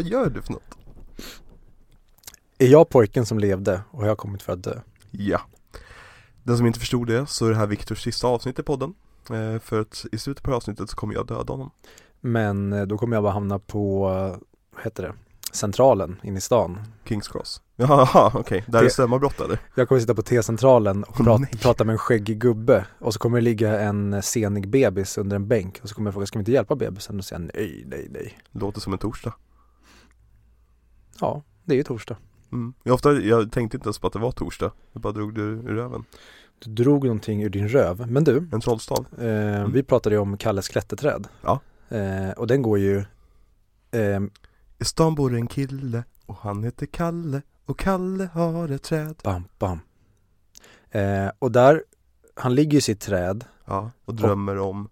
Vad gör du för något? Är jag pojken som levde och har jag kommit för att dö? Ja. Den som inte förstod det så är det här Viktors sista avsnitt i podden. Eh, för att i slutet på avsnittet så kommer jag döda honom. Men eh, då kommer jag bara hamna på, vad heter det, Centralen inne i stan. Kings Cross. Jaha, okej. Där är Det- strömavbrott eller? Jag kommer sitta på T-centralen och prata, nej. prata med en skäggig gubbe och så kommer det ligga en eh, senig bebis under en bänk och så kommer jag fråga, ska vi inte hjälpa bebisen? Och säga nej, nej, nej. Låter som en torsdag. Ja, det är ju torsdag. Mm. Jag, ofta, jag tänkte inte ens på att det var torsdag. Jag bara drog det ur röven. Du drog någonting ur din röv. Men du, En trollstav. eh, vi pratade ju om Kalles klätterträd. Ja. Eh, och den går ju, eh, I stan bor en kille och han heter Kalle och Kalle har ett träd. bam, bam. Eh, och där, han ligger i sitt träd Ja, och drömmer om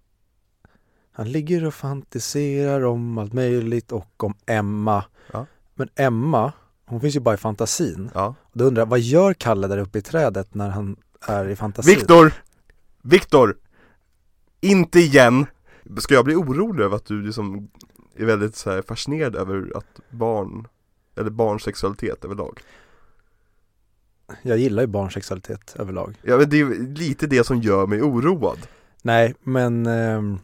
Han ligger och fantiserar om allt möjligt och om Emma. Ja. Men Emma, hon finns ju bara i fantasin. Ja. Då undrar jag, vad gör Kalle där uppe i trädet när han är i fantasin? Viktor! Viktor! Inte igen! Ska jag bli orolig över att du liksom är väldigt så fascinerad över att barn, eller barns sexualitet överlag? Jag gillar ju barnsexualitet överlag. Ja men det är lite det som gör mig oroad. Nej, men ehm,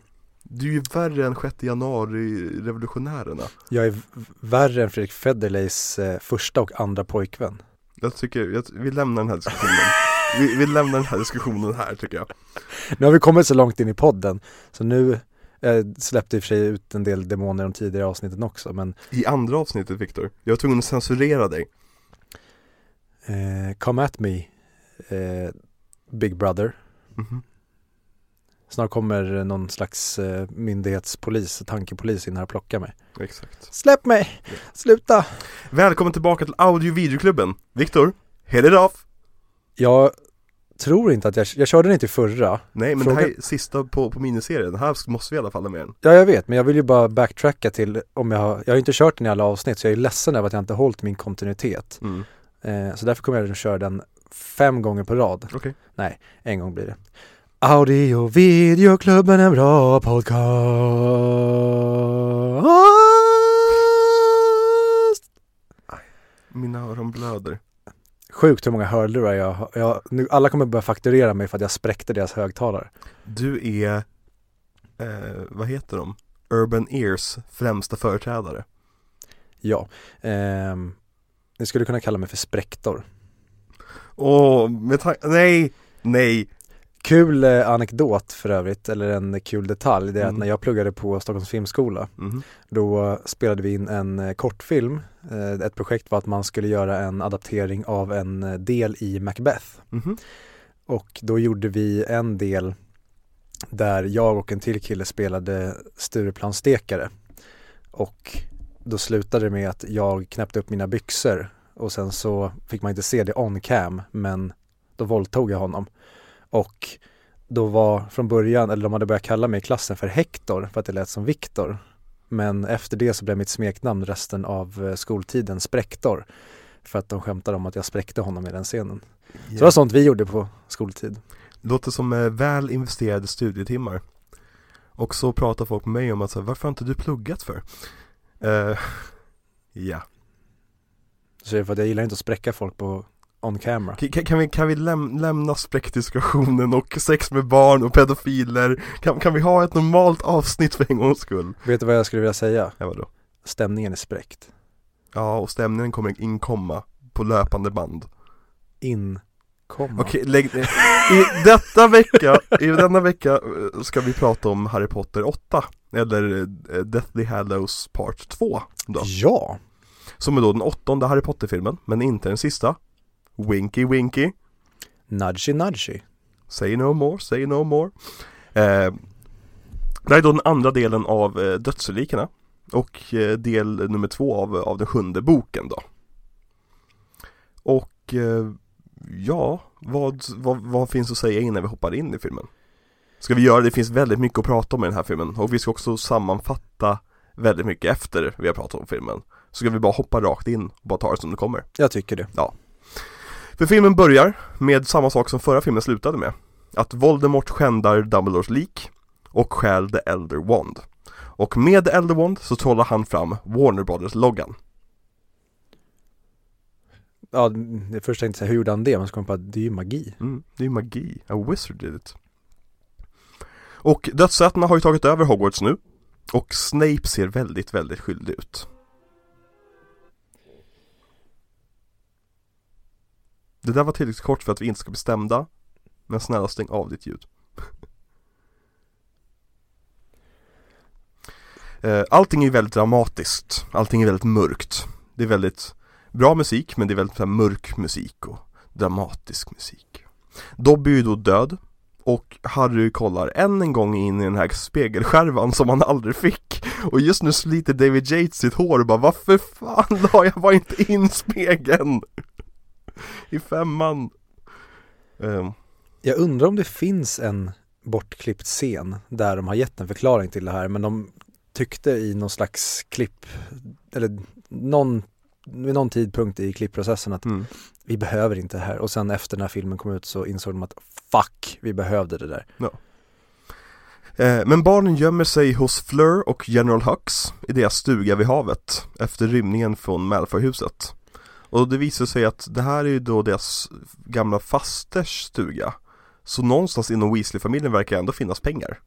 Du är ju värre än 6 januari revolutionärerna. jag är värre än Fredrik Federleys eh, första och andra pojkvän. Jag tycker, jag, vi lämnar den här diskussionen. vi, vi lämnar den här diskussionen här tycker jag. Nu har vi kommit så långt in i podden, så nu eh, släppte i och för sig ut en del demoner de tidigare avsnitten också, men I andra avsnittet Viktor, jag var tvungen att censurera dig. eh, come at me, eh, Big Brother. Mhm. Snart kommer någon slags eh, myndighetspolis, tankepolis in här och plockar mig. Exakt. Släpp mig! Sluta! Välkommen tillbaka till audio och videoklubben. Viktor, head it off! Jag tror inte att jag, jag körde den inte i förra. Nej men Fråga- det här är sista på, på miniserien, det här måste vi i alla fall ha med den. Ja, jag vet, men jag vill ju bara backtracka till om jag har, jag har inte kört den i alla avsnitt så jag är ledsen över att jag inte har hållit min kontinuitet. Mm. Eh, så därför kommer jag att köra den fem gånger på rad. Okej. Nej, en gång blir det. Audio videoklubben är en bra podcast. Mina öron blöder. Sjukt hur många hörlurar jag har. Nu, alla kommer börja fakturera mig för att jag spräckte deras högtalare. Du är, eh, vad heter de? Urban Ears främsta företrädare. Ja. Ehm, ni skulle kunna kalla mig för spräktor. Åh, med ta- nej, nej. Kul eh, anekdot för övrigt, eller en kul detalj, det är Mm. att när jag pluggade på Stockholms filmskola Mhm. Då spelade vi in en eh, kortfilm. Eh, Ett projekt var att man skulle göra en adaptering av en del i Macbeth. Mhm. Och då gjorde vi en del där jag och en till kille spelade Stureplansstekare. Och då slutade det med att jag knäppte upp mina byxor och sen så fick man inte se det on cam men då våldtog jag honom. Och då var från början, eller de hade börjat kalla mig i klassen för Hector för att det lät som Viktor. Men efter det så blev mitt smeknamn resten av eh, skoltiden Spräktor. För att de skämtade om att jag spräckte honom i den scenen. Så det var sånt vi gjorde på skoltid. Låter som eh, väl investerade studietimmar. Och så pratar folk med mig om att så här, varför har inte du pluggat för? Eh, ja. Så det är för att jag gillar inte att spräcka folk på on camera. Kan, kan vi, kan vi läm- lämna spräckdiskussionen och sex med barn och pedofiler? Kan, kan vi ha ett normalt avsnitt för en gångs skull? Vet du vad jag skulle vilja säga? Ja, vadå? Stämningen är spräckt. Ja, och stämningen kommer inkomma på löpande band. Inkomma. Okej, lägg ner. I detta vecka, i denna vecka eh, ska vi prata om Harry Potter 8 Eller eh, Deathly Hallows Part 2 då Ja, Som är då den åttonde Harry Potter-filmen, men inte den sista Winky Winky nudgy nudgy. Say no more, say no more eh, Det här är då den andra delen av eh, Dödsrelikerna Och eh, del nummer två av, av den sjunde boken då Och eh, ja, vad, vad, vad finns att säga innan vi hoppar in i filmen? Ska vi göra det? Det finns väldigt mycket att prata om i den här filmen och vi ska också sammanfatta väldigt mycket efter vi har pratat om filmen Så ska vi bara hoppa rakt in och bara ta det som det kommer Jag tycker det. För filmen börjar med samma sak som förra filmen slutade med. Att Voldemort skändar Dumbledores lik och stjäl The Elder Wand. Och med The Elder Wand så trollar han fram Warner Brothers-loggan. Ja, det första jag tänkte säga, hur gjorde han det? Man ska komma på att det är ju magi. Mm, det är ju magi. A wizard did it. Och dödsätarna har ju tagit över Hogwarts nu. Och Snape ser väldigt, väldigt skyldig ut. Det där var tillräckligt kort för att vi inte ska bli stämda. Men snälla stäng av ditt ljud. Eh, allting är ju väldigt dramatiskt. Allting är väldigt mörkt. Det är väldigt bra musik men det är väldigt här, mörk musik och dramatisk musik. Dobby är ju då död och Harry kollar än en gång in i den här spegelskärvan som han aldrig fick Och just nu sliter David Yates sitt hår och bara Varför fan la jag bara inte in spegeln? I femman Ehm, Jag undrar om det finns en bortklippt scen där de har gett en förklaring till det här men de tyckte i någon slags klipp eller någon vid någon tidpunkt i klippprocessen att mm. vi behöver inte det här och sen efter när filmen kom ut så insåg de att fuck, vi behövde det där. Eh, Men barnen gömmer sig hos Fleur och General Hux i deras stuga vid havet efter rymningen från Malfoy-huset. Och det visar sig att det här är ju då deras gamla fasters stuga. Så någonstans inom Weasley-familjen verkar ändå finnas pengar.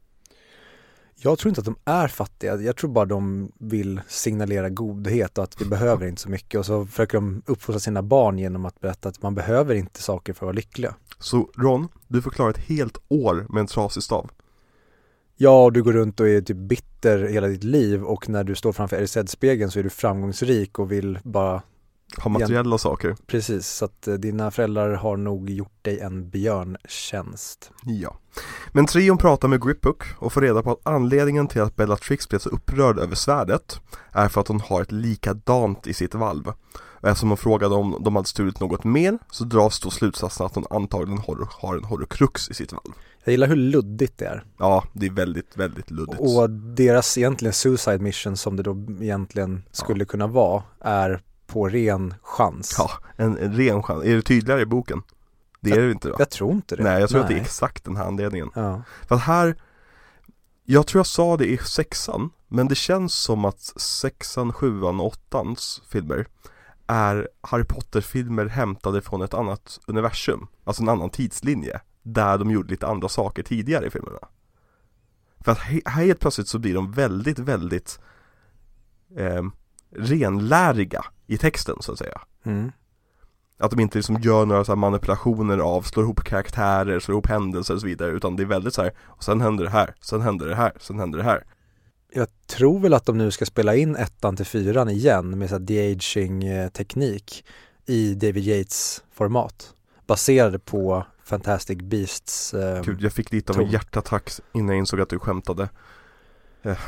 Jag tror inte att de är fattiga, jag tror bara de vill signalera godhet och att vi behöver inte så mycket och så försöker de uppfostra sina barn genom att berätta att man behöver inte saker för att vara lyckliga. Så Ron, du får klara ett helt år med en trasig stav. Ja, och du går runt och är typ bitter hela ditt liv och när du står framför RZ-spegeln så är du framgångsrik och vill bara, Ha materiella saker. precis, så att eh, dina föräldrar har nog gjort dig en björntjänst. Ja. Men trion pratar med Griphook och får reda på att anledningen till att Bellatrix blev så upprörd över svärdet är för att hon har ett likadant i sitt valv. Och eftersom hon frågade om de hade stulit något mer så dras då slutsatsen att hon antagligen har, har en horcrux i sitt valv. Jag gillar hur luddigt det är. Ja, det är väldigt, väldigt luddigt. Och deras egentligen suicide mission som det då egentligen skulle kunna vara är på ren chans. Ja, en, en ren chans. Är det tydligare i boken? Det är det inte va? Jag tror inte det. Nej, jag tror att det är exakt den här anledningen. Ja. För att här Jag tror jag sa det i sexan Men det känns som att sexan, sjuan och åttans filmer Är Harry Potter-filmer hämtade från ett annat universum Alltså en annan tidslinje Där de gjorde lite andra saker tidigare i filmerna För att här helt plötsligt så blir de väldigt, väldigt eh, renläriga i texten så att säga Mm. att de inte liksom gör några så manipulationer av, slår ihop karaktärer, slår ihop händelser och så vidare Utan det är väldigt så här, och sen händer det här, sen händer det här, sen händer det här Jag tror väl att de nu ska spela in ettan till fyran igen med så här de-aging eh, teknik i David Yates format. Baserade på Fantastic Beasts. Eh, Gud, jag fick lite av en hjärtattack innan jag insåg att du skämtade Eh.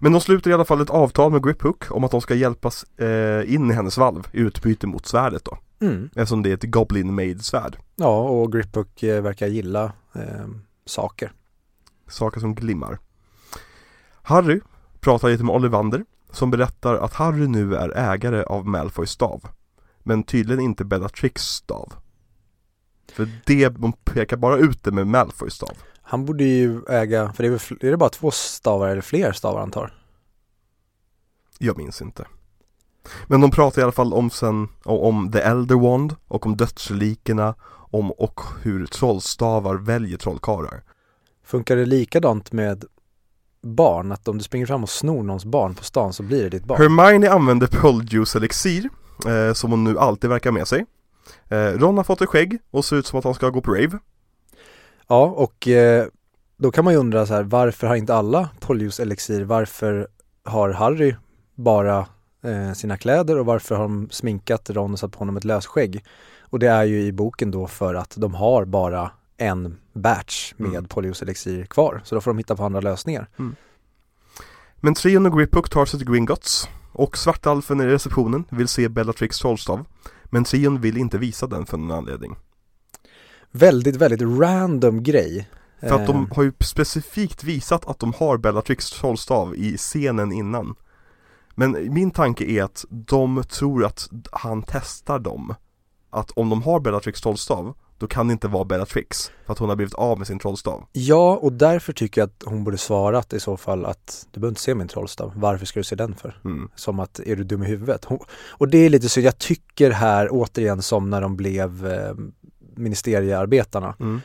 Men de sluter i alla fall ett avtal med Griphook om att de ska hjälpas eh, in i hennes valv i utbyte mot svärdet då. Mm. Eftersom det är ett Goblin Made svärd Ja, och Griphook eh, verkar gilla eh, saker. Saker som glimmar. Harry pratar lite med Ollivander Som berättar att Harry nu är ägare av Malfoys stav Men tydligen inte Bellatrix stav. För det, de pekar bara ut det med Malfoys stav Han borde ju äga, för det är, väl, är det bara två stavar eller fler stavar han tar? Jag minns inte Men de pratar i alla fall om sen om, The Elder Wand och om dödsrelikerna om och hur trollstavar väljer trollkarlar Funkar det likadant med barn? Att om du springer fram och snor någons barn på stan så blir det ditt barn? Hermione använder Polyjuice elixir eh, Som hon nu alltid verkar med sig eh, Ron har fått ett skägg och ser ut som att han ska gå på rave Ja, och eh, då kan man ju undra så här, varför har inte alla Polyjuice elixir? Varför har Harry bara eh, sina kläder och varför har de sminkat Ron och satt på honom ett lösskägg? Och det är ju i boken då för att de har bara en batch med Mm. Polyjuice elixir kvar. Så då får de hitta på andra lösningar. Men Trion och Griphook tar sig till Gringotts Och Svartalfen i receptionen vill se Bellatrix trollstav Men Trion vill inte visa den för någon anledning Väldigt, väldigt random grej. För att de Eh, har ju specifikt visat att de har Bellatrix trollstav i scenen innan Men min tanke är att de tror att han testar dem Att om de har Bellatrix trollstav Då kan det inte vara Bellatrix För att hon har blivit av med sin trollstav Ja, och därför tycker jag att hon borde svarat i så fall att du behöver inte se min trollstav. Varför ska du se den för? mm. Som att, är du dum i huvudet? Hon, och det är lite så, jag tycker här återigen som när de blev eh, ministeriearbetarna, Mm.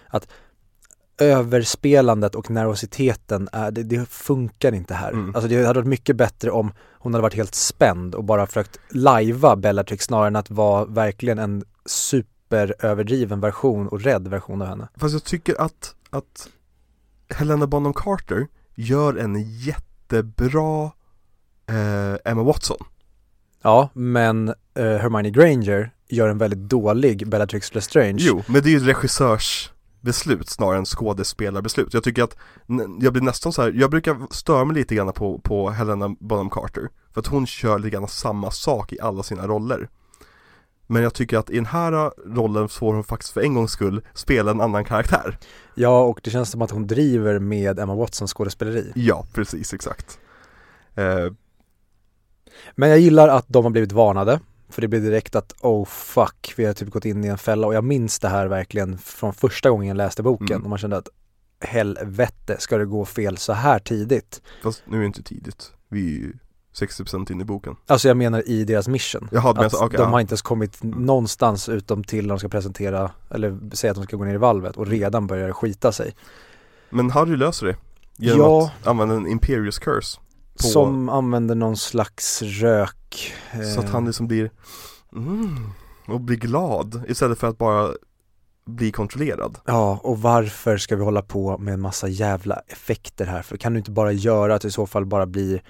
överspelandet och nervositeten, är, det, det funkar inte här. Mm. Alltså det hade varit mycket bättre om hon hade varit helt spänd och bara försökt lajva Bellatrix snarare än att vara verkligen en superöverdriven version och rädd version av henne. Fast jag tycker att, att Helena Bonham Carter gör en jättebra eh, Emma Watson Ja, men eh, Hermione Granger gör en väldigt dålig Bellatrix Lestrange. Jo, men det är ju ett regissörsbeslut snarare än skådespelarbeslut Jag tycker att, jag blir nästan så här, jag brukar störa mig lite grann på, på Helena Bonham Carter För att hon kör lite grann samma sak i alla sina roller Men jag tycker att i den här rollen får hon faktiskt för en gångs skull spela en annan karaktär Ja, och det känns som att hon driver med Emma Watsons skådespeleri. Ja, precis, exakt eh, Men jag gillar att de har blivit varnade. För det blir direkt att oh fuck, vi har typ gått in i en fälla. Och jag minns det här verkligen från första gången jag läste boken. Mm. Och man kände att helvete, ska det gå fel så här tidigt? Fast nu är det inte tidigt, vi är ju 60% in i boken Alltså jag menar i deras mission. Jaha, Att alltså, okej, de har inte ens kommit någonstans utom till när de ska presentera, eller säga att de ska gå ner i valvet och redan börjar skita sig. Men Harry löser det Genom Ja. att använda en Imperius curse på, Som använder någon slags rök. Så att eh, han liksom blir mm, och blir glad istället för att bara bli kontrollerad Ja, och varför ska vi hålla på med en massa jävla effekter här? För kan du inte bara göra att det i så fall bara blir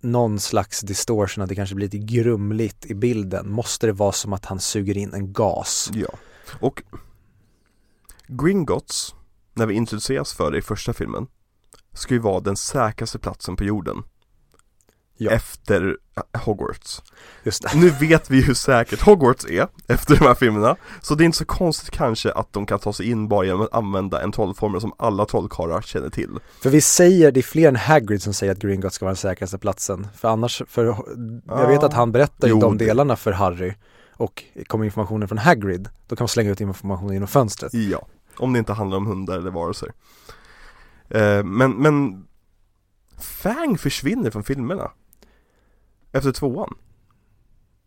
någon slags distortion, att det kanske blir lite grumligt i bilden? Måste det vara som att han suger in en gas? Ja Och Gringotts När vi introduceras för det i första filmen Ska ju vara den säkraste platsen på jorden Ja. Efter äh, Hogwarts Just det. Nu vet vi hur säkert Hogwarts är efter de här filmerna Så det är inte så konstigt kanske att de kan ta sig in bara genom att använda en trollformel som alla trollkarlar känner till För vi säger, det är fler än Hagrid som säger att Gringotts ska vara den säkraste platsen. För annars, för jag vet att han berättar ju de delarna för Harry och kommer informationen från Hagrid, då kan man slänga ut informationen genom fönstret. Ja, om det inte handlar om hundar eller varelser eh, Men, men Fang försvinner från filmerna. Efter tvåan.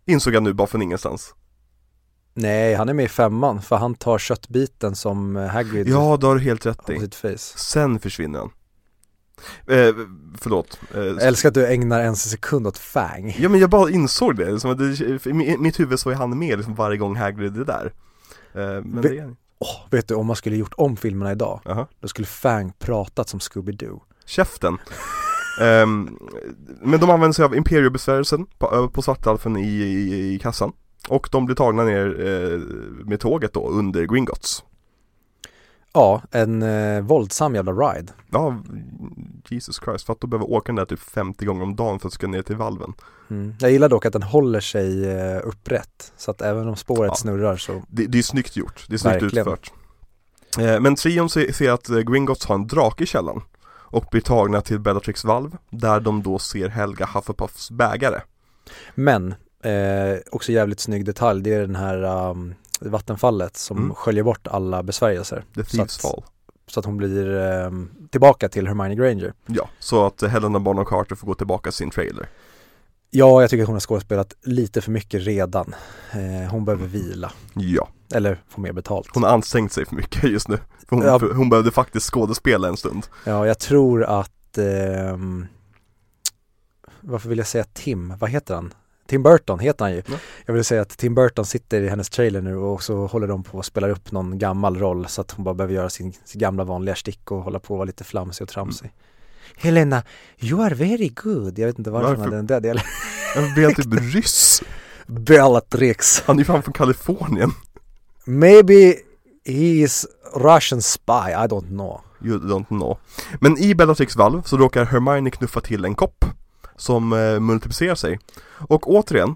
Insåg jag nu bara från ingenstans. Nej, han är med i femman, för han tar köttbiten som eh, Hagrid Ja, det har du helt rätt i. Sen försvinner han. Eh, Förlåt. Eh, Jag älskar att du ägnar en sekund åt Fang. Ja men jag bara insåg det, som att det i mi- mitt huvud så är han med liksom varje gång Hagrid är där. Eh, Men Ve- det är Åh, vet du, om man skulle gjort om filmerna idag, Aha. då skulle Fang pratat som Scooby-Doo. Käften Ehm, Men de använder sig av Imperiobesvärjelsen på, ö- på Svartalfen i, i, i kassan Och de blir tagna ner eh, med tåget då under Gringotts Ja, en eh, våldsam jävla ride. Ja, Jesus Christ, för att de behöver åka den där typ 50 gånger om dagen för att ska ner till valven Mm. Jag gillar dock att den håller sig eh, upprätt, så att även om spåret Ja. snurrar så, Det, det är snyggt gjort, det är snyggt Verkligen. utfört eh, Men trion ser, ser att Gringotts har en drake i källaren Och blir tagna till Bellatrix valv Där de då ser Helga Hufflepuffs bägare Men, eh, också jävligt snygg detalj, det är den här um, vattenfallet som Mm. sköljer bort alla besvärjelser. The Thieves Fall Så att hon blir ehm, tillbaka till Hermione Granger. Ja, så att eh, Helena Bonham Carter får gå tillbaka sin trailer Ja, jag tycker att hon har skådespelat lite för mycket redan. Eh, hon behöver vila, Ja, eller få mer betalt. hon har ansträngt sig för mycket just nu hon, Ja. hon behövde faktiskt skådespela en stund Ja, jag tror att, ehm, varför vill jag säga Tim, vad heter han? Tim Burton heter han ju. Ja. Jag vill säga att Tim Burton sitter i hennes trailer nu och så håller de på att spela upp någon gammal roll så att hon bara behöver göra sin, sin gamla vanliga stick och hålla på och vara lite flamsig och tramsig. Helena, you are very good. Jag vet inte varför, Varför? han hade den där delen. Jag blev typ ryss Bellatrix. Han är ju fan från Kalifornien Maybe he is Russian spy, I don't know. You don't know Men i Bellatrix valv så råkar Hermione knuffa till en kopp Som eh, multiplicerar sig Och återigen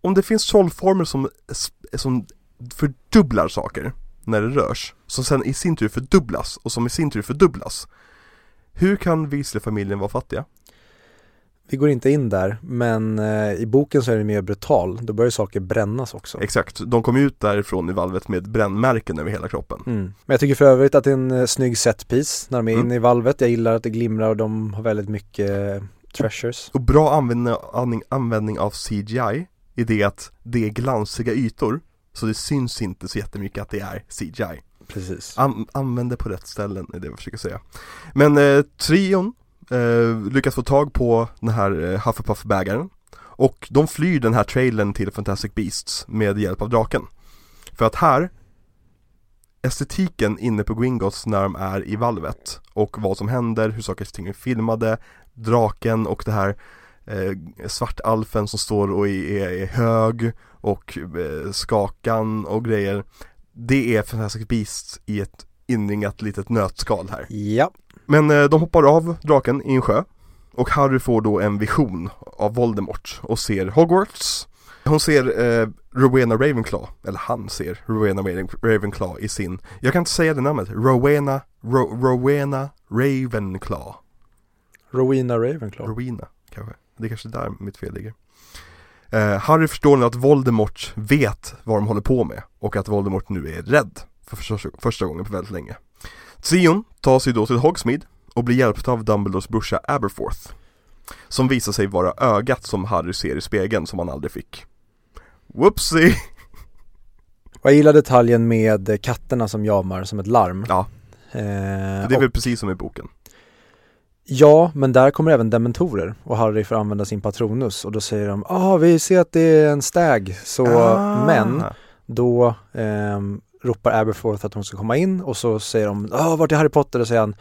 Om det finns trollformer som, som fördubblar saker När det rörs Som sen i sin tur fördubblas och som i sin tur fördubblas Hur kan Weasley-familjen vara fattiga? vi går inte in där, men eh, i boken så är det mer brutal. Då börjar saker brännas också. Exakt, de kom ut därifrån i valvet med brännmärken över hela kroppen. Mm. Men jag tycker för övrigt att det är en eh, snygg setpiece när de är Mm. inne i valvet. Jag gillar att det glimrar och de har väldigt mycket treasures. Och bra användning, användning- av CGI i det att det är glansiga ytor så det syns inte så jättemycket att det är CGI. Precis. An använd det på rätt ställen är det jag försöker säga. Men eh, trion eh, lyckas få tag på den här eh, Hufflepuff-bägaren och de flyr den här trailern till Fantastic Beasts med hjälp av draken. För att här estetiken inne på Gringotts när de är i valvet och vad som händer, hur saker och ting är filmade, draken och det här eh, svartalfen som står och är, är, hög och eh, skakan och grejer. Det är Fantastic Beasts i ett inringat litet nötskal här. Ja, Men eh, de hoppar av draken i en sjö och Harry får då en vision av Voldemort och ser Hogwarts. Hon ser eh, Rowena Ravenclaw, eller han ser Rowena Raven- Ravenclaw i sin, jag kan inte säga det namnet, Rowena, Ro, Rowena Ravenclaw. Rowena Ravenclaw. Rowena kanske, det är kanske där mitt fel ligger. Eh, Harry förstår nu att Voldemort vet vad de håller på med och att Voldemort nu är rädd för första, första gången på väldigt länge. Trion tar sig då till Hogsmeade och blir hjälpta av Dumbledores brorsa Aberforth. Som visar sig vara ögat som Harry ser i spegeln som han aldrig fick. Whoopsie! Jag gillar detaljen med katterna som jamar som ett larm. Ja. Eh, Det är väl och, precis som i boken. Ja, men där kommer även dementorer och Harry får använda sin patronus och då säger de ah vi ser att det är en stag så Ah. men då ehm, ropar Aberforth att hon ska komma in och så säger de ah vart är Harry Potter? Och säger han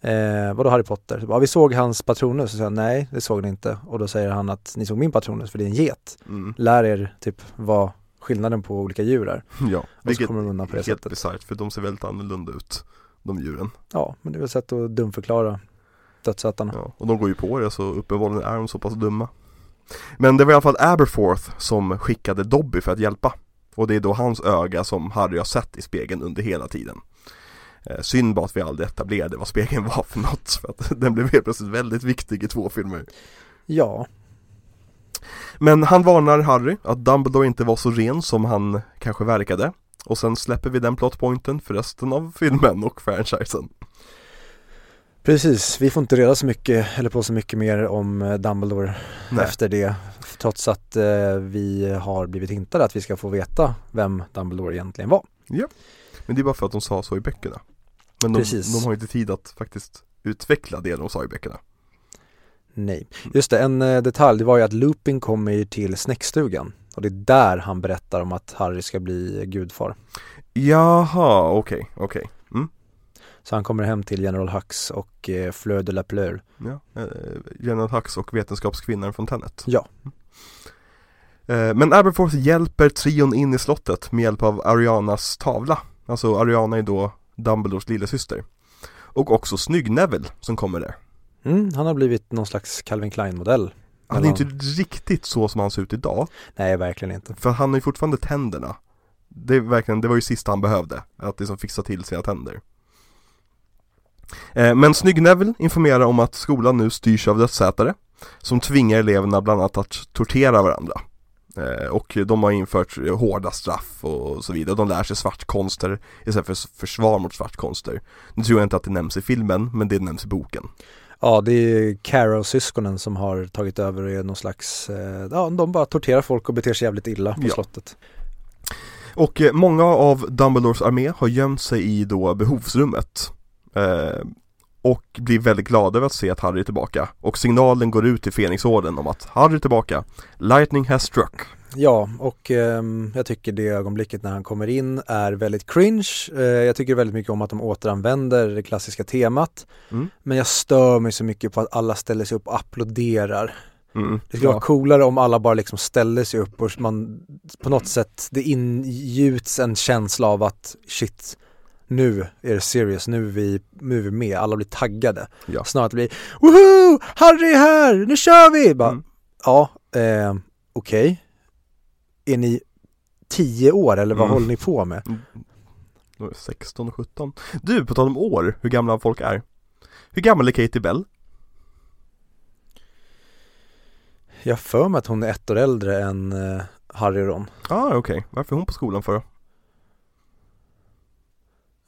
eh, vadå Harry Potter? Ja vi såg hans patronus och säger han nej det såg ni inte och då säger han att ni såg min patronus för det är en get. Mm. Lär er typ vad skillnaden på olika djur är. Ja, Och så vilket kommer de undan på det helt bisarrt för de ser väldigt annorlunda ut, de djuren. Ja, men det är väl ett sätt att dumförklara dödsätarna. Ja, och de går ju på det så uppenbarligen är de så pass dumma. Men det var i alla fall Aberforth som skickade Dobby för att hjälpa. Och det är då hans öga som Harry har sett i spegeln under hela tiden. Eh, Synd bara att vi aldrig etablerade vad spegeln var för något För att den blev helt plötsligt väldigt viktig i två filmer. Ja, Men han varnar Harry att Dumbledore inte var så ren som han kanske verkade. Och sen släpper vi den plotpointen för resten av filmen och franchisen precis. Vi får inte reda så mycket, eller på så mycket mer om eh, Dumbledore Nej, efter det. Trots att eh, vi har blivit hintade att vi ska få veta vem Dumbledore egentligen var. men det är bara för att de sa så i böckerna Men de, Precis. de har inte tid att faktiskt utveckla det de sa i böckerna Nej, just det, en eh, detalj det var ju att Lupin kommer ju till snäckstugan och det är där han berättar om att Harry ska bli gudfar. Jaha, okej, okej. Mm. Så han kommer hem till General Hux och eh, Fleur de la Pleur. Ja, eh, General Hux och vetenskapskvinnan från Tenet. Ja. Eh, men Aberforth hjälper trion in i slottet med hjälp av Arianas tavla. Alltså Ariana är då Dumbledores lillasyster. Och också Snygg-Neville som kommer där. Mm, han har blivit någon slags Calvin Klein-modell. Han är inte riktigt så som han ser ut idag. Nej, verkligen inte. För han har ju fortfarande tänderna. Det, är verkligen, det var ju sista han behövde. Att liksom fixa till sina tänder. Eh, men Snygg-Neville informerar om att skolan nu styrs av dödsätare. Som tvingar eleverna bland annat att tortera varandra. Eh, och de har infört hårda straff och så vidare. De lär sig svartkonster istället för försvar mot svartkonster. Nu tror jag inte att det nämns i filmen, men det nämns i boken. Ja, det är Carrow-syskonen som har tagit över och är någon slags, eh, ja, de bara torterar folk och beter sig jävligt illa på Ja. slottet. Och många av Dumbledores armé har gömt sig i då behovsrummet eh, Och blir väldigt glada över att se att Harry är tillbaka Och signalen går ut till Fenixorden om att Harry är tillbaka Lightning has struck Ja, och ehm, jag tycker det ögonblicket när han kommer in är väldigt cringe. Eh, jag tycker väldigt mycket om att de återanvänder det klassiska temat. Mm. Men jag stör mig så mycket på att alla ställer sig upp och applåderar. mm. Det skulle vara coolare om alla bara liksom ställde sig upp och man på något sätt det ingjuts en känsla av att shit, nu är det serious, nu är vi, nu är vi med, alla blir taggade. Ja. Snarare att det blir woho, Harry är här, nu kör vi! Bara, Mm. Ja, eh, okej. Är ni tio år eller vad Mm. håller ni på med? Det 16 och 17 Du, på tal om år, hur gamla folk är Hur gammal är Katie Bell? Jag för mig att hon är ett år äldre än eh, Harry och Ron. Ah, okej. Varför är hon på skolan för?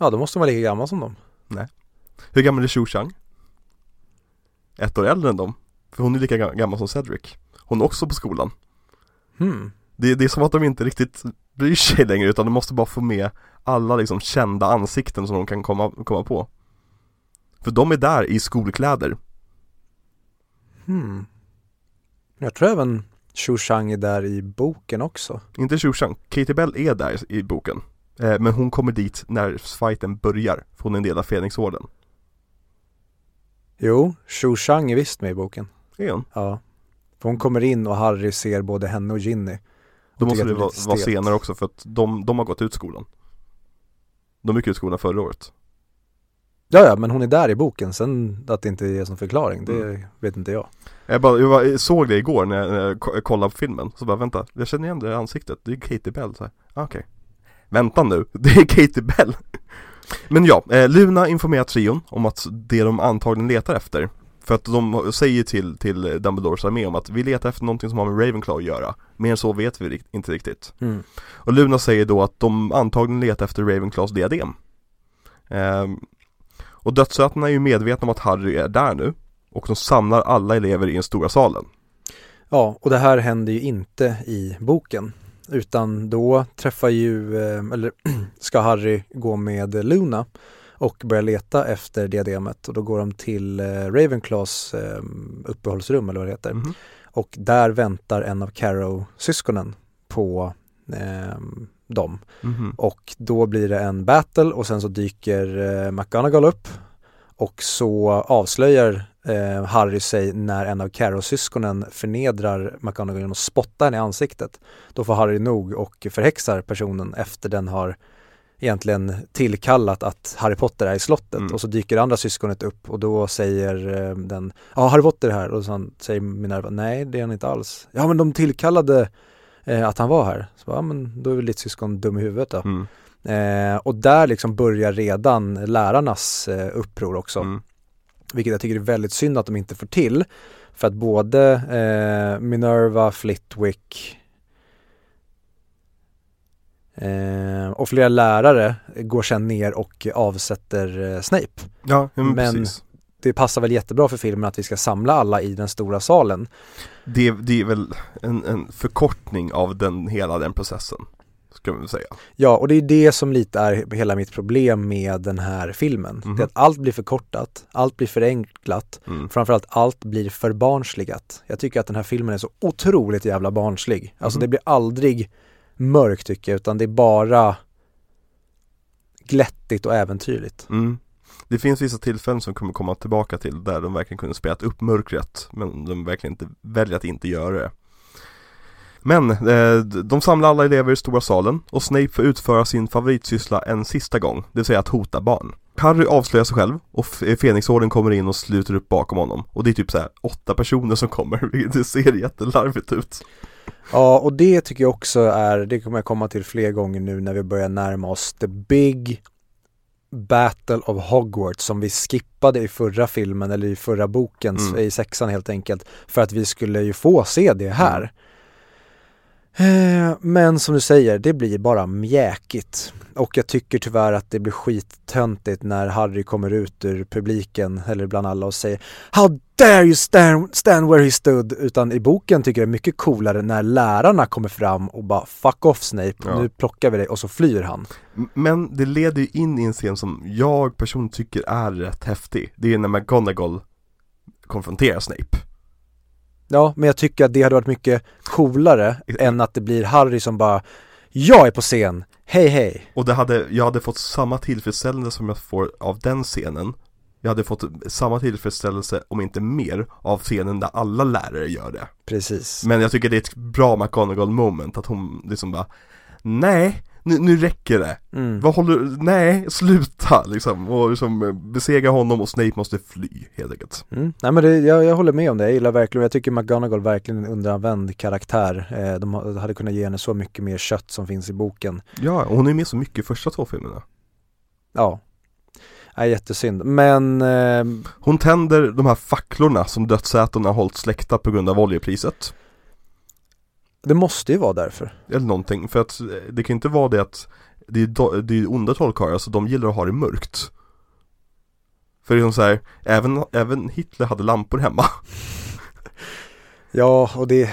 Ja, då måste hon vara lika gammal som dem. Hur gammal är Xu Shang? Ett år äldre än dem. För hon är lika ga- gammal som Cedric. Hon är också på skolan. Hmm. Det, det är som att de inte riktigt bryr sig längre utan de måste bara få med alla liksom kända ansikten som de kan komma, komma på. För de är där i skolkläder. Hmm. Jag tror även Xu Shang är där i boken också. Inte Xu Shang, Katie Bell är där i boken. Eh, men hon kommer dit när fighten börjar, för hon är en del av Fenixorden. Jo, Xu Shang är visst med i boken. Är hon? Ja. För hon kommer in och Harry ser både henne och Ginny. Då måste det vara, vara senare också för att de, de har gått ut skolan. De gick ut skolan förra året. Ja, ja, men hon är där i boken. Sen att det inte är som förklaring, det Mm. vet inte jag. Jag, bara, jag bara såg det igår när jag, när jag ko- kollade på filmen, så bara vänta, jag känner igen det ansiktet, det är Katie Bell så här. Ah, Okej Vänta nu, det är Katie Bell. Men ja, eh, Luna informerar trion om att det de antagligen letar efter För att de säger till, till Dumbledores armé om att vi letar efter någonting som har med Ravenclaw att göra. Mer än så vet vi inte riktigt. Mm. Och Luna säger då att de antagligen letar efter Ravenclaws diadem. Ehm, Och dödsätarna är ju medvetna om att Harry är där nu Och de samlar alla elever i den stora salen. Ja, och det här händer ju inte i boken. Utan då träffar ju, eh, eller ska Harry gå med Luna och börja leta efter diademet och då går de till eh, Ravenclaws eh, uppehållsrum eller vad det heter. Mhm. Och där väntar en av Carrow-syskonen på eh, dem. Mhm. Och då blir det en battle och sen så dyker eh, McGonagall upp och så avslöjar eh, Harry sig när en av Carrow-syskonen förnedrar McGonagall genom att spotta henne i ansiktet. Då får Harry nog och förhäxar personen efter den har egentligen tillkallat att Harry Potter är i slottet Mm. och så dyker andra syskonet upp och då säger eh, den Ja, Harry Potter är här och så säger Minerva Nej, det är han inte alls. Ja, men de tillkallade eh, att han var här. Så, ja, men då är väl ditt syskon dum i huvudet då. Mm. Eh, och där liksom börjar redan lärarnas eh, uppror också. Mm. Vilket jag tycker är väldigt synd att de inte får till. För att både eh, Minerva, Flitwick eh, och flera lärare går sen ner och avsätter eh, Snape. Ja, men, Men- precis. Det passar väl jättebra för filmen att vi ska samla alla i den stora salen. Det, det är väl en, en förkortning av den, hela den processen. Ska man säga. Ja, och det är det som lite är hela mitt problem med den här filmen. Mhm. Det är att allt blir förkortat, allt blir förenklat, Mm. framförallt allt blir förbarnsligat. Jag tycker att den här filmen är så otroligt jävla barnslig. Alltså Mhm. det blir aldrig mörkt tycker jag, utan det är bara glättigt och äventyrligt. Mm. Det finns vissa tillfällen som kommer komma tillbaka till där de verkligen kunde spela upp mörkret men de verkligen inte väljer att inte göra det. Men eh, de samlar alla elever i stora salen och Snape får utföra sin favoritsyssla en sista gång, det vill säga att hota barn. Harry avslöjar sig själv och F- Fenixorden kommer in och sluter upp bakom honom och det är typ så här åtta personer som kommer, det ser jättelarvigt ut. Ja, och det tycker jag också är, det kommer jag komma till fler gånger nu när vi börjar närma oss the big Battle of Hogwarts som vi skippade i förra filmen eller i förra boken, Mm. i sexan helt enkelt, för att vi skulle ju få se det här. Eh, Men som du säger, det blir bara mjäkigt. Och jag tycker tyvärr att det blir skittöntigt när Harry kommer ut ur publiken, eller bland alla och säger How dare you stand, stand where he stood? Utan i boken tycker jag det är mycket coolare när lärarna kommer fram och bara Fuck off Snape, Ja. nu plockar vi dig och så flyr han. Men det leder ju in i en scen som jag personligen tycker är rätt häftig. Det är när McGonagall konfronterar Snape. Ja, men jag tycker att det hade varit mycket coolare än att det blir Harry som bara Jag är på scen, hej hej. Och det hade, jag hade fått samma tillfredsställelse som jag får av den scenen Jag hade fått samma tillfredsställelse, om inte mer, av scenen där alla lärare gör det Precis. Men jag tycker det är ett bra McGonagall moment, att hon liksom bara Nej, nu, nu räcker det! Mm. Vad håller Nej, sluta liksom! Och liksom eh, besegra honom och Snape måste fly, helt enkelt Mm. Nej men det, jag, jag håller med om det, jag gillar verkligen, jag tycker McGonagall verkligen är en underanvänd karaktär. Eh, de ha- hade kunnat ge henne så mycket mer kött som finns i boken. Ja, och hon är med så mycket i första två filmerna Ja. är jättesynd. Men eh, Hon tänder de här facklorna som dödsätarna har hållit släckta på grund av oljepriset. Det måste ju vara därför. Eller någonting, för att eh, det kan inte vara det att det är, det är onda trollkarlar, så de gillar att ha det mörkt. För det är som så här, även, även Hitler hade lampor hemma. Ja, och det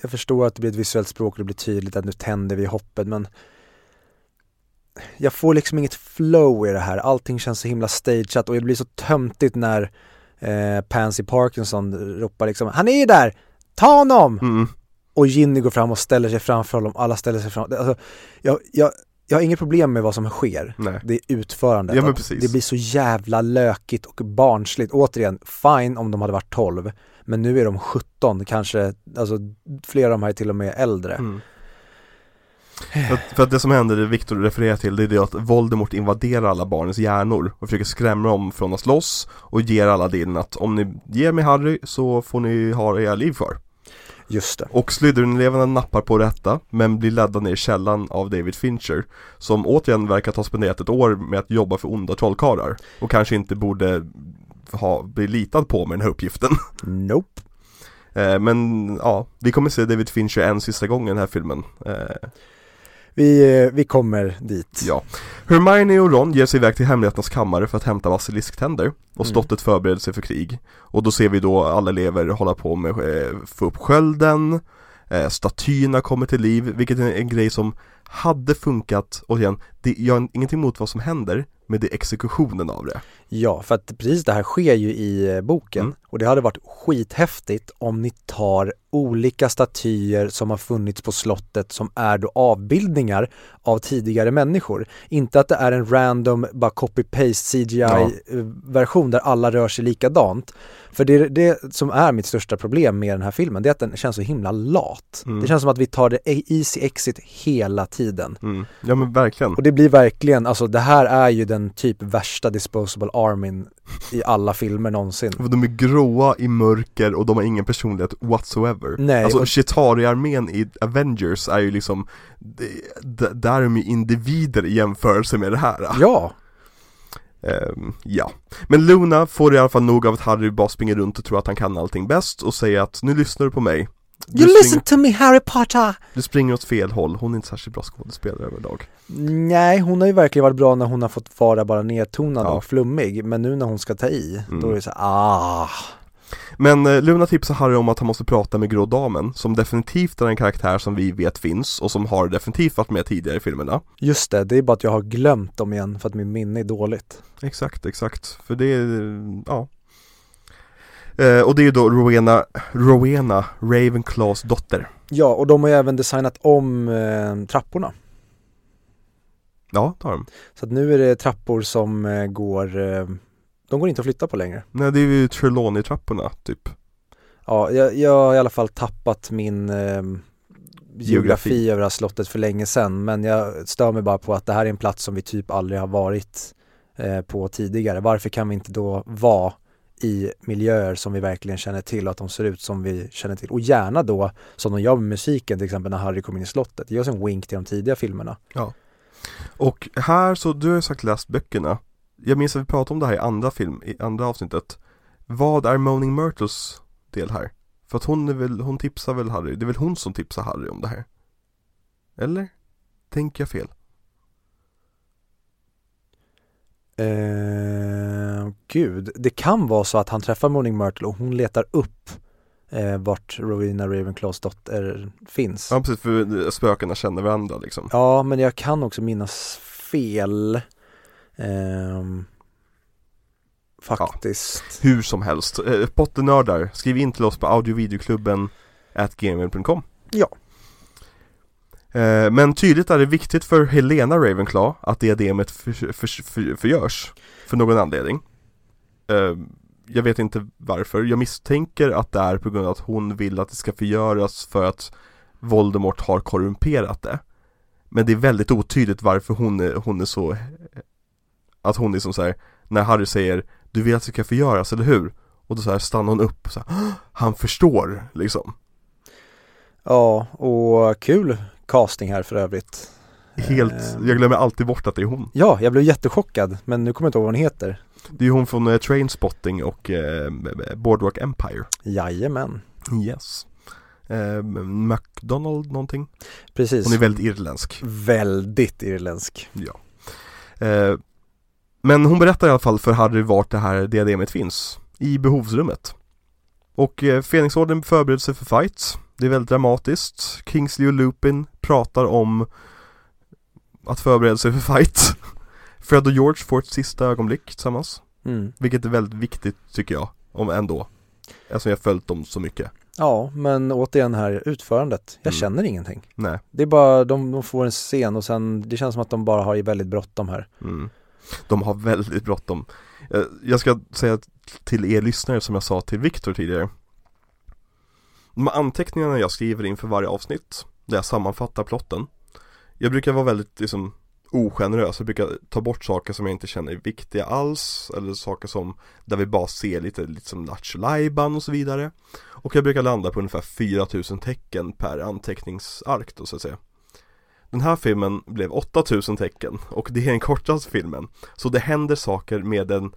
Jag förstår att det blir ett visuellt språk och det blir tydligt att nu tänder vi hoppet men Jag får liksom inget flow i det här, allting känns så himla stageat och det blir så töntigt när eh, Pansy Parkinson ropar liksom Han är ju där! Ta honom! Mm. Och Ginny går fram och ställer sig framför honom, alla ställer sig framför alltså, jag, jag, jag har inget problem med vad som sker Nej. det är utförandet. Ja. Det blir så jävla lökigt och barnsligt. Återigen, fine om de hade varit 12. Men nu är de 17, kanske, alltså flera av de här är till och med äldre. Mm. För, att, för att det som händer, det Victor refererar till, det är det att Voldemort invaderar alla barnens hjärnor och försöker skrämma dem från att slåss och ger alla delen att om ni ger mig Harry så får ni ha era liv kvar. Just det. Och Slytherin-eleverna nappar på detta, men blir ledda ner i källan av David Fincher, som återigen verkar ha spenderat ett år med att jobba för onda trollkarlar och kanske inte borde ha, bli litad på med den här uppgiften. Nope. Eh, men ja, vi kommer se David Fincher en sista gång i den här filmen. Eh, Vi, eh, vi kommer dit. Ja. Hermione och Ron ger sig iväg till hemligheternas kammare för att hämta basilisktänder och Mm. slottet förbereder sig för krig. Och då ser vi då alla elever hålla på med eh, få upp skölden, eh, statyerna kommer till liv, vilket är en grej som hade funkat, och igen, det, har ingenting emot vad som händer, men det är exekutionen av det. Ja, för att precis det här sker ju i eh, boken Mm. och det hade varit skithäftigt om ni tar olika statyer som har funnits på slottet som är då avbildningar av tidigare människor. Inte att det är en random, bara copy-paste CGI-version där alla rör sig likadant. För det är det som är mitt största problem med den här filmen, det är att den känns så himla lat. Mm. Det känns som att vi tar det easy exit hela tiden. Mm. Ja men verkligen. Och det blir verkligen, alltså det här är ju den typ värsta disposable armin i alla filmer någonsin. De är gråa i mörker och de har ingen personlighet whatsoever. Nej, alltså och- Chitauri-armén i Avengers är ju liksom, där är de ju individer i jämförelse med det här. Ja, Ehm, ja, men Luna får i alla fall nog av att Harry bara springer runt och tror att han kan allting bäst och säger att nu lyssnar du på mig. You listen to me Harry Potter! du springer åt fel håll, hon är inte särskilt bra skådespelare överlag. Nej, hon har ju verkligen varit bra när hon har fått vara bara nedtonad Ja. och flummig, men nu när hon ska ta i, Mm. då är det så här, ah. Men eh, Luna tipsar Harry om att han måste prata med Grå Damen, som definitivt är en karaktär som vi vet finns och som har definitivt varit med tidigare i filmerna. Just det, det är bara att jag har glömt dem igen för att min minne är dåligt. Exakt, exakt. För det är, ja. Eh, och det är ju då Rowena, Rowena Ravenclaws dotter. Ja, och de har ju även designat om eh, trapporna. Ja, det har de. Så att nu är det trappor som eh, går, eh, de går inte att flytta på längre. Nej, det är ju Trelawney-trapporna, typ. Ja, jag, jag har i alla fall tappat min eh, geografi, Geografi. över det här slottet för länge sedan men jag stör mig bara på att det här är en plats som vi typ aldrig har varit eh, på tidigare. Varför kan vi inte då vara i miljöer som vi verkligen känner till och att de ser ut som vi känner till och gärna då som de gör med musiken till exempel när Harry kommer in i slottet. Ge oss en wink till de tidiga filmerna. Ja, Och här så, du har ju sagt läst böckerna. Jag minns att vi pratade om det här i andra film, i andra avsnittet. Vad är Moaning Myrtles del här? För att hon är väl, hon tipsar väl Harry, det är väl hon som tipsar Harry om det här? Eller? Tänker jag fel? Eh, gud, det kan vara så att han träffar Morning Myrtle och hon letar upp eh, vart Rowena Ravenclaws dotter finns. Ja precis, för spökena känner varandra liksom. Ja, men jag kan också minnas fel. Ehm, faktiskt. Hur som helst, eh, Potternördar, skriv in till oss på audiovideoklubben at gmail.com Ja. Eh, men tydligt är det viktigt för Helena Ravenclaw att diademet för, för, för, förgörs För någon anledning. Eh, jag vet inte varför, jag misstänker att det är på grund av att hon vill att det ska förgöras för att Voldemort har korrumperat det. Men det är väldigt otydligt varför hon är, hon är så Att hon liksom är som så här, när Harry säger Du vill att det ska förgöras, eller hur? Och då så här stannar hon upp så här, Han förstår liksom. Ja, och kul casting här för övrigt. Helt, Eh. jag glömmer alltid bort att det är hon. Ja, jag blev jättechockad men nu kommer jag inte ihåg vad hon heter. Det är ju hon från eh, Trainspotting och eh, Boardwalk Empire. Jajamän, Yes. Eh, McDonald någonting. precis. Hon är väldigt irländsk. väldigt irländsk. Ja. Eh, men hon berättar i alla fall för Harry vart det här diademet finns. I behovsrummet. Och eh, Fenixorden förbereder sig för fight. Det är väldigt dramatiskt. Kingsley och Lupin pratar om att förbereda sig för fight. Fred och George får ett sista ögonblick tillsammans. Mm. Vilket är väldigt viktigt tycker jag. Om ändå. Eftersom jag följt dem så mycket. Ja, men återigen här, utförandet. Jag Mm. känner ingenting. Nej. Det är bara, de, de får en scen och sen, det känns som att de bara har väldigt bråttom här. Mm. De har väldigt bråttom. Eh, Jag ska säga till er lyssnare som jag sa till Viktor tidigare. De här anteckningarna jag skriver inför varje avsnitt, där jag sammanfattar plotten. Jag brukar vara väldigt liksom ogenerös, jag brukar ta bort saker som jag inte känner är viktiga alls Eller saker som, där vi bara ser lite, lite som Lattjo Lajban och så vidare. Och jag brukar landa på ungefär 4000 tecken per anteckningsark då så att säga. Den här filmen blev 8000 tecken och det är den kortaste filmen. Så det händer saker med en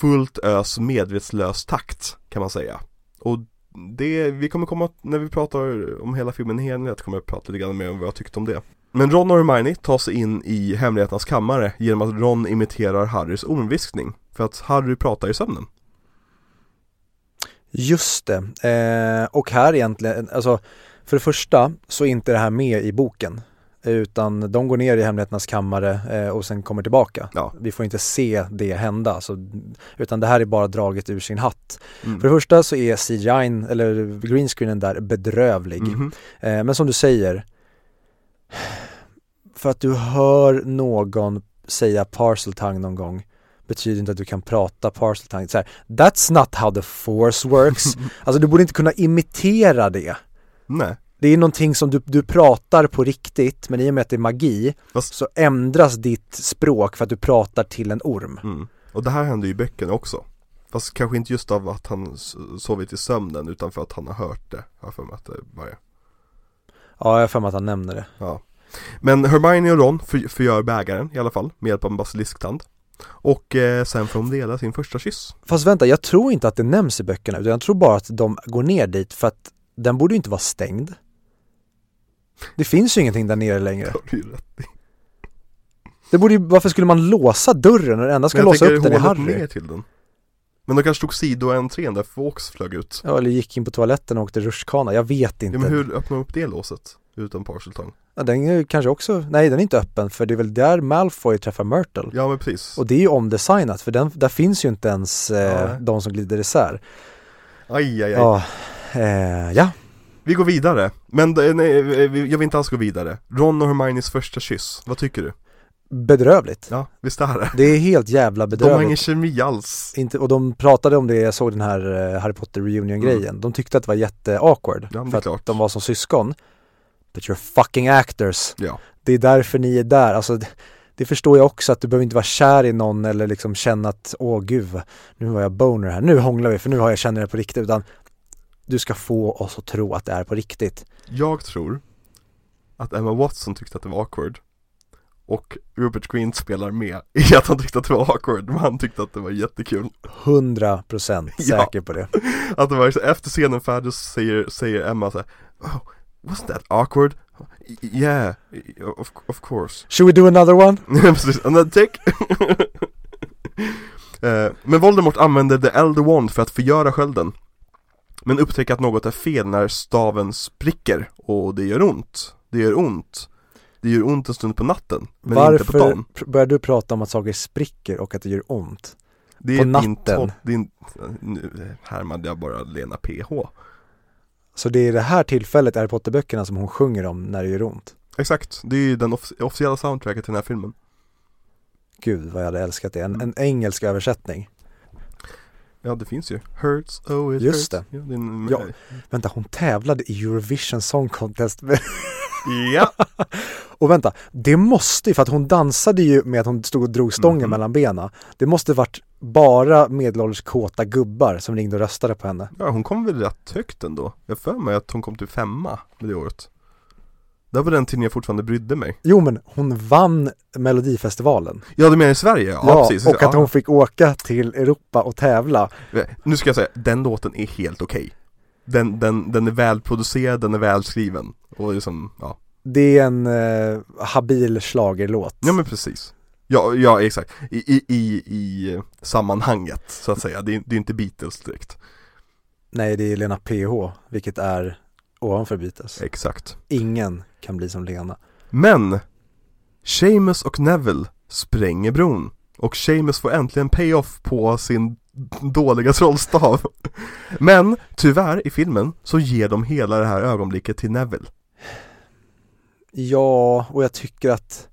fullt ös medvetslös takt kan man säga. Och det, vi kommer komma, när vi pratar om hela filmen i helhet kommer jag prata lite grann mer om vad jag tyckte om det. Men Ron och Hermione tar sig in i hemligheternas kammare genom att Ron imiterar Harrys ormviskning För att Harry pratar i sömnen. Just det, eh, och här egentligen, alltså för det första så är inte det här med i boken utan de går ner i hemligheternas kammare eh, och sen kommer tillbaka. Ja. Vi får inte se det hända, så, utan det här är bara draget ur sin hatt. mm. För det första så är CGI, eller greenscreenen där bedrövlig. Mhm. Eh, men som du säger, för att du hör någon säga parcel tongue någon gång betyder inte att du kan prata parcel tongue. Så här, That's not how the force works. alltså du borde inte kunna imitera det. Nej, Det är någonting som du, du pratar på riktigt, men i och med att det är magi Fast- så ändras ditt språk för att du pratar till en orm. mm. och det här händer ju i böckerna också Fast kanske inte just av att han sovit i sömnen utan för att han har hört det Har för mig att det bara är Ja, jag har för mig att han nämner det. Ja Men Hermione och Ron för, förgör bägaren i alla fall med hjälp av en basilisktant Och eh, sen får de dela sin första kyss Fast vänta, jag tror inte att det nämns i böckerna utan jag tror bara att de går ner dit för att den borde ju inte vara stängd. Det finns ju ingenting där nere längre. Det borde ju, varför skulle man låsa dörren när det enda ska låsa upp den hålet Harry? ner till den Men de kanske tog sidoentrén där Fawkes flög ut Ja, eller gick in på toaletten och åkte rutschkana, jag vet inte. Ja men hur öppnar de upp det låset? Utan partial tongue? ja, den är kanske också, nej den är inte öppen för det är väl där Malfoy träffar Myrtle. Ja men precis Och det är ju omdesignat för den, där finns ju inte ens eh, Nej. de som glider isär. Aj aj aj Ja, eh, ja. Vi går vidare, men eh, nej, vi- jag vill inte alls gå vidare Ron och Hermiones första kyss, vad tycker du? bedrövligt. Ja, visst är det? Det är helt jävla De har ingen bedrövligt. kemi alls Inte, och de pratade om det, jag såg den här eh, Harry Potter reunion grejen. De tyckte att det var jätte-awkward. Mm. Ja, för att klart. de var som syskon. But you're fucking actors. Ja, Det är därför ni är där. Alltså, det, det förstår jag också att du behöver inte vara kär i någon eller liksom känna att åh gud, nu var jag boner här, nu hånglar vi för nu har jag känner det på riktigt. Utan du ska få oss att tro att det är på riktigt. jag tror att Emma Watson tyckte att det var awkward Och Rupert Green spelar med i att han tyckte att det var awkward, men han tyckte att det var jättekul 100% Ja. säker på det. Att det var så, efter scenen färdig så säger, säger Emma så här, oh, wasn't that awkward? Yeah, of, of course Should we do another one? Precis, another take Eh, Men Voldemort använder The Elder Wand för att förgöra skölden Men upptäcker att något är fel när staven spricker och det gör ont Det gör ont Det gör ont en stund på natten, men inte på Varför dagen pr- börjar du prata om att saker spricker och att det gör ont? Det på natten? din, Nu härmade jag bara Lena PH Så det är det här tillfället i Harry Potter-böckerna som hon sjunger om när det gör ont. Exakt, det är ju den off- officiella soundtracket till den här filmen Gud vad jag hade älskat det. En, en engelsk översättning. Ja det finns ju, Hurts, oh it Just hurts. Ja, det en, Ja. Vänta, hon tävlade i Eurovision Song Contest. ja. och vänta, det måste ju, för att hon dansade ju med att hon stod och drog stången Mhm. mellan benen. Det måste varit bara medelålders kåta gubbar som ringde och röstade på henne. ja hon kom väl rätt högt ändå Jag för mig att hon kom till femma med det året Det var den tiden jag fortfarande brydde mig. Jo men hon vann Melodifestivalen. Ja du menar i Sverige? Ja, Ja, precis och att ja. hon fick åka till Europa och tävla. Nu ska jag säga, den låten är helt okej. Den, den, den är välproducerad, den är välskriven. Och liksom, ja. Det är en eh, habil schlagerlåt Ja men precis. Ja, ja exakt, i, i, i, i sammanhanget så att säga, det är, det är inte Beatles direkt. Nej det är Lena PH, vilket är ovanför Beatles. Exakt. Ingen kan bli som Lena. Men Seamus och Neville spränger bron och Seamus får äntligen payoff på sin dåliga trollstav. Men tyvärr i filmen så ger de hela det här ögonblicket till Neville. Ja, och jag tycker att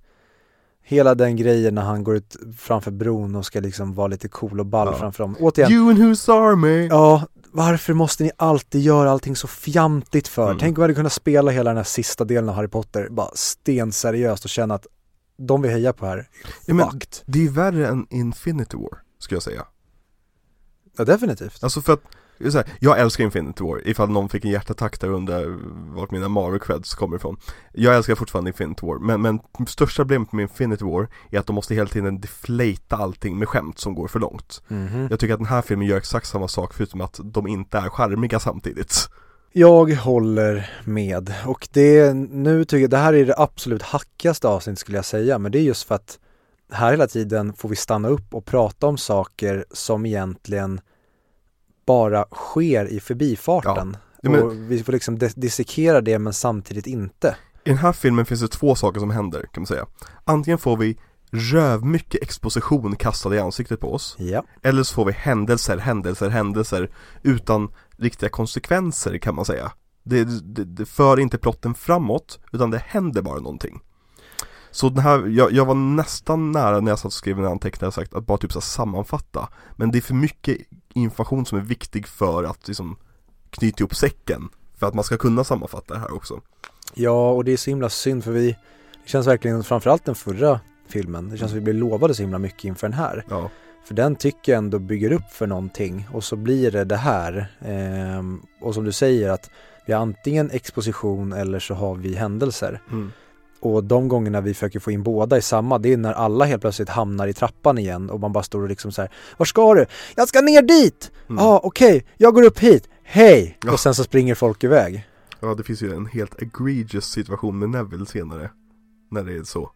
Hela den grejen när han går ut framför bron och ska liksom vara lite cool och ball Ja. framför dem Återigen, You and whose army? ja varför måste ni alltid göra allting så fjantigt för? Mm. Tänk om vi hade kunnat spela hela den här sista delen av Harry Potter bara stenseriöst och känna att de vi hejar på här är Ja, fucked. Det är värre än Infinity War, ska jag säga Ja definitivt. Alltså för att, så här, jag älskar Infinity War, ifall någon fick en hjärtattack där undrar vart mina Marvel creds kommer ifrån. Jag älskar fortfarande Infinity War, men, men största problemet med Infinity War är att de måste hela tiden deflata allting med skämt som går för långt. Mhm. Jag tycker att den här filmen gör exakt samma sak förutom att de inte är charmiga samtidigt. Jag håller med. Och det, nu tycker jag, det här är det absolut hackigaste avsnittet skulle jag säga, men det är just för att här hela tiden får vi stanna upp och prata om saker som egentligen bara sker i förbifarten. Ja, men- Och vi får liksom dis- dissekera det men samtidigt inte. I den här filmen finns det två saker som händer kan man säga Antingen får vi rövmycket exposition kastad i ansiktet på oss Ja. Eller så får vi händelser, händelser, händelser utan riktiga konsekvenser kan man säga det, det, det för inte plotten framåt, utan det händer bara någonting Så den här, jag, jag var nästan nära när jag satt och skrev en anteckning sagt att bara typ så sammanfatta Men det är för mycket information som är viktig för att liksom knyta ihop säcken För att man ska kunna sammanfatta det här också Ja, och det är så himla synd för vi, det känns verkligen, framförallt den förra filmen, det känns som vi blev lovade så himla mycket inför den här. Ja, För den tycker jag ändå bygger upp för någonting och så blir det det här. Ehm, och som du säger att vi har antingen exposition eller så har vi händelser. mm. Och de gångerna vi försöker få in båda i samma, det är när alla helt plötsligt hamnar i trappan igen och man bara står och liksom så här, Var ska du? Jag ska ner dit! Ja, Mm. ah, okej, jag går upp hit, hej! Ja. Och sen så springer folk iväg. ja det finns ju en helt egregious situation med Neville senare När det är så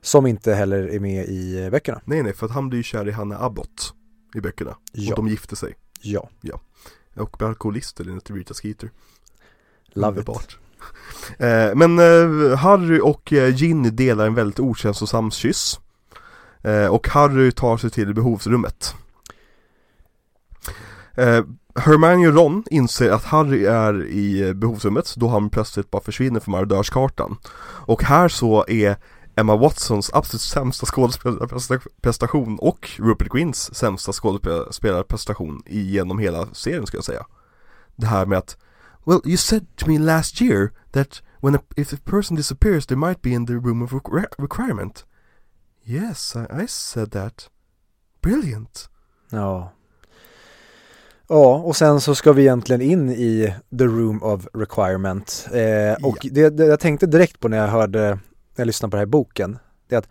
Som inte heller är med i eh, böckerna. Nej nej, för att han blir ju kär i Hanna Abbott i böckerna Ja, Och de gifte sig ja, Och blir alkoholister enligt Rita Skeeter love it. Underbart. Eh, Eh, men eh, Harry och eh, Ginny delar en väldigt okänslosam kyss. Och Harry tar sig till behovsrummet. Hermione och Ron inser att Harry är i behovsrummet då han plötsligt bara försvinner från marodörskartan. Och här så är Emma Watsons absolut sämsta skådespelarprestation och Rupert Grins sämsta skådespelarprestation genom hela serien ska jag säga. Det här med att Well, you said to me last year that when a, if a person disappears they might be in the room of requ- requirement. Yes, I, I said that. Brilliant. Ja. Ja, och sen så ska vi egentligen in i the room of requirement. Eh, och det, det jag tänkte direkt på när jag hörde, när jag lyssnade på den här boken, det är att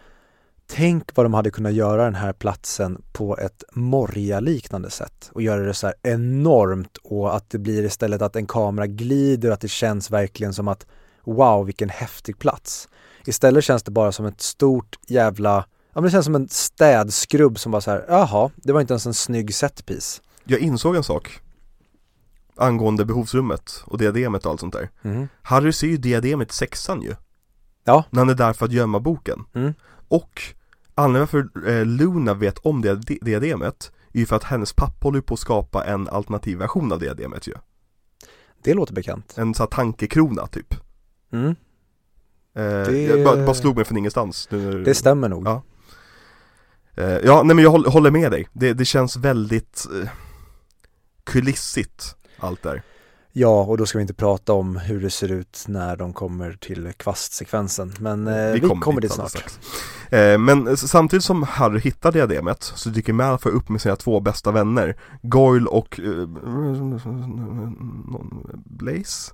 tänk vad de hade kunnat göra den här platsen på ett Morja-liknande sätt och göra det så här enormt och att det blir istället att en kamera glider och att det känns verkligen som att wow vilken häftig plats. Istället känns det bara som ett stort jävla, ja men det känns som en städskrubb som bara så här, jaha, det var inte ens en snygg setpiece. Jag insåg en sak. Angående behovsrummet och diademet och allt sånt där. Mhm. Harry ser ju diademet i sexan ju. Ja. När han är där för att gömma boken. Mm. Och anledningen varför eh, Luna vet om diade- diademet är ju för att hennes pappa håller på att skapa en alternativ version av diademet ju. Det låter bekant. En sån här tankekrona typ. Mm. Eh, Det- Jag bara, bara slog mig från ingenstans. Nu, Det stämmer nog. Ja. Eh, ja, nej men jag håller, håller med dig. Det, det känns väldigt eh, kulissigt allt där. Ja, och då ska vi inte prata om hur det ser ut när de kommer till kvastsekvensen. Men eh, vi, kommer, dit alldeles snart. Eh, men samtidigt som Harry hittar diademet så dyker Malfoy upp med sina två bästa vänner Goyle och eh, Blaze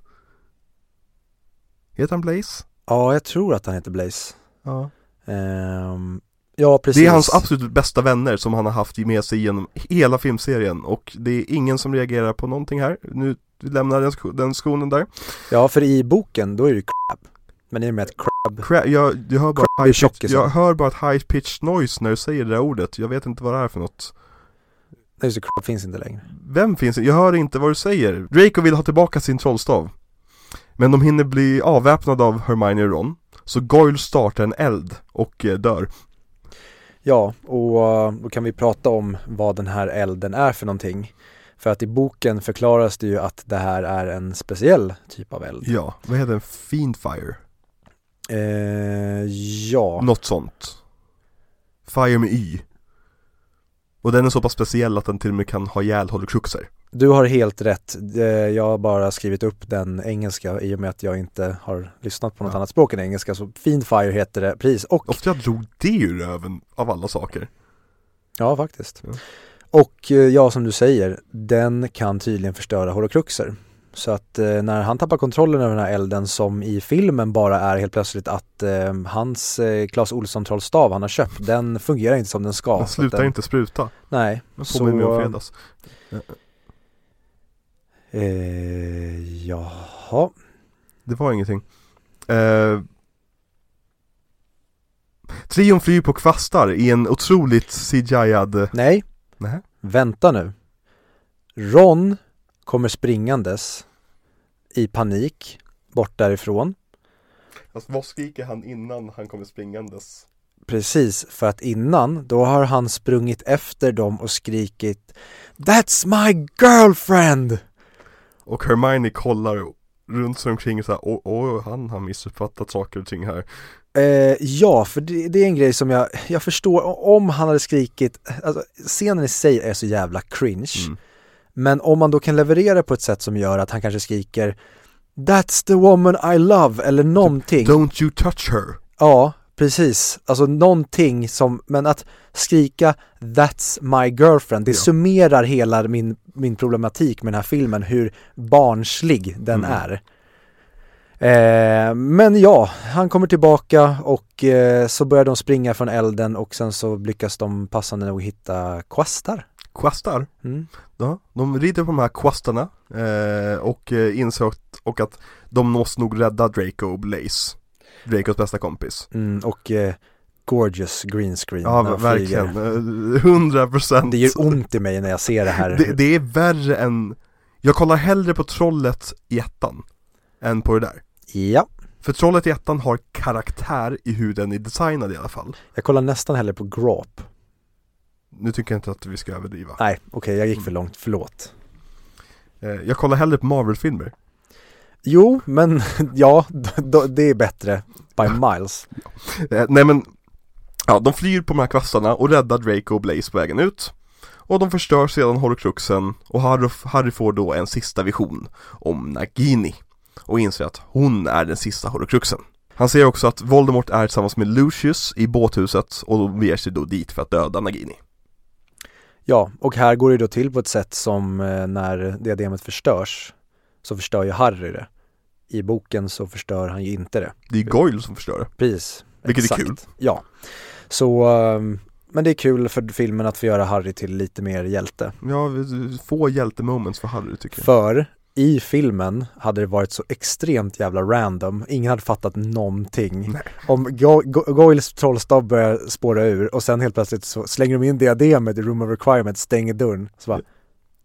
Heter han Blaze? Ja, jag tror att han heter Blaze. Ja. Ehm, ja. Det är hans absolut bästa vänner som han har haft med sig genom hela filmserien och det är ingen som reagerar på någonting här. Nu vi lämnar den, sko- den skonen där. Ja, för i boken då är det Crab. Men i och med att Crab, Cra- jag, jag, hör bara Crab high pitch, jag hör bara ett high pitched noise när du säger det där ordet. Jag vet inte vad det är för något. nej just det, Crab finns inte längre. Vem finns? Jag hör inte vad du säger. Draco vill ha tillbaka sin trollstav. Men de hinner bli avväpnade av Hermione och Ron. Så Goyle startar en eld och eh, dör. Ja, och eh, då kan vi prata om vad den här elden är för någonting. För att i boken förklaras det ju att det här är en speciell typ av eld. Ja, vad heter den? Fiendfire? Eh, ja, Något sånt. Fire med Y. Och den är så pass speciell att den till och med kan ha ihjäl Horcruxer. du har helt rätt. Eh, Jag har bara skrivit upp den engelska i och med att jag inte har lyssnat på något Ja. annat språk än engelska. Så Fiendfire heter det, precis. Och Ofta jag drog det ur röven av alla saker. Ja, faktiskt. Ja. Och eh, ja, som du säger, den kan tydligen förstöra horocruxer. Så att eh, när han tappar kontrollen över den här elden som i filmen bara är helt plötsligt att eh, hans eh, Clas Ohlson trollstav han har köpt, den fungerar inte som den ska. Den slutar den, inte spruta. Nej. Den påminner mig om fredags. eh, jaha. Det var ingenting. Eh, trion flyr på kvastar i en otroligt CGI-ad... Nej, Nej. vänta nu. Ron kommer springandes i panik bort därifrån. Alltså, vad skriker han innan han kommer springandes? Precis, för att innan då har han sprungit efter dem och skrikit That's my girlfriend! Och Hermione kollar runt sig omkring så här, åh, åh, han har missuppfattat saker och ting här. Eh, ja, för det, det är en grej som jag, jag förstår, om han hade skrikit, alltså scenen i sig är så jävla cringe, Mm. men om man då kan leverera på ett sätt som gör att han kanske skriker That's the woman I love eller någonting. Don't you touch her. Ja, precis. Alltså någonting som, men att skrika That's my girlfriend, det Ja. summerar hela min, min problematik med den här filmen, hur barnslig den Mm. är. Eh, men ja, han kommer tillbaka och eh, så börjar de springa från elden och sen så lyckas de passande nog hitta kvastar. Kvastar. Mm. Ja, de rider på de här kvastarna eh, och eh, inser och att de måste nog rädda Draco Blaze. Dracos bästa kompis. Mm, och eh, gorgeous green screen. Ja, verkligen. Eh, Hundra procent. Det gör ont i mig när jag ser det här. Det, det är värre än, jag kollar hellre på trollet i ettan än på det där. Ja. För trollet i ettan har karaktär i hur den är designad i alla fall. Jag kollar nästan hellre på Grop. Nu tycker jag inte att vi ska överdriva. Nej, okej, jag gick för långt, förlåt. Eh, jag kollar hellre på Marvel-filmer. Jo, men ja, det är bättre by miles. Eh, nej men, ja de flyr på de här kvastarna och räddar Draco och Blaze på vägen ut. Och de förstör sedan Horcruxen och Harry, Harry får då en sista vision om Nagini. Och inser att hon är den sista Horcruxen. Han ser också att Voldemort är tillsammans med Lucius i båthuset och de beger sig då dit för att döda Nagini. Ja, och här går det då till på ett sätt som eh, när diademet förstörs så förstör ju Harry det. I boken så förstör han ju inte det. Det är Goyle som förstör det. Precis. Vilket är Exakt. kul. Ja. Så, ehm, men det är kul för filmen att få göra Harry till lite mer hjälte. Ja, få hjältemoments för Harry tycker jag. För i filmen hade det varit så extremt jävla random, ingen hade fattat någonting. Nej. Om Go- Go- Goyles trollstav börjar spåra ur och sen helt plötsligt så slänger de in diademet i Room of Requirement, stänger dörren. Så bara,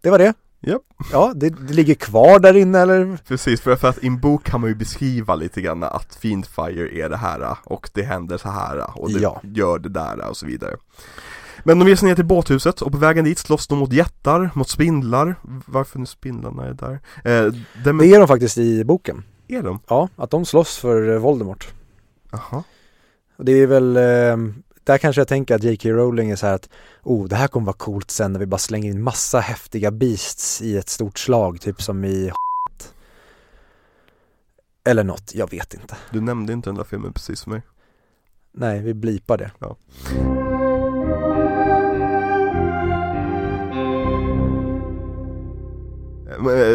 det var det. Japp. Ja, det, det ligger kvar där inne eller? Precis, för, för att i en bok kan man ju beskriva lite grann att Fiendfire är det här och det händer så här och det Ja. gör det där och så vidare. Men de ger sig ner till båthuset och på vägen dit slåss de mot jättar, mot spindlar. Varför nu spindlarna är där? Eh, dem- Det är de faktiskt i boken. är de? Ja, att de slåss för eh, Voldemort. Jaha. Och det är väl, eh, där kanske jag tänker att J.K. Rowling är så här att oh, det här kommer vara coolt sen när vi bara slänger in massa häftiga beasts i ett stort slag, typ som i Eller något, jag vet inte. Du nämnde inte den där filmen precis som mig. Nej, vi blipar det. Ja.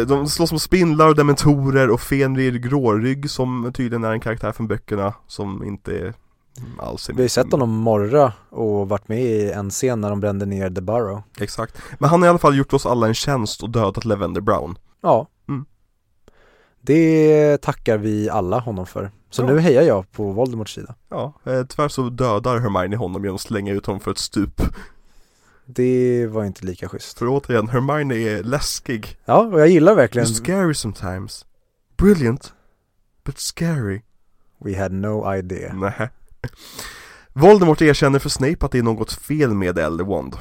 De slåss mot spindlar och dementorer och Fenrir Grårygg som tydligen är en karaktär från böckerna som inte alls är Vi har ju sett honom morra och varit med i en scen när de brände ner The Burrow. Exakt. Men han har i alla fall gjort oss alla en tjänst och dödat Lavender Brown. Ja. Mm. Det tackar vi alla honom för. Så Ja. nu hejar jag på Voldemorts sida. Ja, eh, tyvärr så dödar Hermione honom genom att slänga ut honom för ett stup. Det var inte lika schysst. För återigen, Hermione är läskig. Ja, och jag gillar verkligen You're scary sometimes. Brilliant. But scary. We had no idea. Nej. Voldemort erkänner för Snape att det är något fel med Elderwand.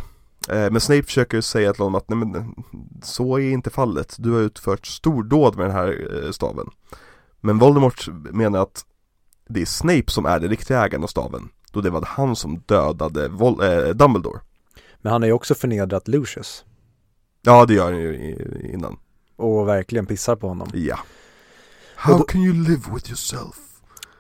Eh, men Snape försöker säga till honom att nej men så är inte fallet. Du har utfört stordåd med den här eh, staven. Men Voldemort menar att det är Snape som är den riktiga ägaren av staven. Då det var han som dödade Vol- eh, Dumbledore. Men han har ju också förnedrat Lucius Ja det gör han ju innan. och verkligen pissar på honom. Ja. How då- can you live with yourself?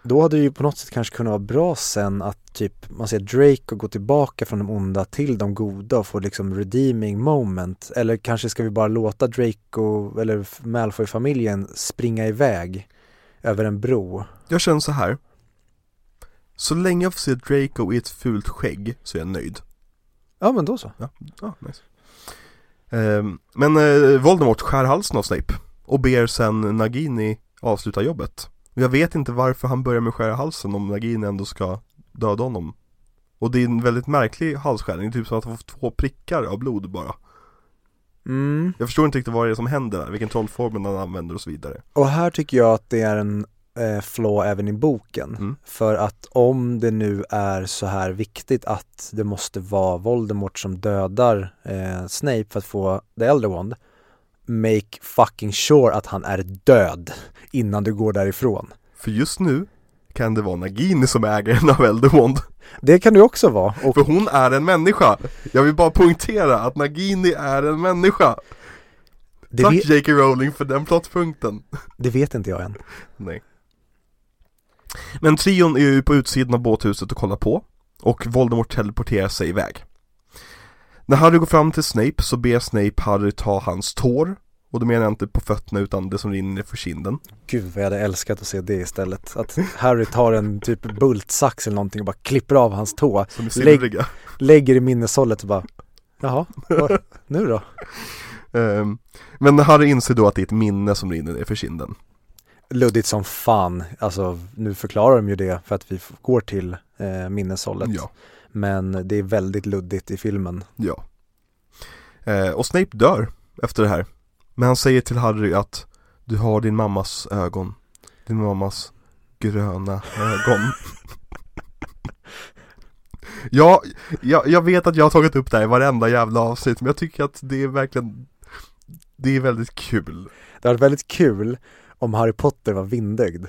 Då hade det ju på något sätt kanske kunnat vara bra sen att typ man ser Drake och gå tillbaka från de onda till de goda och få liksom redeeming moment. Eller kanske ska vi bara låta Drake och, eller Malfoy-familjen springa iväg över en bro. Jag känner så här. Så länge jag får se Draco i ett fult skägg så är jag nöjd. Ja men då så. Ja, nice. Ehm, men eh, Voldemort skär halsen av Snape och ber sen Nagini avsluta jobbet. Jag vet inte varför han börjar med att skära halsen om Nagini ändå ska döda honom. Och det är en väldigt märklig halsskärning, typ som att han får två prickar av blod bara. Mm. Jag förstår inte riktigt vad det är som händer där, vilken trollformel han använder och så vidare. Och här tycker jag att det är en eh, flaw även i boken. Mm. För att om det nu är så här viktigt att det måste vara Voldemort som dödar eh, Snape för att få The Elder Wand Make fucking sure att han är död innan du går därifrån. För just nu kan det vara Nagini som är ägaren av Elderwand. Det kan du också vara. Och För hon är en människa. Jag vill bara poängtera att Nagini är en människa. det, Tack vet, J.K. Rowling för den plottpunkten. det vet inte jag än. Nej. Men trion är ju på utsidan av båthuset och kollar på. Och Voldemort teleporterar sig iväg. När Harry går fram till Snape så ber Snape Harry ta hans tår. Och då menar jag inte på fötterna utan det som rinner för kinden. Gud vad jag hade älskat att se det istället. Att Harry tar en typ bultsax eller någonting och bara klipper av hans tå. Som är Lägg- silvriga. Lägger i minneshållet och bara Jaha, vad- nu då? Ehm, Men Harry inser då att det är ett minne som rinner ner för kinden. Luddigt som fan. Alltså nu förklarar de ju det för att vi går till eh, minneshållet. Ja. Men det är väldigt luddigt i filmen. Ja. Eh, och Snape dör efter det här. Men han säger till Harry att du har din mammas ögon. Din mammas gröna ögon. ja, jag, jag vet att jag har tagit upp det här i varenda jävla avsnitt men jag tycker att det är verkligen Det är väldigt kul. Det hade varit väldigt kul om Harry Potter var vindögd.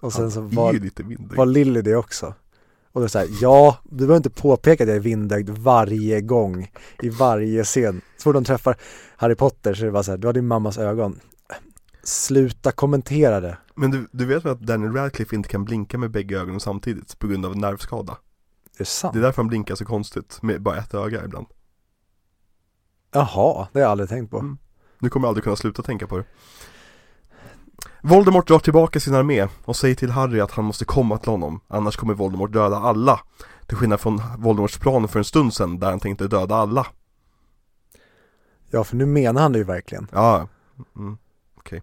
Och sen så Han var, var Lily det också. Och det är så här, ja, du behöver inte påpeka att jag är vindögd varje gång, i varje scen. Så fort de träffar Harry Potter så är det bara så här, du har din mammas ögon. Sluta kommentera det. Men du, du vet väl att Daniel Radcliffe inte kan blinka med bägge ögonen samtidigt på grund av nervskada? Det är sant. Det är därför han blinkar så konstigt med bara ett öga ibland. Jaha, det har jag aldrig tänkt på. Mm. Nu kommer jag aldrig kunna sluta tänka på det. Voldemort drar tillbaka sin armé och säger till Harry att han måste komma till honom, annars kommer Voldemort döda alla. Till skillnad från Voldemorts plan för en stund sedan där han tänkte döda alla. Ja, för nu menar han det ju verkligen. Ja, mm, okej.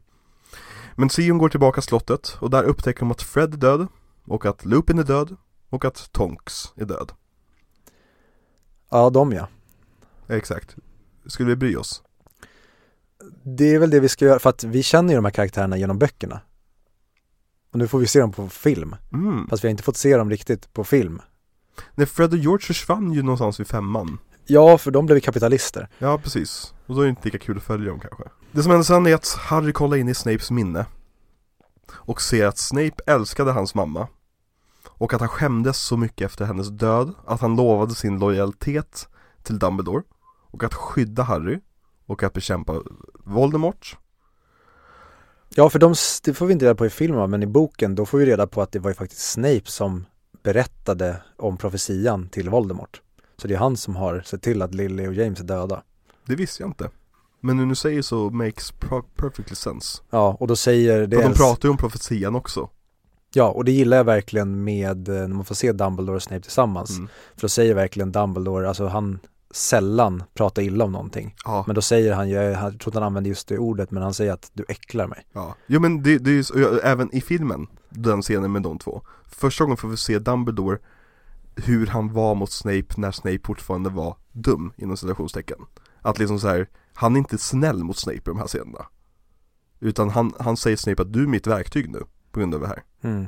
Men Sion går tillbaka till slottet och där upptäcker de att Fred är död och att Lupin är död och att Tonks är död. Ja, de ja. Exakt. Skulle vi bry oss? Det är väl det vi ska göra, för att vi känner ju de här karaktärerna genom böckerna. Och nu får vi se dem på film, Mm. fast vi har inte fått se dem riktigt på film. Nej, Fred och George försvann ju någonstans vid femman. Ja, för de blev kapitalister. Ja, precis. Och då är det inte lika kul att följa dem kanske. Det som händer sen är att Harry kollar in i Snapes minne. Och ser att Snape älskade hans mamma. Och att han skämdes så mycket efter hennes död att han lovade sin lojalitet till Dumbledore. Och att skydda Harry. Och att bekämpa Voldemort. Ja, för de, det får vi inte reda på i filmen, men i boken, då får vi reda på att det var ju faktiskt Snape som berättade om profetian till Voldemort. Så det är han som har sett till att Lily och James är döda. Det visste jag inte. Men när du säger så makes perfectly sense. Ja, och då säger det För de pratar ju om profetian också. Ja, och det gillar jag verkligen med eh, när man får se Dumbledore och Snape tillsammans. Mm. För då säger verkligen Dumbledore, alltså han sällan pratar illa om någonting. Ja, Men då säger han, jag, jag tror inte han använder just det ordet, men han säger att du äcklar mig. ja. Jo men det, det är ju så, även i filmen, den scenen med de två. Första gången får vi se Dumbledore hur han var mot Snape när Snape fortfarande var dum inom citationstecken. Att liksom så här, han är inte snäll mot Snape i de här scenerna. Utan han, han säger Snape att du är mitt verktyg nu, på grund av det här. Mm.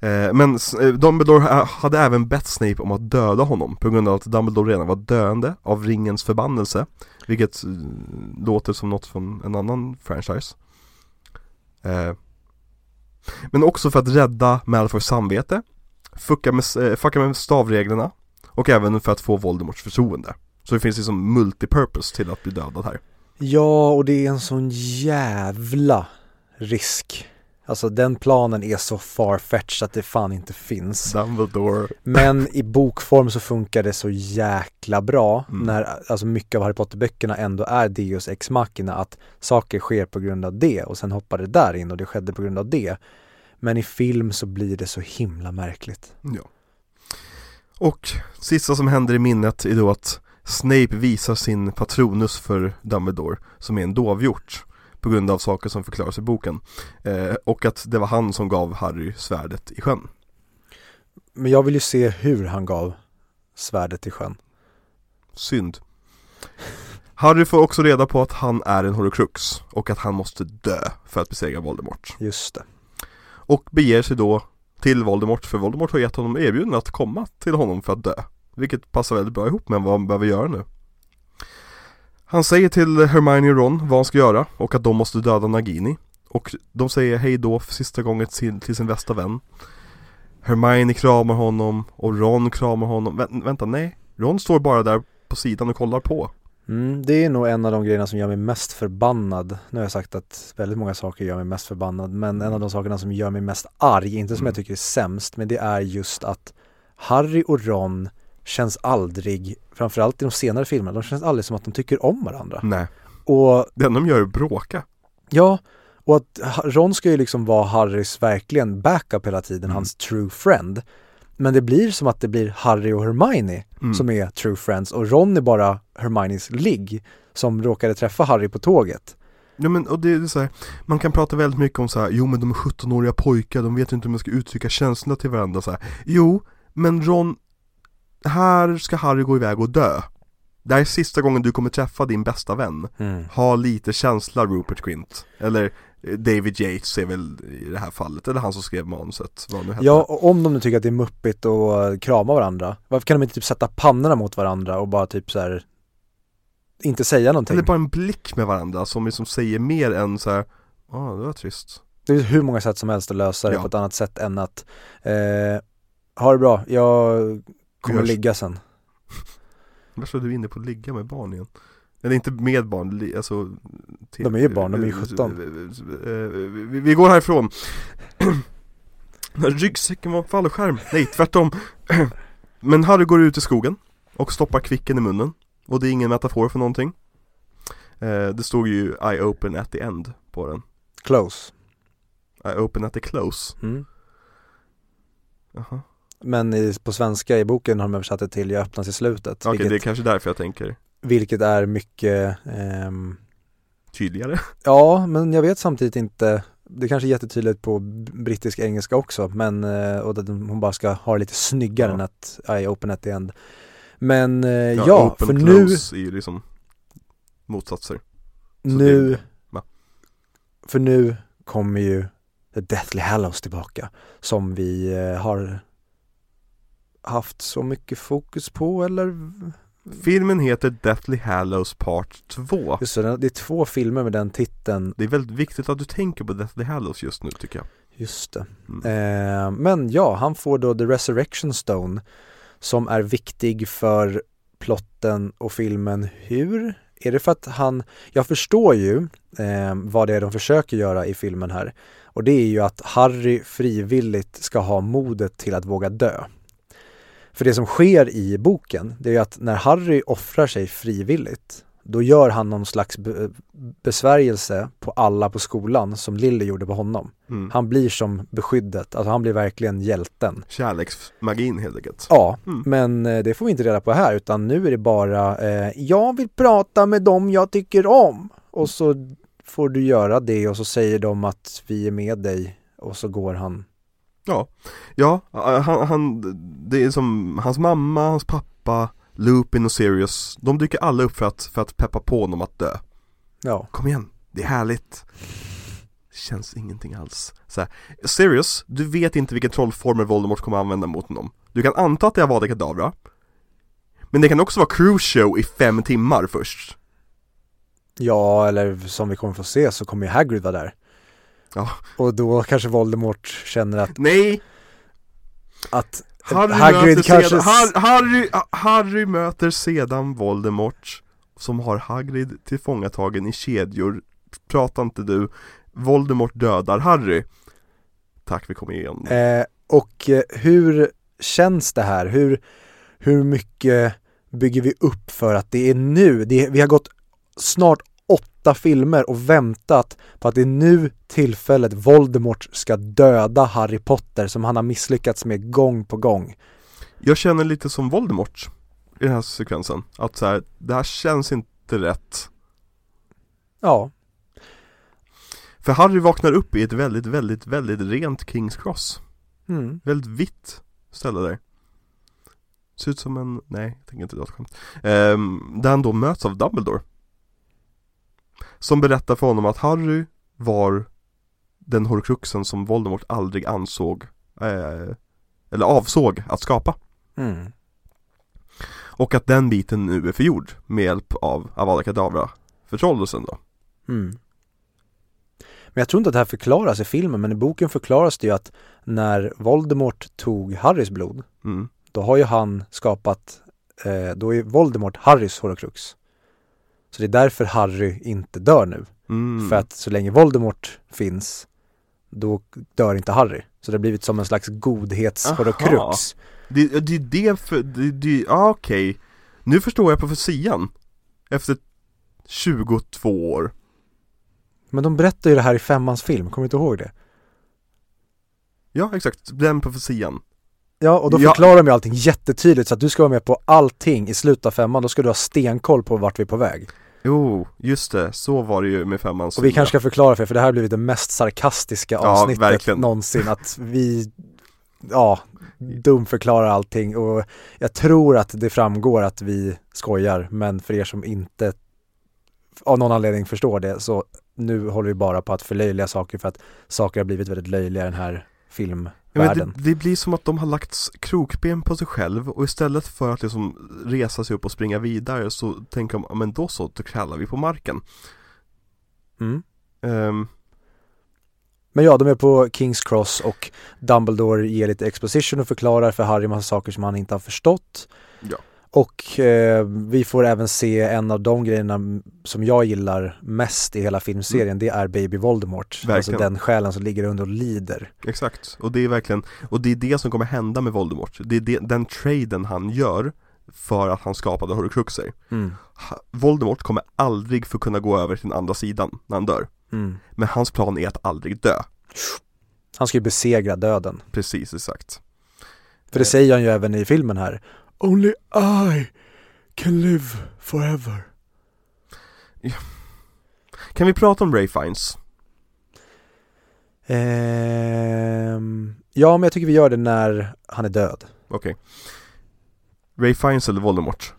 Eh, men eh, Dumbledore hade även bett Snape om att döda honom på grund av att Dumbledore redan var döende av ringens förbannelse Vilket eh, låter som något från en annan franchise. Men också för att rädda Malfoys samvete Fucka med, fucka med stavreglerna Och även för att få Voldemorts förtroende. Så det finns liksom multipurpose till att bli dödad här. Ja, och det är en sån jävla risk. Alltså den planen är så farfetched att det fan inte finns. Dumbledore Men i bokform så funkar det så jäkla bra Mm. när alltså mycket av Harry Potter-böckerna ändå är Deus ex machina att saker sker på grund av det och sen hoppar det där in och det skedde på grund av det. Men i film så blir det så himla märkligt. Ja. Och sista som händer i minnet är då att Snape visar sin patronus för Dumbledore som är en dovhjort på grund av saker som förklaras i boken. Eh, och att det var han som gav Harry svärdet i sjön. Men jag vill ju se hur han gav svärdet i sjön. Synd. Harry får också reda på att han är en horocrux och att han måste dö för att besegra Voldemort. Just det. Och beger sig då till Voldemort för Voldemort har gett honom erbjudande att komma till honom för att dö. Vilket passar väldigt bra ihop med vad han behöver göra nu. Han säger till Hermione och Ron vad han ska göra och att de måste döda Nagini. Och de säger hej då för sista gången till, till sin bästa vän. Hermione kramar honom och Ron kramar honom. Vä- vänta, nej. Ron står bara där på sidan och kollar på. Mm, det är nog en av de grejerna som gör mig mest förbannad. Nu har jag sagt att väldigt många saker gör mig mest förbannad, men en av de sakerna som gör mig mest arg, inte som Mm. jag tycker är sämst, men det är just att Harry och Ron känns aldrig, framförallt i de senare filmerna, de känns aldrig som att de tycker om varandra. Nej. Och Det enda de gör är att bråka. ja, och att Ron ska ju liksom vara Harrys verkligen backup hela tiden, Mm. hans true friend. Men det blir som att det blir Harry och Hermione Mm. som är true friends och Ron är bara Hermiones ligg som råkade träffa Harry på tåget. Ja men och det är så här, man kan prata väldigt mycket om så här, jo men de är 17-åriga pojkar, de vet inte hur man ska uttrycka känslorna till varandra så här. Jo, men Ron, här ska Harry gå iväg och dö. Det här är sista gången du kommer träffa din bästa vän. Ha lite känsla Rupert Grint. Eller eh, David Yates är väl i det här fallet, eller han som skrev manuset, vad nu hette. Ja, och om de nu tycker att det är muppigt att krama varandra, varför kan de inte typ sätta pannorna mot varandra och bara typ så här inte säga någonting? Eller bara en blick med varandra som liksom säger mer än så här, ja ah, det var trist. Det är hur många sätt som helst att lösa det Ja. på ett annat sätt än att eh, ha det bra, jag kommer hörs. ligga sen. Varför är du inne på att ligga med barn igen? Eller inte med barn, alltså De är ju barn, de är ju 17. Eh, vi, vi går härifrån Ryggsäcken var en fallskärm, nej tvärtom Men Harry går ut i skogen och stoppar kvicken i munnen Och det är ingen metafor för någonting Eh, Det stod ju I open at the end på den Close. I open at the close Mm. Jaha Men i, på svenska i boken har de översatt det till jag öppnas i slutet. Okej, vilket, det är kanske därför jag tänker vilket är mycket ehm, tydligare Ja, men jag vet samtidigt inte Det kanske är jättetydligt på brittisk engelska också men eh, och att hon bara ska ha det lite snyggare Ja. än att I open at the end Men eh, ja, open för nu, är ju liksom motsatser Så nu det- va? För nu kommer ju The Deathly Hallows tillbaka Som vi eh, har haft så mycket fokus på eller Filmen heter Deathly Hallows Part 2 Just det, det är två filmer med den titeln Det är väldigt viktigt att du tänker på Deathly Hallows just nu tycker jag Just det Mm. Eh, men ja, han får då The Resurrection Stone som är viktig för plotten och filmen. Hur? Är det för att han, jag förstår ju eh, vad det är de försöker göra i filmen här och det är ju att Harry frivilligt ska ha modet till att våga dö. För det som sker i boken, det är att när Harry offrar sig frivilligt, då gör han någon slags be- besvärjelse på alla på skolan som Lily gjorde på honom. Mm. Han blir som beskyddet, alltså han blir verkligen hjälten. Kärleksmagin helt enkelt. Ja, Mm. men eh, det får vi inte reda på här utan nu är det bara eh, jag vill prata med dem jag tycker om och så får du göra det och så säger de att vi är med dig och så går han. Ja, ja han, han, det är som hans mamma, hans pappa, Lupin och Sirius De dyker alla upp för att, för att peppa på honom att dö. Ja, Kom igen, det är härligt. Känns ingenting alls. Så här, Sirius, du vet inte vilken trollformel Voldemort kommer använda mot honom. Du kan anta att det är Avada Kedavra Men det kan också vara Show i fem timmar först. Ja eller som vi kommer få se så kommer ju Hagrid vara där. Ja. Och då kanske Voldemort känner att, Nej! att Harry, Hagrid möter kanske sedan, Harry, Harry möter sedan Voldemort Som har Hagrid tillfångatagen i kedjor Prata inte du Voldemort dödar Harry Tack, vi kommer igenom Eh, och eh, hur känns det här? Hur, hur mycket bygger vi upp för att det är nu? Det vi har gått snart åtta filmer och väntat på att det är nu tillfället Voldemort ska döda Harry Potter som han har misslyckats med gång på gång. Jag känner lite som Voldemort I den här sekvensen Att så här, det här känns inte rätt. Ja, För Harry vaknar upp i ett väldigt, väldigt, väldigt rent Kings Cross. Mm. Väldigt vitt ställe där. Ser ut som en, nej jag tänker inte dra ett skämt. Ehm, Där han då möts av Dumbledore Som berättar för honom att Harry var Den horcruxen som Voldemort aldrig ansåg eh, Eller avsåg att skapa Mm. Och att den biten nu är förgjord med hjälp av Avada Kedavra Förtrollelsen då Mm. Men jag tror inte att det här förklaras i filmen men i boken förklaras det ju att när Voldemort tog Harrys blod mm. då har ju han skapat, eh, då är Voldemort Harrys horocrux. Så det är därför Harry inte dör nu. Mm. För att så länge Voldemort finns, då dör inte Harry. Så det har blivit som en slags godhetshorocrux. Det, det är det för, det, det, ah, okej Nu förstår jag profetian Efter 22 år Men de berättar ju det här i femmans film, kommer du inte ihåg det? Ja exakt, den profetian Ja, och då Ja. förklarar de ju allting jättetydligt så att du ska vara med på allting i slutet av femman, då ska du ha stenkoll på vart vi är på väg. Jo, just det, så var det ju med femman Och vi kanske ska förklara för er, för det här har blivit det mest sarkastiska Ja, avsnittet verkligen. någonsin, att vi, ja, dumförklarar allting. Och jag tror att det framgår att vi skojar, men för er som inte av någon anledning förstår det, så nu håller vi bara på att förlöjliga saker för att saker har blivit väldigt löjliga i den här ja, filmvärlden. men det, det blir som att de har lagt krokben på sig själv och istället för att liksom resa sig upp och springa vidare så tänker de, men då så, då kallar vi på marken Mm. Ehm, Men ja, de är på Kings Cross och Dumbledore ger lite exposition och förklarar för Harry massa saker som han inte har förstått. Ja. Och eh, vi får även se en av de grejerna som jag gillar mest i hela filmserien, det är Baby Voldemort. Alltså Mm. Verkligen. den själen som ligger under och lider. Exakt, och det är verkligen, och det är det som kommer hända med Voldemort Det är det, den traden han gör för att han skapade Horcruxer Mm. Voldemort kommer aldrig få kunna gå över till den andra sidan när han dör Mm. Men hans plan är att aldrig dö Han ska ju besegra döden. Precis, exakt För det säger han ju även i filmen här. Only I can live forever. Kan vi prata om Ray Fiennes? Ehm, ja, men jag tycker vi gör det när han är död. Okej Ray Fiennes eller Voldemort?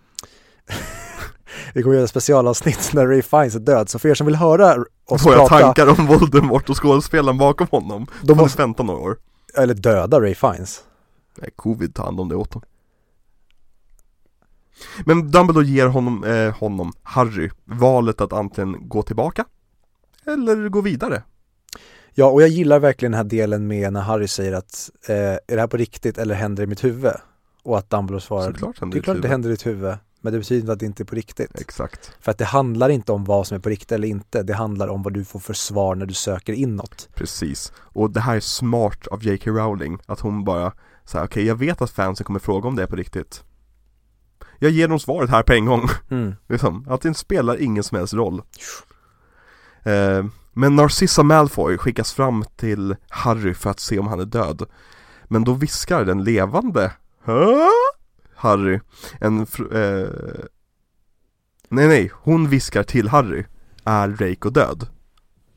Vi kommer göra ett specialavsnitt när Ray Fiennes är död, så för er som vill höra oss Får jag prata, tankar om Voldemort och skådespelaren bakom honom? då De måste vänta några år eller döda Ray Fiennes. Nej, covid tar hand om det åt dem Men Dumbledore ger honom, eh, honom, Harry, valet att antingen gå tillbaka Eller gå vidare Ja, och jag gillar verkligen den här delen med när Harry säger att eh, är det här på riktigt eller händer det i mitt huvud? Och att Dumbledore svarar, Såklart händer det är klart det händer i ditt huvud, men det betyder inte att det inte är på riktigt. Exakt För att det handlar inte om vad som är på riktigt eller inte, det handlar om vad du får för svar när du söker inåt. Precis, och det här är smart av J.K. Rowling Att hon bara säger okej jag vet att fansen kommer fråga om det är på riktigt Jag ger dem svaret här på en gång. Mm. Liksom, att det spelar ingen som helst roll. Eh, men Narcissa Malfoy skickas fram till Harry för att se om han är död. Men då viskar den levande Hä? Harry en eh, Nej nej, hon viskar till Harry Är Draco död?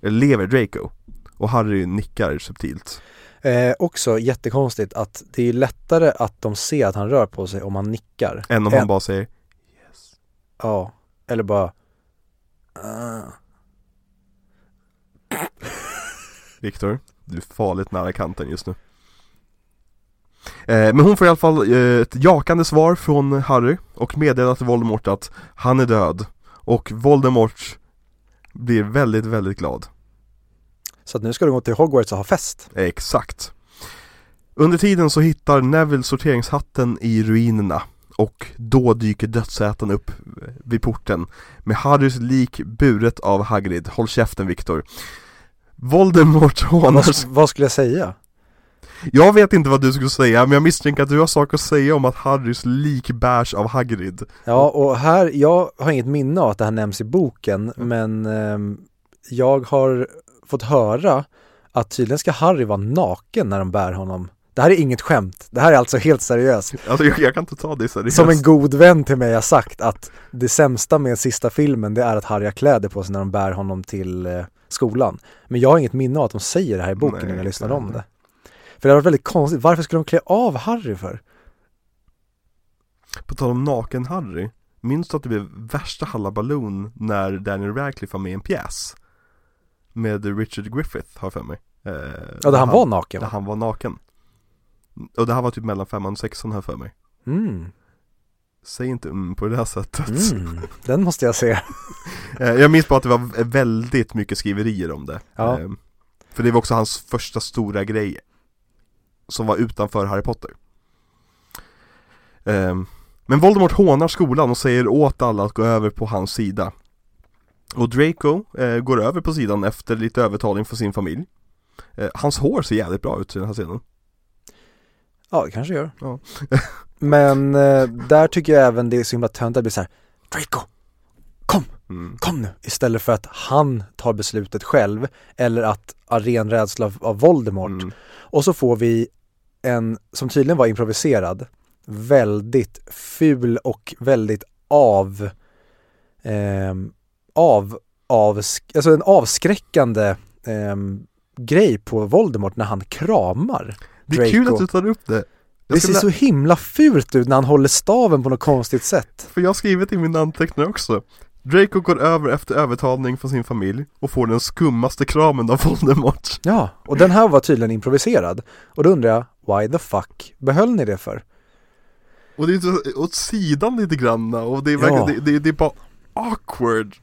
Eller lever Draco? Och Harry nickar subtilt Eh, också jättekonstigt att det är lättare att de ser att han rör på sig om han nickar. Än om En- han bara säger Ja, eller bara ah. Viktor, du är farligt nära kanten just nu eh, Men hon får i alla fall eh, ett jakande svar från Harry och meddelar till Voldemort att han är död Och Voldemort blir väldigt, väldigt glad Så att nu ska du gå till Hogwarts och ha fest. Exakt Under tiden så hittar Neville sorteringshatten i ruinerna och då dyker dödsätaren upp vid porten med Harrys lik buret av Hagrid. Håll käften Viktor. Voldemort hånar... Vad, vad skulle jag säga? Jag vet inte vad du skulle säga men jag misstänker att du har saker att säga om att Harrys lik bärs av Hagrid. Ja, och här, jag har inget minne av att det här nämns i boken, men ehm, jag har fått höra att tydligen ska Harry vara naken när de bär honom. Det här är inget skämt, det här är alltså helt seriöst. Alltså jag, jag kan inte ta det seriöst. Som en god vän till mig har sagt att det sämsta med sista filmen det är att Harry har kläder på sig när de bär honom till eh, skolan. Men jag har inget minne av att de säger det här i boken Nej, när jag lyssnade om det. För det har varit väldigt konstigt, varför skulle de klä av Harry för? På tal om naken-Harry, minns du att det blev värsta halabaloo när Daniel Radcliffe var med i en pjäs? Med Richard Griffith, har jag för mig. Eh, Ja, där han var naken Där va? han var naken. Och det här var typ mellan femman och sexan, jag för mig. Mm. Säg inte mm på det här sättet. Mm. Den måste jag se. Eh, jag minns bara att det var väldigt mycket skriverier om det. Ja. Eh, för det var också hans första stora grej som var utanför Harry Potter. Eh, men Voldemort hånar skolan och säger åt alla att gå över på hans sida. Och Draco eh, går över på sidan efter lite övertalning från sin familj. Eh, hans hår ser jävligt bra ut i den här scenen. Ja, det kanske gör. Ja. Men eh, där tycker jag även det är så himla töntigt att det blir så här, Draco, kom, Mm. kom nu. Istället för att han tar beslutet själv eller att ren rädsla av- av Voldemort. Mm. Och så får vi en, som tydligen var improviserad, väldigt ful och väldigt av, ehm, av, av, alltså en avskräckande ehm, grej på Voldemort när han kramar. Det är kul Draco. att du tar upp det. Jag Det ser så himla fult ut när han håller staven på något konstigt sätt. För jag har skrivit i mina anteckningar också Draco går över efter övertalning från sin familj och får den skummaste kramen av Voldemort Ja, och den här var tydligen improviserad. Och då undrar jag, why the fuck behöll ni det för? Och det är åt sidan lite grann och det är Ja. verkligen, det, det, det är bara awkward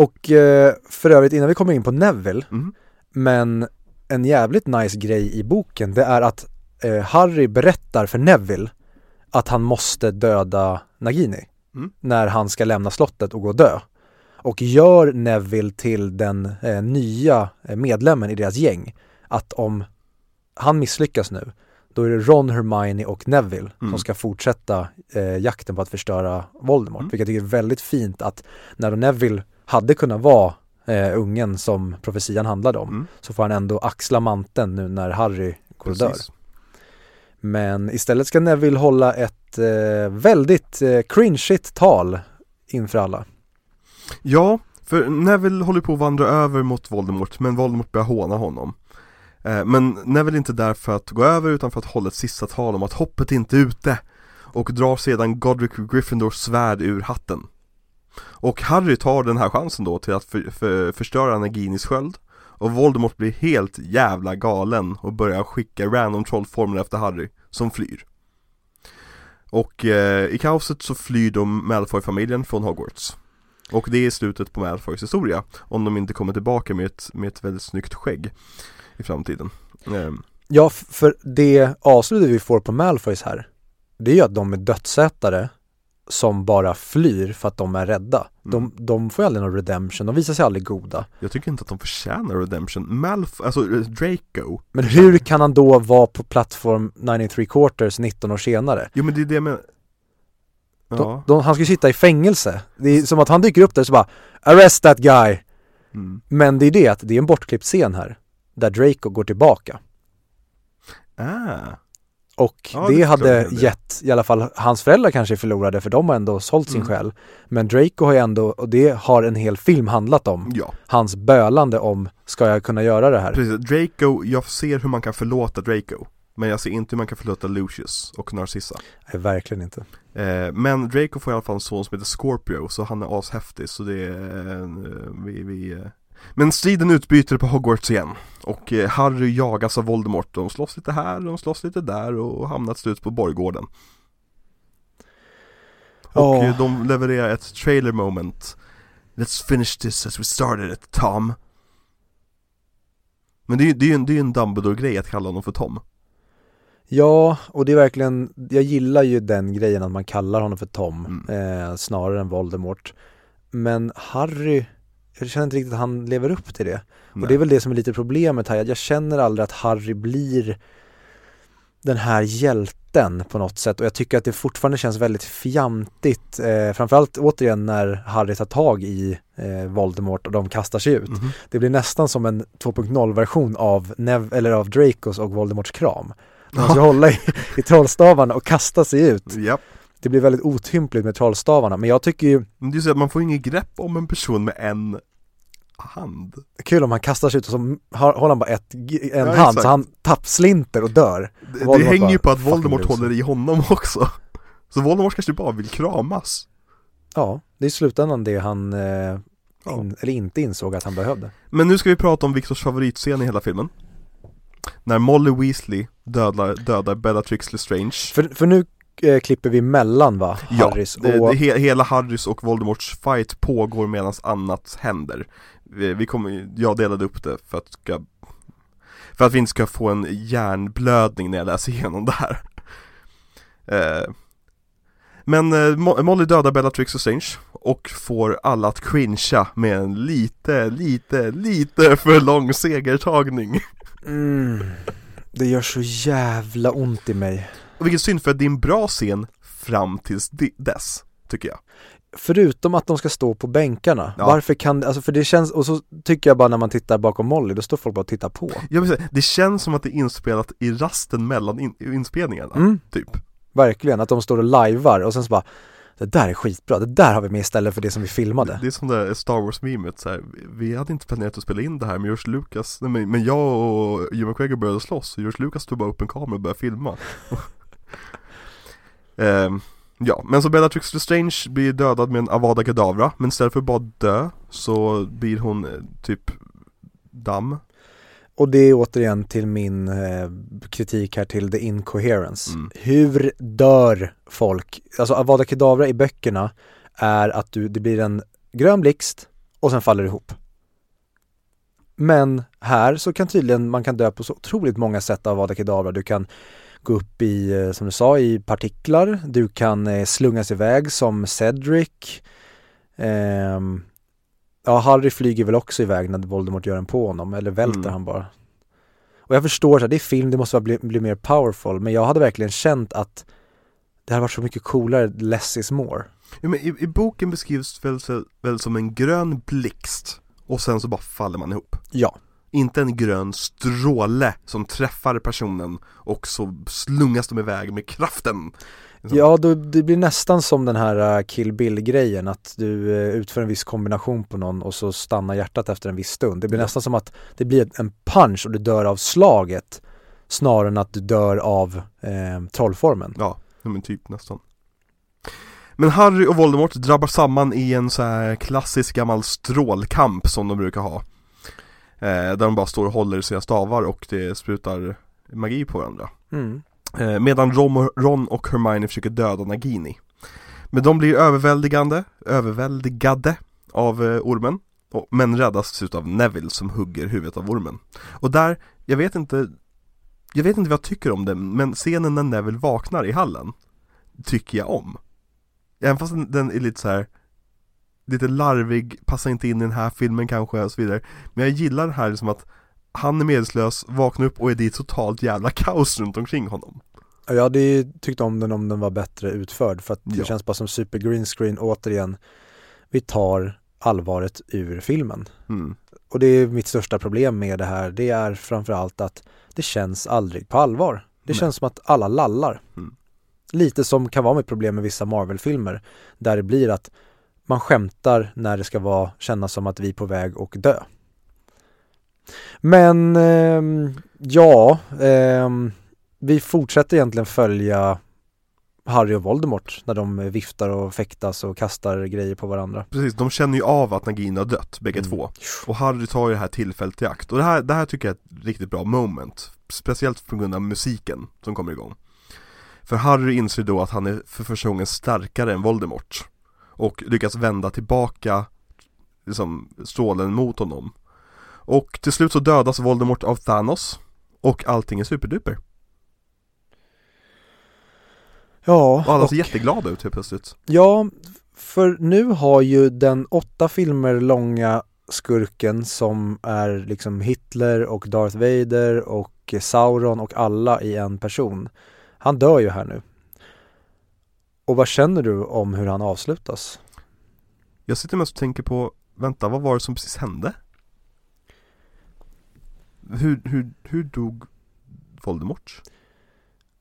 Och eh, för övrigt innan vi kommer in på Neville, mm. men en jävligt nice grej i boken det är att eh, Harry berättar för Neville att han måste döda Nagini Mm. när han ska lämna slottet och gå och dö. Och gör Neville till den eh, nya medlemmen i deras gäng. Att om han misslyckas nu, då är det Ron, Hermione och Neville Mm. som ska fortsätta eh, jakten på att förstöra Voldemort. Mm. Vilket jag tycker är väldigt fint att när Neville hade kunnat vara eh, ungen som profetian handlade om Mm. så får han ändå axla manteln nu när Harry går och dör. Men istället ska Neville hålla ett eh, väldigt eh, cringeigt tal inför alla. Ja, för Neville håller på att vandra över mot Voldemort men Voldemort börjar håna honom eh, Men Neville är inte där för att gå över utan för att hålla ett sista tal om att hoppet inte är ute Och drar sedan Godric Gryffindors svärd ur hatten och Harry tar den här chansen då till att för, för, förstöra Naginis sköld. Och Voldemort blir helt jävla galen och börjar skicka random trollformler efter Harry, som flyr. Och eh, i kaoset så flyr de Malfoy-familjen från Hogwarts. Och det är slutet på Malfoys historia Om de inte kommer tillbaka med ett, med ett väldigt snyggt skägg I framtiden. Eh. Ja, för det avslutet vi får på Malfoys här, det är ju att de är dödsätare som bara flyr för att de är rädda. De, Mm. de får ju aldrig någon redemption, de visar sig aldrig goda. Jag tycker inte att de förtjänar redemption Malfoy, alltså eh, Draco Men hur kan han då vara på plattform 93 quarters 19 år senare? Jo men det är det jag menar De, Ja. de, han ska ju sitta i fängelse. Det är som att han dyker upp där och så bara Arrest that guy! Mm. Men det är det att det är en bortklippt scen här. Där Draco går tillbaka. Ah. Och Ja, det, det hade gett, i alla fall hans föräldrar kanske förlorade för de har ändå sålt sin Mm. själ. Men Draco har ju ändå, och det har en hel film handlat om. Ja, Hans bölande om, ska jag kunna göra det här? precis. Draco, jag ser hur man kan förlåta Draco. Men jag ser inte hur man kan förlåta Lucius och Narcissa. Nej, verkligen inte. Eh, men Draco får i alla fall en son som heter Scorpio, så han är ashäftig, så det är, eh, vi, vi eh. Men striden utbyter på Hogwarts igen. Och eh, Harry jagas av Voldemort, de slåss lite här, de slåss lite där och hamnar till slut på borggården. Och eh, de levererar ett trailer moment. Let's finish this as we started it, Tom. Men det är ju det är en, det är en Dumbledore-grej att kalla honom för Tom. Ja, och det är verkligen, jag gillar ju den grejen att man kallar honom för Tom Mm. eh, snarare än Voldemort. Men Harry, jag känner inte riktigt att han lever upp till det. Och det är väl det som är lite problemet här, jag känner aldrig att Harry blir den här hjälten på något sätt och jag tycker att det fortfarande känns väldigt fjantigt eh, framförallt återigen när Harry tar tag i eh, Voldemort och de kastar sig ut. Mhm. Det blir nästan som en 2.0 version av, Nev- eller av Dracos och Voldemorts kram. Man ska hålla i, i trollstavarna och kasta sig ut. Japp. Det blir väldigt otympligt med trollstavarna men jag tycker ju Men det är så att man får inget grepp om en person med en hand. kul om han kastar sig ut och så har, håller han bara ett, en Ja, hand exakt. så han tappslinter och dör. Det, det hänger ju på att "Fucking Voldemort loser." håller i honom också. Så Voldemort kanske bara vill kramas. Ja, det är i slutändan det han, eh, in, eller inte insåg att han behövde. Men nu ska vi prata om Victors favoritscen i hela filmen. När Molly Weasley dödar, dödar Bellatrix Lestrange. För, för nu klipper vi mellan va, Ja, Harrys det, och det, he, hela Harrys och Voldemorts fight pågår medan annat händer. Vi, vi kommer, jag delade upp det för att, ska, för att vi inte ska få en hjärnblödning när jag läser igenom det här. Eh, men eh, Mo- Molly dödar Bellatrix Lestrange och får alla att cringea med en lite, lite, lite för lång segertagning. mm, det gör så jävla ont i mig. Och vilket synd för att det är en bra scen fram tills dess, tycker jag. Förutom att de ska stå på bänkarna, Ja. varför kan, alltså för det känns, och så tycker jag bara när man tittar bakom Molly, då står folk bara och tittar på. Jag vill säga, det känns som att det är inspelat i rasten mellan in, inspelningarna, Mm, typ. verkligen, att de står och lajvar och sen så bara Det där är skitbra, det där har vi med istället för det som vi filmade. Det är som det där Star Wars-memet så här. vi hade inte planerat att spela in det här men George Lucas, nej, men, jag och Hugh McGregor började slåss och George Lucas tog bara upp en kamera och började filma. Ehm, ja, men så Bellatrix Lestrange blir dödad med en Avada Kedavra, men istället för att bara dö så blir hon eh, typ damm. Och det är återigen till min eh, kritik här till the incoherence. Mm. Hur dör folk? Alltså Avada Kedavra i böckerna är att du, det blir en grön blixt och sen faller det ihop. Men här så kan tydligen, man kan dö på så otroligt många sätt av Avada Kedavra. Du kan gå upp i, eh, som du sa, i partiklar. Du kan eh, slungas iväg som Cedric. Ehm, ja, Harry flyger väl också iväg när Voldemort gör en på honom, eller välter Mm. han bara. Och jag förstår att det är film, det måste bli, bli mer powerful, men jag hade verkligen känt att det hade varit så mycket coolare, less is more. Ja, men i, i boken beskrivs väl, väl som en grön blixt och sen så bara faller man ihop. Ja. Inte en grön stråle som träffar personen och så slungas de iväg med kraften. Liksom. Ja, då, det blir nästan som den här uh, Kill Bill-grejen, att du uh, utför en viss kombination på någon och så stannar hjärtat efter en viss stund. Det blir nästan som att det blir en punch och du dör av slaget snarare än att du dör av eh, trollformen. Ja, ja, men typ nästan. Men Harry och Voldemort drabbar samman i en så här klassisk gammal strålkamp som de brukar ha. Eh, där de bara står och håller sina stavar och det sprutar magi på varandra. Mm. Eh, medan Ron och, Hermione försöker döda Nagini. Men de blir överväldigande, överväldigade av eh, ormen. Och, men räddas av Neville som hugger huvudet av ormen. Och där, jag vet inte Jag vet inte vad jag tycker om det, men scenen när Neville vaknar i hallen Tycker jag om Även fast den är lite så här Lite larvig, passar inte in i den här filmen kanske och så vidare Men jag gillar det här liksom att Han är medvetslös, vaknar upp och är det totalt jävla kaos runt omkring honom Ja, Jag hade tyckt om den om den var bättre utförd för att det Ja. känns bara som super green screen återigen. Vi tar allvaret ur filmen. Mm. Och det är mitt största problem med det här. Det är framförallt att det känns aldrig på allvar. Det Nej. känns som att alla lallar. Mm. Lite som kan vara mitt problem med vissa Marvel-filmer. Där det blir att man skämtar när det ska vara, kännas som att vi är på väg och dö. Men ehm, ja, ehm, vi fortsätter egentligen följa Harry och Voldemort när de viftar och fäktas och kastar grejer på varandra. Precis, de känner ju av att Nagina har dött, bägge Mm. två. Och Harry tar ju det här tillfället i akt. Och det här, det här tycker jag är ett riktigt bra moment. Speciellt på grund av musiken som kommer igång. För Harry inser då att han är för första gången starkare än Voldemort. Och lyckas vända tillbaka liksom, strålen mot honom. Och till slut så dödas Voldemort av Thanos. Och allting är superduper. Ja, Och alla och- ser jätteglada ut helt plötsligt. Ja, för nu har ju den åtta filmer långa skurken som är liksom Hitler och Darth Vader och Sauron och alla i en person. Han dör ju här nu. Och vad känner du om hur han avslutas? Jag sitter mest och tänker på, vänta vad var det som precis hände? Hur, hur, hur dog Voldemort?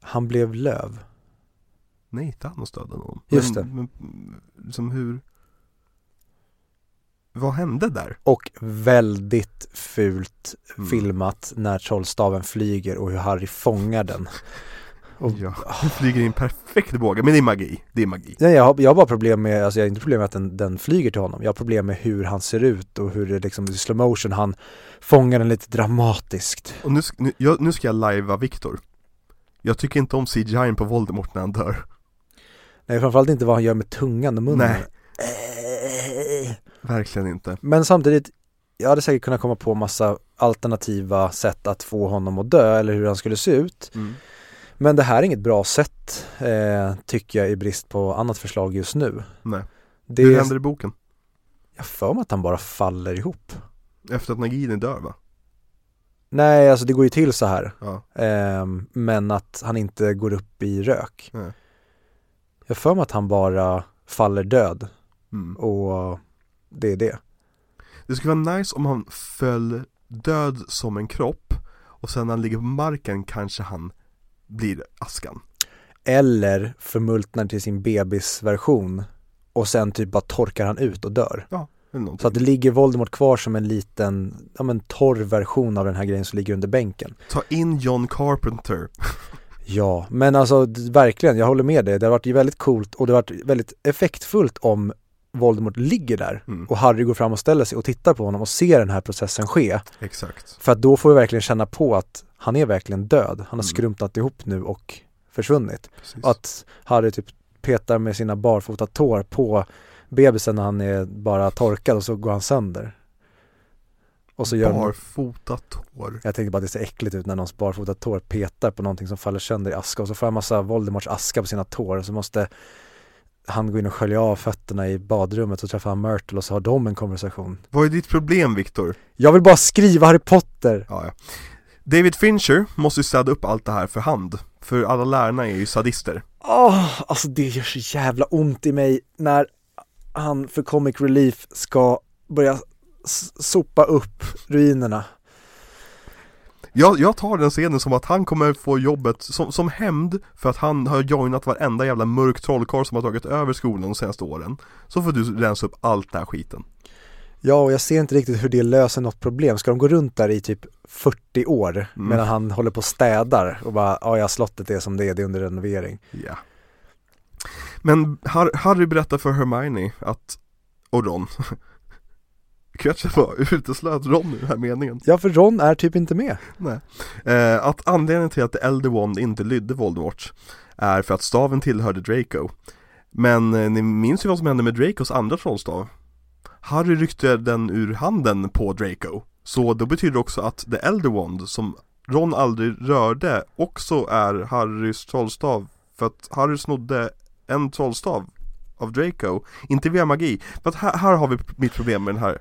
Han blev löv. Nej, Thanos dödade honom. Just men, Men, liksom hur Vad hände där? Och väldigt fult Mm. filmat när trollstaven flyger och hur Harry fångar den. Och, Ja, flyger in perfekt i båge, men det är magi, det är magi Nej, jag, har, jag har bara problem med, alltså jag har inte problem med att den, den flyger till honom. Jag har problem med hur han ser ut och hur det liksom i slow motion, han fångar den lite dramatiskt. Och nu, nu, jag, nu ska jag lajva Viktor Jag tycker inte om CGI på Voldemort när han dör Nej, framförallt inte vad han gör med tungan och munnen. Nej. Verkligen inte Men samtidigt, jag hade säkert kunnat komma på massa alternativa sätt att få honom att dö eller hur han skulle se ut. mm. Men det här är inget bra sätt, eh, tycker jag i brist på annat förslag just nu. Nej, Det hur händer i boken? jag för mig att han bara faller ihop. Efter att Nagini dör va? Nej, alltså det går ju till så här. Ja, Ehm, men att han inte går upp i rök. Nej. Jag för mig att han bara faller död mm. och det är det. Det skulle vara nice om han föll död som en kropp och sen när han ligger på marken kanske han blir askan. Eller förmultnar till sin bebisversion och sen typ bara torkar han ut och dör. Någonting. Så att det ligger Voldemort kvar som en liten, ja men torr version av den här grejen som ligger under bänken. Ta in John Carpenter. Ja, men alltså verkligen, jag håller med dig. Det har varit väldigt coolt och det har varit väldigt effektfullt om Voldemort ligger där Mm, och Harry går fram och ställer sig och tittar på honom och ser den här processen ske. exakt. För att då får vi verkligen känna på att han är verkligen död. Han har Mm. skrumpat ihop nu och försvunnit. Precis. Att Harry typ petar med sina barfota tår på bebisen när han är bara torkad och så går han sönder. Och så gör Barfota tår. jag tänkte bara att det ser äckligt ut när någons barfota tår petar på någonting som faller sönder i aska och så får han massa Voldemorts aska på sina tår och så måste han gå in och skölja av fötterna i badrummet och träffa Myrtle och så har de en konversation. Vad är ditt problem Viktor? Jag vill bara skriva Harry Potter! Ja, ja. David Fincher måste ju städa upp allt det här för hand. För alla lärarna är ju sadister. Åh, alltså det gör så jävla ont i mig när han för Comic Relief ska börja sopa upp ruinerna. Jag, jag tar den scenen som att han kommer få jobbet som, som hämnd för att han har joinat varenda jävla mörk trollkarl som har tagit över skolan de senaste åren. Så får du rensa upp allt det här skiten. Ja, och jag ser inte riktigt hur det löser något problem. Ska de gå runt där i typ 40 år Mm. medan han håller på och städar och bara, ja, ja, slottet är som det är, det är under renovering. Ja. Men Har- Harry berättar för Hermione att, och Ron, Kretchen var uteslöt Ron i den här meningen. Ja, för Ron är typ inte med. Nej. Eh, att anledningen till att The Elder Wand inte lydde Voldemort är för att staven tillhörde Draco. Men eh, ni minns ju vad som hände med Dracos andra trollstav? Harry ryckte den ur handen på Draco. Så det betyder också att The Elder Wand, som Ron aldrig rörde, också är Harrys trollstav. För att Harry snodde en trollstav av Draco, inte via magi. För att här, här har vi mitt problem med den här.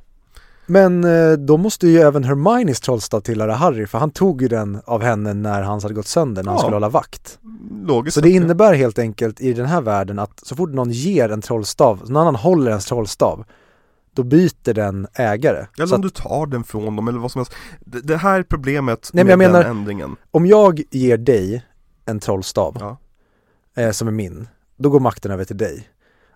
Men eh, då måste ju även Hermiones trollstav tillhöra Harry, för han tog ju den av henne när hans hade gått sönder, när han Ja. skulle hålla vakt. logiskt Så det innebär helt enkelt i den här världen att så fort någon ger en trollstav, någon annan håller ens trollstav, då byter den ägare. Eller om att du tar den från dem eller vad som helst. Det, det här är problemet Nej, men med jag menar- den ändringen. om jag ger dig en trollstav Ja. eh, som är min, då går makten över till dig.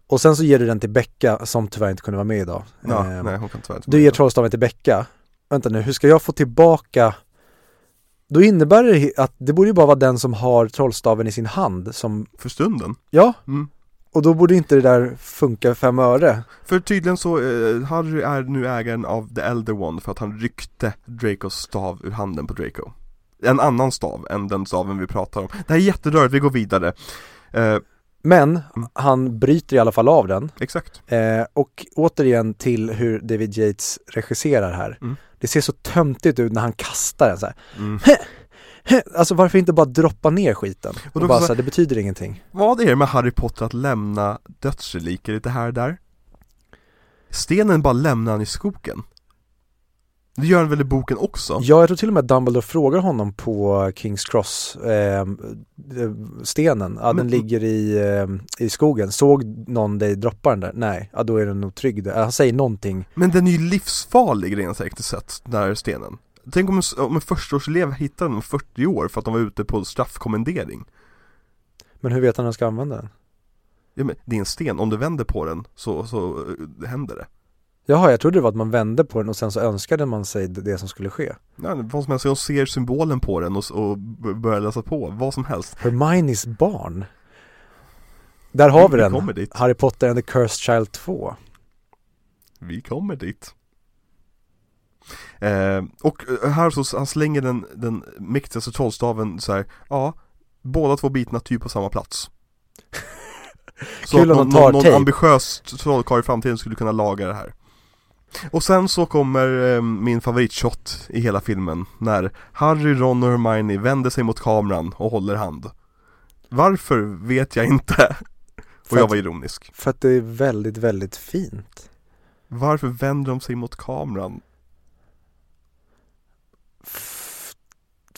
Och sen så ger du den till Becka som tyvärr inte kunde vara med idag. Ja, Eh, nej hon kan tyvärr inte Du ger trollstaven till Becka. Vänta nu, hur ska jag få tillbaka? Då innebär det att det borde ju bara vara den som har trollstaven i sin hand som, För stunden. ja, Mm. Och då borde inte det där funka fem öre. För tydligen så, eh, Harry är nu ägaren av The Elder One för att han ryckte Dracos stav ur handen på Draco. En annan stav än den staven vi pratar om. Det här är jätterörigt, vi går vidare. Eh, Men Mm. han bryter i alla fall av den. exakt. Eh, och återigen till hur David Yates regisserar här. Mm. Det ser så töntigt ut när han kastar den så. Mm. Alltså varför inte bara droppa ner skiten? Och Och, bara så- så här, det betyder ingenting. Vad är det med Harry Potter att lämna dödsreliker lite här och där? Stenen bara lämnar han i skogen. Det gör han väl i boken också? Ja, jag tror till och med Dumbledore frågar honom på Kings Cross eh, eh, stenen, ja den Men- ligger i, eh, i skogen, såg någon dig droppa den där? Nej, ja då är den nog trygg där. Han säger någonting Men den är ju livsfarlig rent säkert sett, den här stenen. Tänk om en, om en förstaårselev hittar den om 40 år för att de var ute på straffkommendering. Men hur vet han att han ska använda den? Ja, men det är en sten, om du vänder på den så, så eh, händer det. Jaha, jag trodde det var att man vände på den och sen så önskade man sig det som skulle ske. Ja, vad som helst, jag ser symbolen på den och, och börjar läsa på, vad som helst. Hermiones barn. Där har vi Vi den. kommer dit. Harry Potter and the Cursed Child 2. Vi kommer dit. Eh, och eh, här så han slänger den, den mäktigaste trollstaven så här, ja, båda två bitarna typ på samma plats. Så Kul att någon, någon, någon ambitiös trollkarl i framtiden skulle kunna laga det här. Och sen så kommer eh, min favoritshot i hela filmen när Harry, Ron och Hermione vänder sig mot kameran och håller hand. Varför vet jag inte. Och För jag var ironisk. För att det är väldigt, väldigt fint. Varför vänder de sig mot kameran?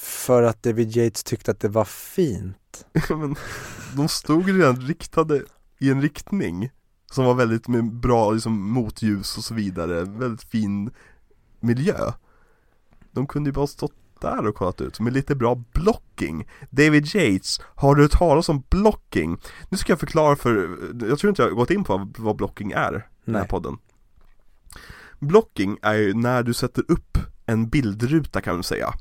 För att David Yates tyckte att det var fint. Men de stod redan riktade i en riktning Som var väldigt med bra liksom motljus och så vidare, väldigt fin miljö De kunde ju bara stått där och kollat ut med lite bra blocking David Yates, har du hört talas om blocking? Nu ska jag förklara för, jag tror inte jag har gått in på vad, blocking är i den här Nej. podden Blocking är ju när du sätter upp en bildruta kan man säga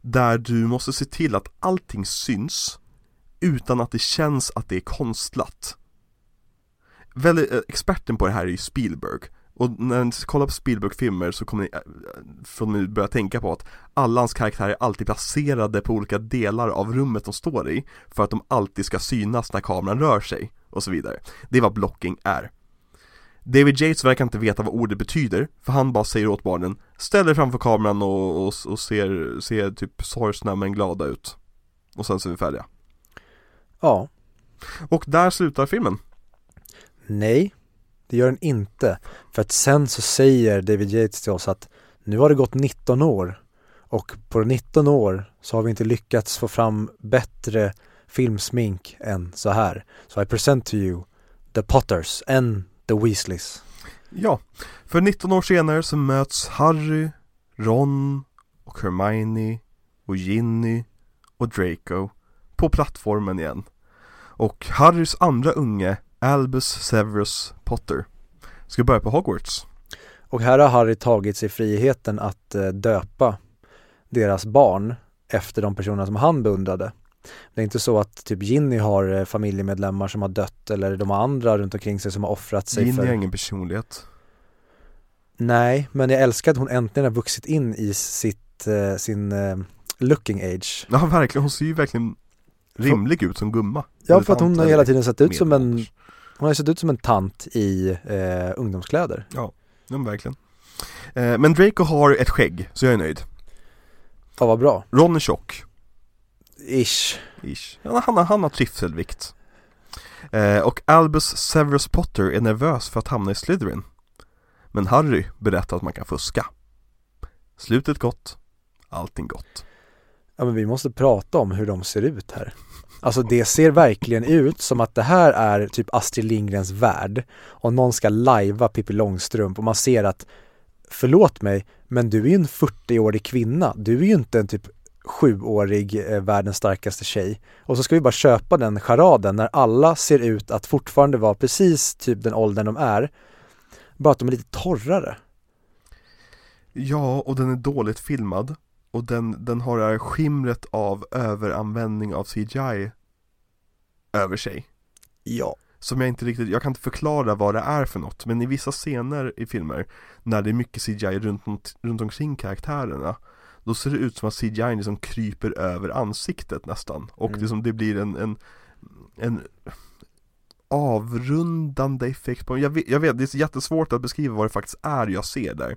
där du måste se till att allting syns utan att det känns att det är konstlat. Väl, eh, experten på det här är ju Spielberg. Och när ni kollar på Spielberg-filmer så kommer ni eh, från nu börja tänka på att alla hans karaktärer är alltid placerade på olika delar av rummet de står i för att de alltid ska synas när kameran rör sig och så vidare. Det är vad blocking är. David Yates verkar inte veta vad ordet betyder, för han bara säger åt barnen Ställ er framför kameran och, och, och ser, ser typ sorgsna men glada ut. Och sen så är vi färdiga. Ja. Och där slutar filmen. Nej, det gör den inte. För att sen så säger David Yates till oss att nu har det gått 19 år och på 19 år så har vi inte lyckats få fram bättre filmsmink än så här. Så I present to you the Potters and the Weasleys. Ja, för 19 år senare så möts Harry, Ron och Hermione och Ginny och Draco på plattformen igen. Och Harrys andra unge, Albus Severus Potter, ska börja på Hogwarts. Och här har Harry tagit sig friheten att eh, döpa deras barn efter de personer som han beundrade. Det är inte så att typ Ginny har eh, familjemedlemmar som har dött eller de har andra runt omkring sig som har offrat sig Ginny för har ingen personlighet. Nej, men jag älskar att hon äntligen har vuxit in i sitt, eh, sin eh, looking age. Ja verkligen, hon ser ju verkligen rimlig ut som gumma. Ja, för att hon har hela tiden sett ut som en, hon har sett ut som en tant i eh, ungdomskläder. Ja, men verkligen. Eh, men Draco har ett skägg, så jag är nöjd. Ja, vad bra. Ron är tjock. Ish. Ish. Ja, han, har, han har trivselvikt. Eh, och Albus Severus Potter är nervös för att hamna i Slytherin. Men Harry berättar att man kan fuska. Slutet gott, allting gott. Ja, men vi måste prata om hur de ser ut här. Alltså det ser verkligen ut som att det här är typ Astrid Lindgrens värld och någon ska lajva Pippi Långstrump och man ser att förlåt mig, men du är ju en 40-årig kvinna. Du är ju inte en typ sjuårig eh, världens starkaste tjej. Och så ska vi bara köpa den charaden när alla ser ut att fortfarande vara precis typ den åldern de är. Bara att de är lite torrare. Ja, och den är dåligt filmad och den, den har det här skimret av överanvändning av CGI över sig Ja. Som jag inte riktigt, jag kan inte förklara vad det är för något Men i vissa scener i filmer När det är mycket CGI runt, runt omkring karaktärerna Då ser det ut som att CGI liksom kryper över ansiktet nästan. Och Mm. liksom det blir en, en, en avrundande effekt på jag vet, jag vet, det är jättesvårt att beskriva vad det faktiskt är jag ser där.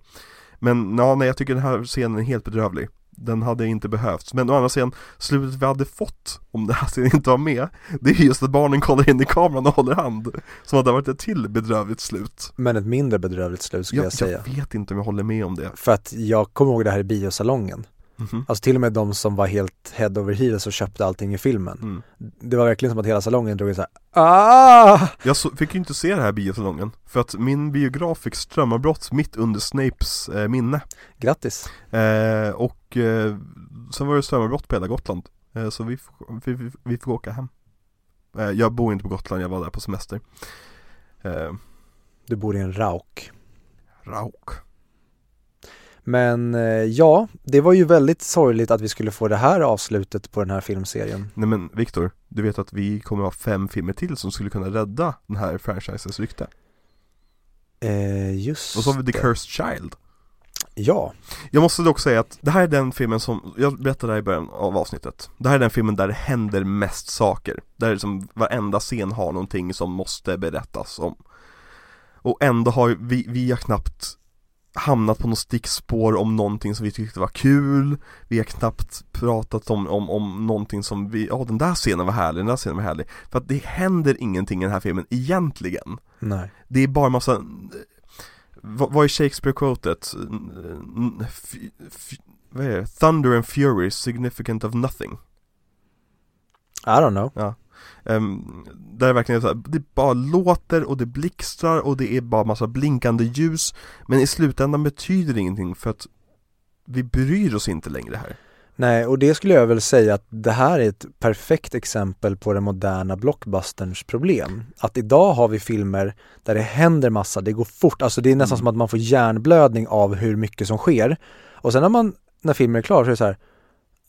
Men ja, nej jag tycker den här scenen är helt bedrövlig Den hade inte behövts, men å andra sidan Slutet vi hade fått om det här scenen inte var med Det är just att barnen kollar in i kameran och håller hand Som hade varit ett till bedrövligt slut Men ett mindre bedrövligt slut skulle jag, jag, säga. jag vet inte om jag håller med om det För att jag kommer ihåg det här i biosalongen. Mhm. Alltså till och med de som var helt head over heels och köpte allting i filmen. mm. Det var verkligen som att hela salongen drog så här, ah! Jag så, fick ju inte se det här biosalongen För att min biograf fick strömavbrott mitt under Snapes eh, minne Grattis! eh, Och eh, sen var det strömavbrott på hela Gotland eh, Så vi, får- vi, vi, vi får åka hem eh, Jag bor inte på Gotland, jag var där på semester eh, Du bor i en rauk. Rauk Men eh, ja, det var ju väldigt sorgligt att vi skulle få det här avslutet på den här filmserien. Nej men Viktor, du vet att vi kommer ha fem filmer till som skulle kunna rädda den här franchisens rykte. Eh, just Och så har vi The. Cursed Child. Ja, Jag måste dock säga att det här är den filmen som, jag berättade det här i början av avsnittet. Det här är den filmen där det händer mest saker. Där liksom varenda scen har någonting som måste berättas om. Och ändå har vi, vi har knappt hamnat på något stickspår om någonting som vi tyckte var kul Vi har knappt pratat om, om, om någonting som vi, ja den där scenen var härlig, den där scenen var härlig För att det händer ingenting i den här filmen egentligen nej. det är bara massa vad, vad är Shakespeare-quotet? Vad är det? Thunder and fury significant of nothing I don't know. Um, Där är verkligen så här, det bara låter och det blixtrar och det är bara massa blinkande ljus Men i slutändan betyder det ingenting för att vi bryr oss inte längre här Nej, och det skulle jag väl säga att det här är ett perfekt exempel på den moderna blockbusterns problem. Att idag har vi filmer där det händer massa, det går fort, alltså det är nästan Mm. som att man får hjärnblödning av hur mycket som sker. Och sen när man, när filmen är klar så är det så här,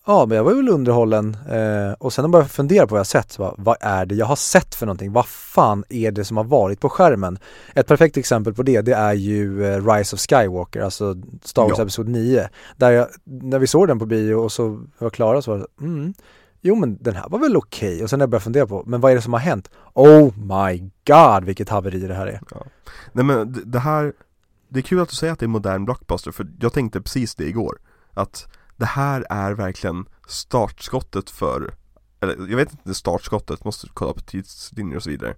ja men jag var väl underhållen eh, och sen man börjar fundera på vad jag sett, bara, vad är det jag har sett för någonting? Vad fan är det som har varit på skärmen? Ett perfekt exempel på det, det är ju eh, Rise of Skywalker, alltså Star Wars Ja. Episod 9. Där jag, när vi såg den på bio och så var klara så var det, mm, jo men den här var väl okej. Och sen när jag började fundera på, men vad är det som har hänt? Oh my god vilket haveri det här är. Nej men det här Det är kul att du säger att det är modern blockbuster för jag tänkte precis det igår Att det här är verkligen startskottet för Eller jag vet inte startskottet, måste kolla på tidslinjer och så vidare.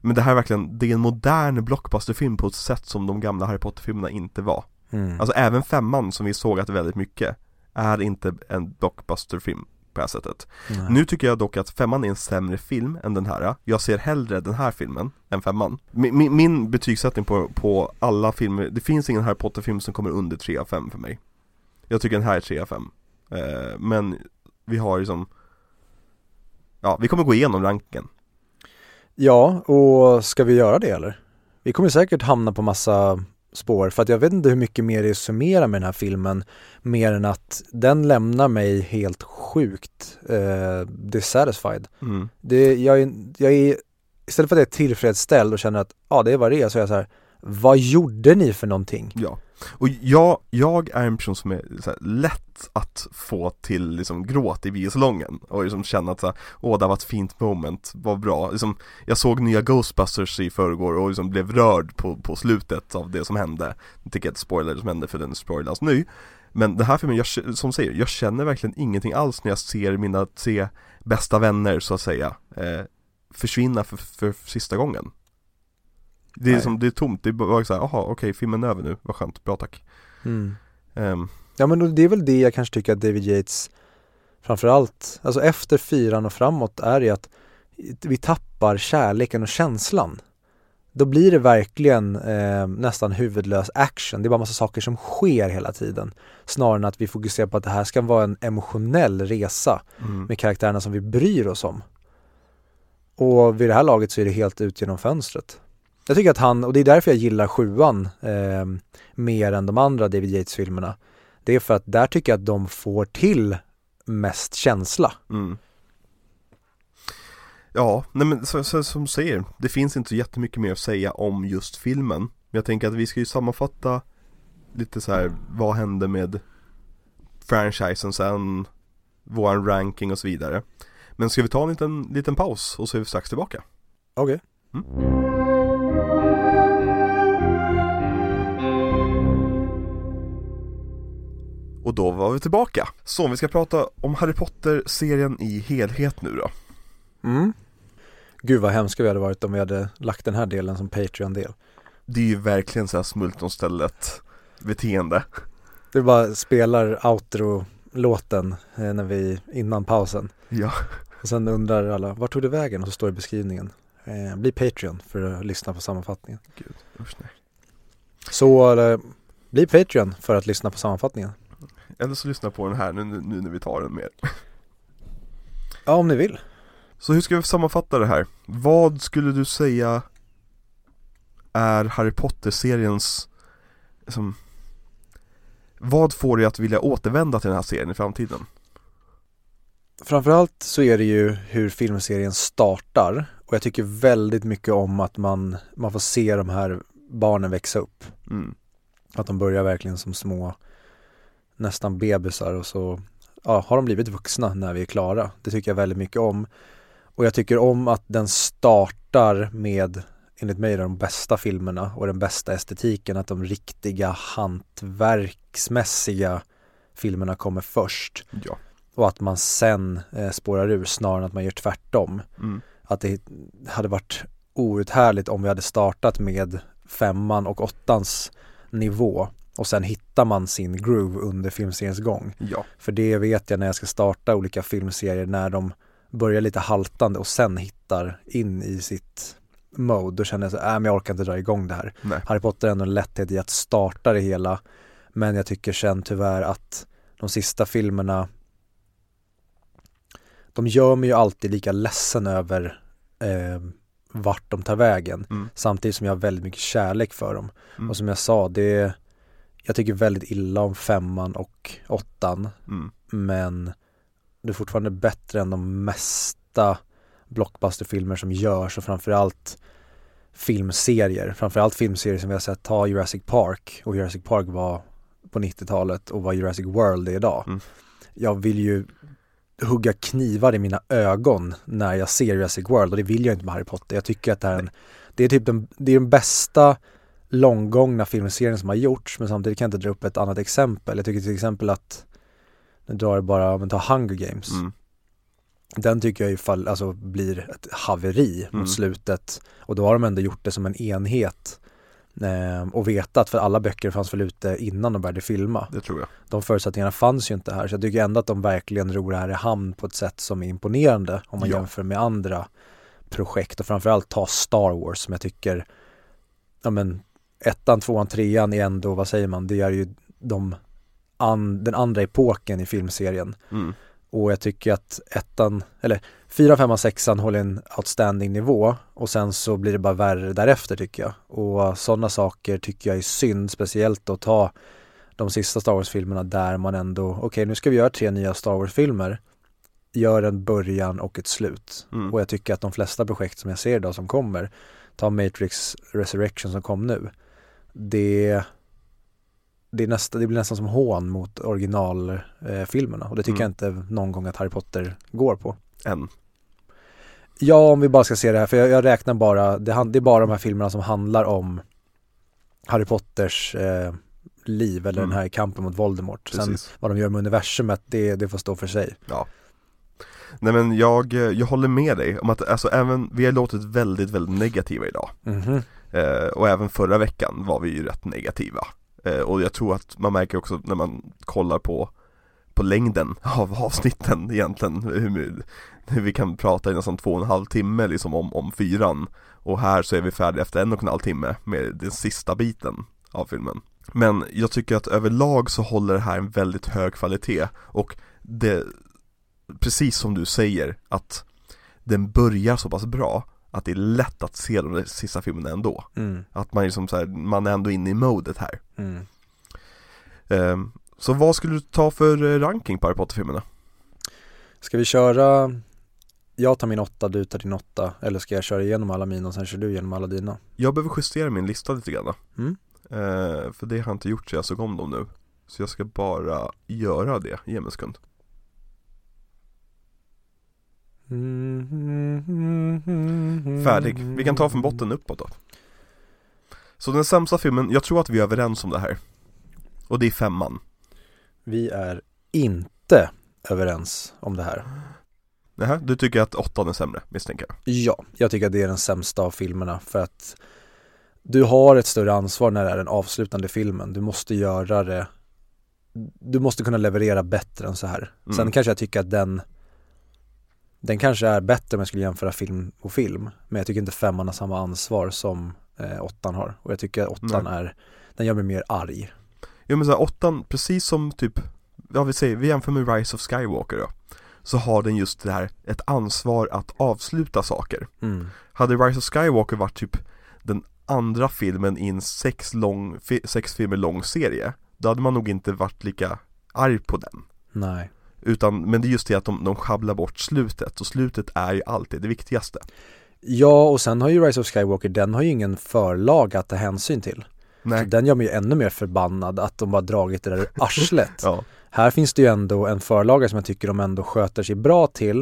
Men det här är verkligen, det är en modern blockbusterfilm på ett sätt som de gamla Harry Potter-filmerna inte var. Mm. Alltså även femman som vi såg att väldigt mycket Är inte en blockbusterfilm på det här sättet. Nej. nu tycker jag dock att femman är en sämre film än den här. Jag ser hellre den här filmen än femman. Min, min, min betygssättning på, på alla filmer, det finns ingen Harry Potter-film som kommer under 3 av 5 för mig Jag tycker den här är 3 av 5 eh, Men vi har liksom Ja, vi kommer gå igenom ranken Ja, och ska vi göra det eller? Vi kommer säkert hamna på massa spår för att jag vet inte hur mycket mer det är att summera med den här filmen mer än att den lämnar mig helt sjukt eh, dissatisfied. mm. Det, jag, jag är, istället för att jag är tillfredsställd och känner att ja det är vad det är så är jag så här, vad gjorde ni för någonting? Ja, och jag, jag är en person som är så här, lätt att få till liksom gråt i biosalongen och liksom känna att så här, åh det var ett fint moment, vad bra. Liksom, Jag såg nya Ghostbusters i förrgår och liksom blev rörd på, på slutet av det som hände. Jag tycker inte spoiler som hände för den spoilas nu. Men den här filmen, jag, som säger, jag känner verkligen ingenting alls när jag ser mina tre bästa vänner så att säga eh, Försvinna för, för, sista gången det är, Nej. som, det är tomt, det är bara såhär, jaha okej filmen är över nu, vad skönt, bra tack Mm. Ehm, Ja men det är väl det jag kanske tycker att David Yates framförallt, alltså efter fyran och framåt är det att vi tappar kärleken och känslan. Då blir det verkligen eh, nästan huvudlös action. Det är bara massa saker som sker hela tiden. Snarare än att vi fokuserar på att det här ska vara en emotionell resa Mm. med karaktärerna som vi bryr oss om. Och vid det här laget så är det helt ut genom fönstret. Jag tycker att han, och det är därför jag gillar sjuan eh, mer än de andra David Yates-filmerna. Det är för att där tycker jag att de får till mest känsla. Mm. Ja, nej men så, så, som du säger, det finns inte så jättemycket mer att säga om just filmen. Men jag tänker att vi ska ju sammanfatta lite så här, vad hände med franchisen sen, våran ranking och så vidare. Men ska vi ta en liten, liten paus och så är vi strax tillbaka. Okej. Och då var vi tillbaka. Så vi ska prata om Harry Potter-serien i helhet nu då. Mm. Gud vad hemska vi hade varit om vi hade lagt den här delen som Patreon-del. Det är ju verkligen så här smultronstället beteende. Du bara spelar outro-låten eh, när vi, innan pausen. Ja. Och sen undrar alla, vart tog det vägen? Och så står det i beskrivningen. Eh, bli Patreon för att lyssna på sammanfattningen. Gud, usch nej. Så eh, bli Patreon för att lyssna på sammanfattningen. Eller så lyssna på den här nu, nu, när vi tar den med. Ja, om ni vill. Så hur ska vi sammanfatta det här? Vad skulle du säga är Harry Potter-seriens liksom, Vad får dig att vilja återvända till den här serien i framtiden? Framförallt så är det ju hur filmserien startar och jag tycker väldigt mycket om att man, man får se de här barnen växa upp. Mm. Att de börjar verkligen som små nästan bebisar och så ja, har de blivit vuxna när vi är klara. Det tycker jag väldigt mycket om. Och jag tycker om att den startar med, enligt mig, de bästa filmerna och den bästa estetiken. Att de riktiga hantverksmässiga filmerna kommer först. Ja. Och att man sen eh, spårar ur snarare än att man gör tvärtom. Mm. Att det hade varit outhärdligt om vi hade startat med femman och åttans nivå och sen hittar man sin groove under filmseriens gång. Ja. För det vet jag när jag ska starta olika filmserier när de börjar lite haltande och sen hittar in i sitt mode. Då känner jag så, äh, men jag orkar inte dra igång det här. Nej. Harry Potter är ändå en lätthet i att starta det hela. Men jag tycker sen tyvärr att de sista filmerna de gör mig ju alltid lika ledsen över eh, vart de tar vägen. Mm. Samtidigt som jag har väldigt mycket kärlek för dem. Mm. Och som jag sa, det jag tycker väldigt illa om femman och åttan. Mm. Men det är fortfarande bättre än de mesta blockbusterfilmer som görs och framförallt filmserier. Framförallt filmserier som vi har sett, ta Jurassic Park och Jurassic Park var på 90-talet och vad Jurassic World är idag. Mm. Jag vill ju hugga knivar i mina ögon när jag ser Jurassic World och det vill jag inte med Harry Potter. Jag tycker att det är en, det är typ den, det är den bästa långgångna filmserien som har gjorts men samtidigt kan jag inte dra upp ett annat exempel. Jag tycker till exempel att, nu drar jag bara, men ta Hunger Games. Mm. Den tycker jag ifall, alltså blir ett haveri Mm. mot slutet och då har de ändå gjort det som en enhet eh, och vetat för alla böcker fanns väl ute innan de började filma. Det tror jag. De förutsättningarna fanns ju inte här så jag tycker ändå att de verkligen drog det här i hamn på ett sätt som är imponerande om man Ja. jämför med andra projekt och framförallt ta Star Wars som jag tycker, ja men ettan, tvåan, trean är ändå, vad säger man, det är ju de an, den andra epoken i filmserien. Mm. Och jag tycker att ettan, eller fyra, femman, sexan håller en outstanding nivå och sen så blir det bara värre därefter tycker jag. Och sådana saker tycker jag är synd, speciellt att ta de sista Star Wars-filmerna där man ändå, okej nu ska vi göra tre nya Star Wars-filmer, gör en början och ett slut. Mm. Och jag tycker att de flesta projekt som jag ser idag som kommer, ta Matrix Resurrection som kom nu, det det, är nästa, det blir nästan som hån mot originalfilmerna eh, och det tycker Mm. jag inte någon gång att Harry Potter går på. Än. Ja, om vi bara ska se det här, för jag, jag räknar bara, det, det är bara de här filmerna som handlar om Harry Potters eh, liv eller Mm. den här kampen mot Voldemort. Sen Precis. vad de gör med universumet, det, det får stå för sig. Ja. Nej men jag, jag håller med dig om att alltså även, vi har låtit väldigt, väldigt negativa idag. Mhm. Eh, Eh, och även förra veckan var vi ju rätt negativa. Eh, och jag tror att man märker också när man kollar på på längden av avsnitten egentligen hur, hur vi kan prata i nästan två och en halv timme liksom om, om fyran. Och här så är vi färdiga efter en och en halv timme med den sista biten av filmen. Men jag tycker att överlag så håller det här en väldigt hög kvalitet. Och det Precis som du säger att den börjar så pass bra att det är lätt att se de sista filmerna ändå. Mm. Att man liksom så här, man är ändå inne i modet här. Mm. Um, så vad skulle du ta för eh, ranking på Harry Potter-filmerna? Ska vi köra, jag tar min åtta, du tar din åtta, eller ska jag köra igenom alla mina och sen kör du igenom alla dina? Jag behöver justera min lista lite grann. Mm. Uh, för det har jag inte gjort så jag såg om dem nu. Så jag ska bara göra det, ge mig en sekund. Färdig. Vi kan ta från botten uppåt då. Så den sämsta filmen, jag tror att vi är överens om det här. Och det är femman. Vi är inte överens om det här. Nähä, du tycker att åttan är sämre misstänker jag? Ja, jag tycker att det är den sämsta av filmerna för att du har ett större ansvar när det är den avslutande filmen. Du måste göra det Du måste kunna leverera bättre än så här. Mm. Sen kanske jag tycker att den Den kanske är bättre om jag skulle jämföra film och film. Men jag tycker inte femman har samma ansvar som eh, åttan har. Och jag tycker att åttan Nej. är Den gör mig mer arg. Jo men såhär åttan, precis som typ, ja vi säger, vi jämför med Rise of Skywalker då Så har den just det här, ett ansvar att avsluta saker Mm. Hade Rise of Skywalker varit typ den andra filmen i en sex, lång, sex filmer lång serie Då hade man nog inte varit lika arg på den Nej. Utan, men det är just det att de, de sjabblar bort slutet och slutet är ju alltid det viktigaste Ja, och sen har ju Rise of Skywalker, den har ju ingen förlaga att ta hänsyn till. Så Nej, den gör mig ju ännu mer förbannad att de bara dragit det där ur arslet. ja, Här finns det ju ändå en förlaga som jag tycker de ändå sköter sig bra till.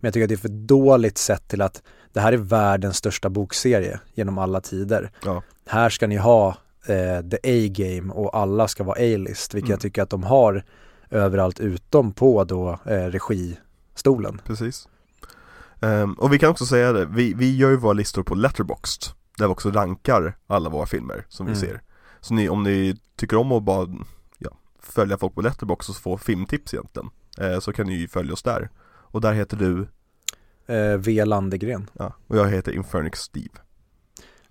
Men jag tycker att det är för dåligt sett till att det här är världens största bokserie genom alla tider. ja, Här ska ni ha eh, the A-game och alla ska vara A-list, vilket Mm. jag tycker att de har överallt utom på då eh, registolen. precis Ehm, Och vi kan också säga det, vi, vi gör ju våra listor på Letterboxd Där vi också rankar alla våra filmer som vi Mm. ser Så ni, om ni tycker om att bara ja, följa folk på Letterboxd och få filmtips egentligen eh, Så kan ni ju följa oss där Och där heter du, Eh, v. Landegren. ja, och jag heter Infernix Steve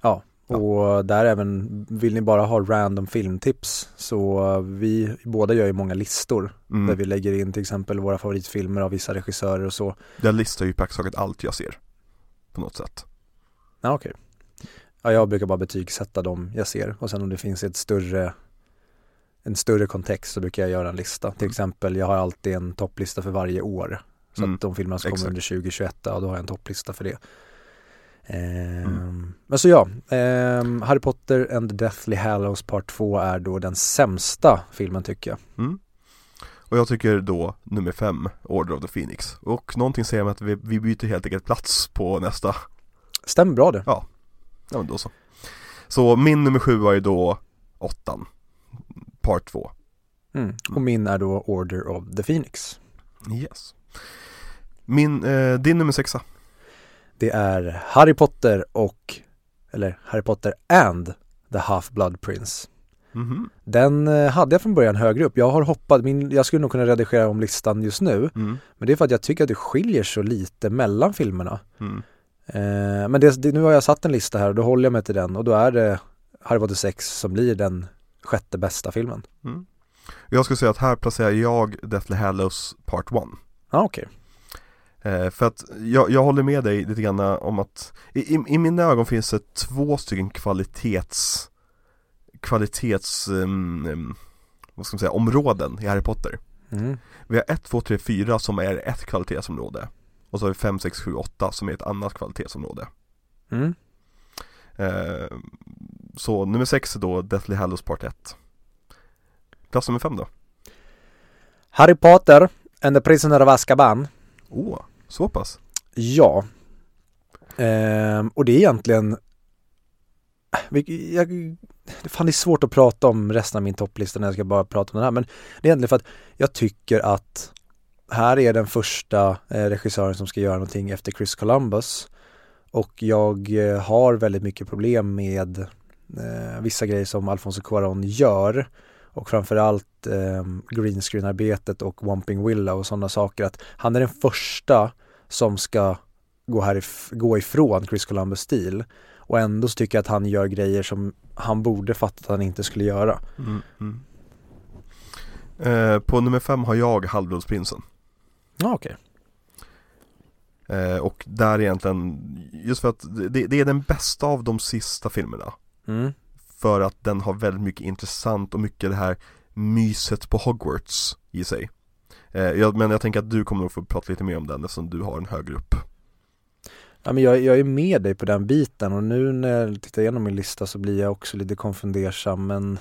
Ja, Ja. och där även, vill ni bara ha random filmtips så vi båda gör ju många listor där mm. vi lägger in till exempel våra favoritfilmer av vissa regissörer och så. Jag listar ju praktiskt taget allt jag ser På något sätt Ja okej. Ja jag brukar bara betygsätta dem jag ser och sen om det finns ett större en större kontext så brukar jag göra en lista. Till Mm. exempel jag har alltid en topplista för varje år. Så Mm, att de filmerna som kommer under 2021, ja då har jag en topplista för det. Ehm, Mm. Men så ja, ehm, Harry Potter and the Deathly Hallows Part 2 är då den sämsta filmen tycker jag. mm. Och jag tycker då nummer fem, Order of the Phoenix Och någonting säger mig att vi, vi byter helt enkelt plats på nästa Stämmer bra det. Ja men då så Så min nummer sju var ju då åttan Part två Mm. Och min är då Order of the Phoenix. Yes Min, eh, din nummer sexa Det är Harry Potter och, eller Harry Potter and the Half-Blood Prince. Mhm Den eh, hade jag från början högre upp. Jag har hoppat, min, jag skulle nog kunna redigera om listan just nu. mm. Men det är för att jag tycker att det skiljer så lite mellan filmerna. Mm. Eh, men det, det, nu har jag satt en lista här och då håller jag mig till den och då är det Harry Potter 6 som blir den sjätte bästa filmen. Mm. Jag skulle säga att här placerar jag Deathly Hallows Part 1 Ja ah, okej. Eh, För att jag, jag håller med dig lite grann om att i, i, i mina ögon finns det två stycken kvalitets Kvalitets, um, vad ska man säga, områden i Harry Potter Mm. Vi har 1, 2, 3, 4 som är ett kvalitetsområde Och så har vi 5, 6, 7, 8 som är ett annat kvalitetsområde Mm. eh, Så nummer 6 är då Deathly Hallows Part 1 Plats nummer 5 då? Harry Potter and the Prisoner of Azkaban. Åh, oh, så pass? Ja. Ehm, och det är egentligen jag, Fan det är svårt att prata om resten av min topplista när jag ska bara prata om den här men det är egentligen för att jag tycker att här är den första eh, regissören som ska göra någonting efter Chris Columbus och jag eh, har väldigt mycket problem med eh, vissa grejer som Alfonso Cuarón gör och framförallt eh, greenscreen-arbetet och Wamping Willow och sådana saker att han är den första som ska gå, härif- gå ifrån Chris Columbus stil och ändå så tycker jag att han gör grejer som han borde fatta att han inte skulle göra. Mm, mm. Eh, på nummer fem har jag Halvblodsprinsen. Ja okej. Eh, och där egentligen, just för att det, det är den bästa av de sista filmerna. Mm. För att den har väldigt mycket intressant och mycket det här myset på Hogwarts i sig. Eh, men jag tänker att du kommer att få prata lite mer om den eftersom du har en högre upp. Ja, men jag, jag är med dig på den biten och nu när jag tittar igenom min lista så blir jag också lite konfundersam men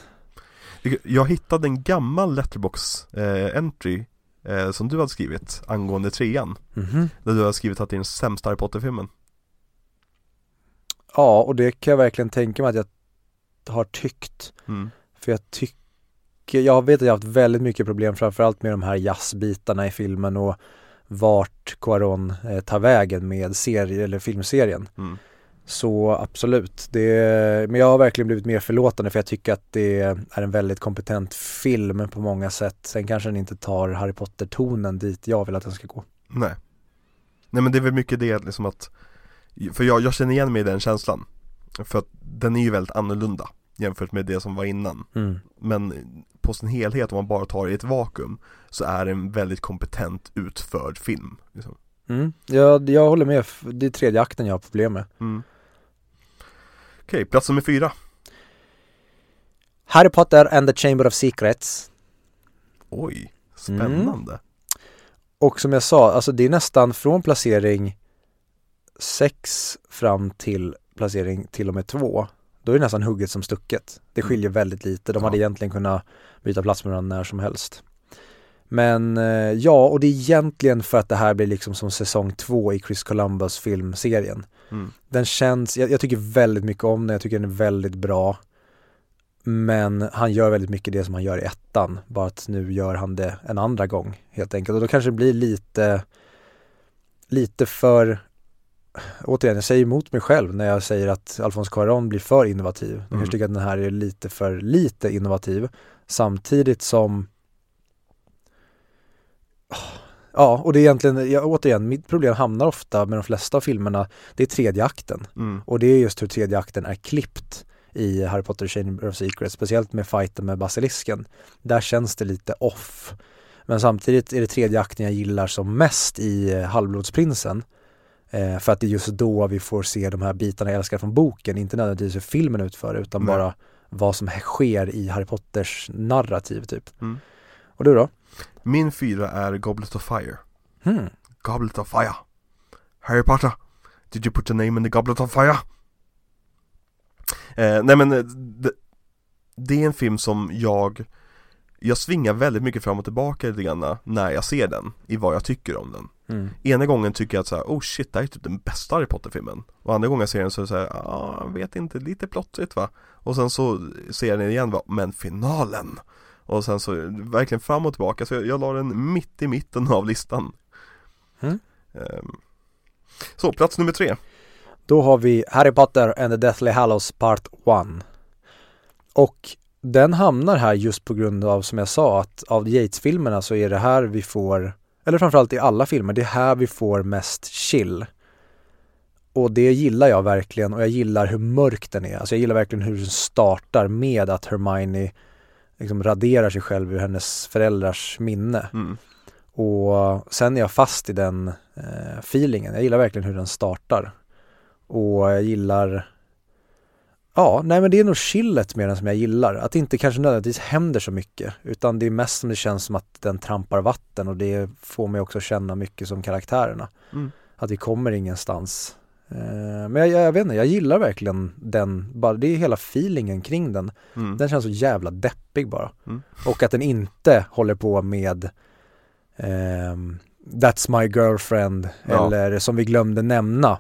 Jag hittade en gammal letterbox eh, entry eh, som du hade skrivit angående trean. mhm. Där du har skrivit att det är den sämsta Harry Potter-filmen. Ja, och det kan jag verkligen tänka mig att jag har tyckt. Mm. För jag tycker, jag vet att jag har haft väldigt mycket problem framförallt med de här jazzbitarna i filmen och vart Cuarón eh, tar vägen med serie eller filmserien. Mm. Så absolut, det, men jag har verkligen blivit mer förlåtande för jag tycker att det är en väldigt kompetent film på många sätt. Sen kanske den inte tar Harry Potter-tonen dit jag vill att den ska gå. Nej. Nej men det är väl mycket det liksom att För jag, jag känner igen mig i den känslan För att den är ju väldigt annorlunda Jämfört med det som var innan Mm. Men på sin helhet om man bara tar det i ett vakuum Så är det en väldigt kompetent utförd film liksom. Mm. Jag, jag håller med, det är tredje akten jag har problem med. mm. Okej, plats nummer fyra Harry Potter and the Chamber of Secrets. Oj, spännande Och som jag sa, alltså det är nästan från placering 6 fram till placering till och med 2. Då är det nästan hugget som stucket. Det Mm. skiljer väldigt lite. De hade Ja. egentligen kunnat byta plats med varandra när som helst. Men eh, ja, och det är egentligen för att det här blir liksom som säsong 2 i Chris Columbus filmserien. mm. Den känns, jag, jag tycker väldigt mycket om den, jag tycker den är väldigt bra. Men han gör väldigt mycket det som han gör i ettan, bara att nu gör han det en andra gång helt enkelt. Och då kanske det blir lite, lite för, återigen jag säger emot mig själv när jag säger att Alphonse Cuarón blir för innovativ. Jag Mm. kanske tycker att den här är lite för lite innovativ. Samtidigt som Ja, och det är egentligen, ja, återigen, mitt problem hamnar ofta med de flesta av filmerna, det är tredje akten. Mm. Och det är just hur tredje akten är klippt i Harry Potter Chamber of Secrets, speciellt med fighten med basilisken. Där känns det lite off. Men samtidigt är det tredje akten jag gillar som mest i eh, Halvblodsprinsen. Eh, för att det är just då vi får se de här bitarna jag älskar från boken, inte nödvändigtvis hur filmen utför utan Nej. bara vad som sker i Harry Potters narrativ typ. Mm. Och du då? Min fyra är Goblet of Fire Hmm. Goblet of Fire Harry Potter Did you put your name in the Goblet of Fire? Eh, nej men eh, det, det är en film som jag Jag svingar väldigt mycket fram och tillbaka lite grann när jag ser den I vad jag tycker om den. Mm. Ena gången tycker jag att så här, oh shit, det här är typ den bästa Harry Potter-filmen. Och andra gången jag ser den så är det så här, ja, jag vet inte, lite plottrigt va. Och sen så ser jag den igen va, men finalen! Och sen så, verkligen fram och tillbaka, så jag, jag la den mitt i mitten av listan. Mm. Ehm, Så, plats nummer tre. Då har vi Harry Potter and the Deathly Hallows Part 1. Och den hamnar här just på grund av, som jag sa, att av Yates-filmerna så är det här vi får, eller framförallt i alla filmer, det är här vi får mest chill. Och det gillar jag verkligen och jag gillar hur mörk den är. Alltså jag gillar verkligen hur den startar med att Hermione liksom raderar sig själv ur hennes föräldrars minne. mm. Och sen är jag fast i den eh, feelingen. Jag gillar verkligen hur den startar. Och jag gillar Ja, nej men det är nog chillet med den som jag gillar. Att det inte kanske nödvändigtvis händer så mycket. Utan det är mest som det känns som att den trampar vatten och det får mig också känna mycket som karaktärerna. Mm. Att vi kommer ingenstans. Eh, men jag, jag, jag vet inte, jag gillar verkligen den, bara, det är hela feelingen kring den. Mm. Den känns så jävla deppig bara. Mm. Och att den inte håller på med ehm, That's my girlfriend Ja. eller som vi glömde nämna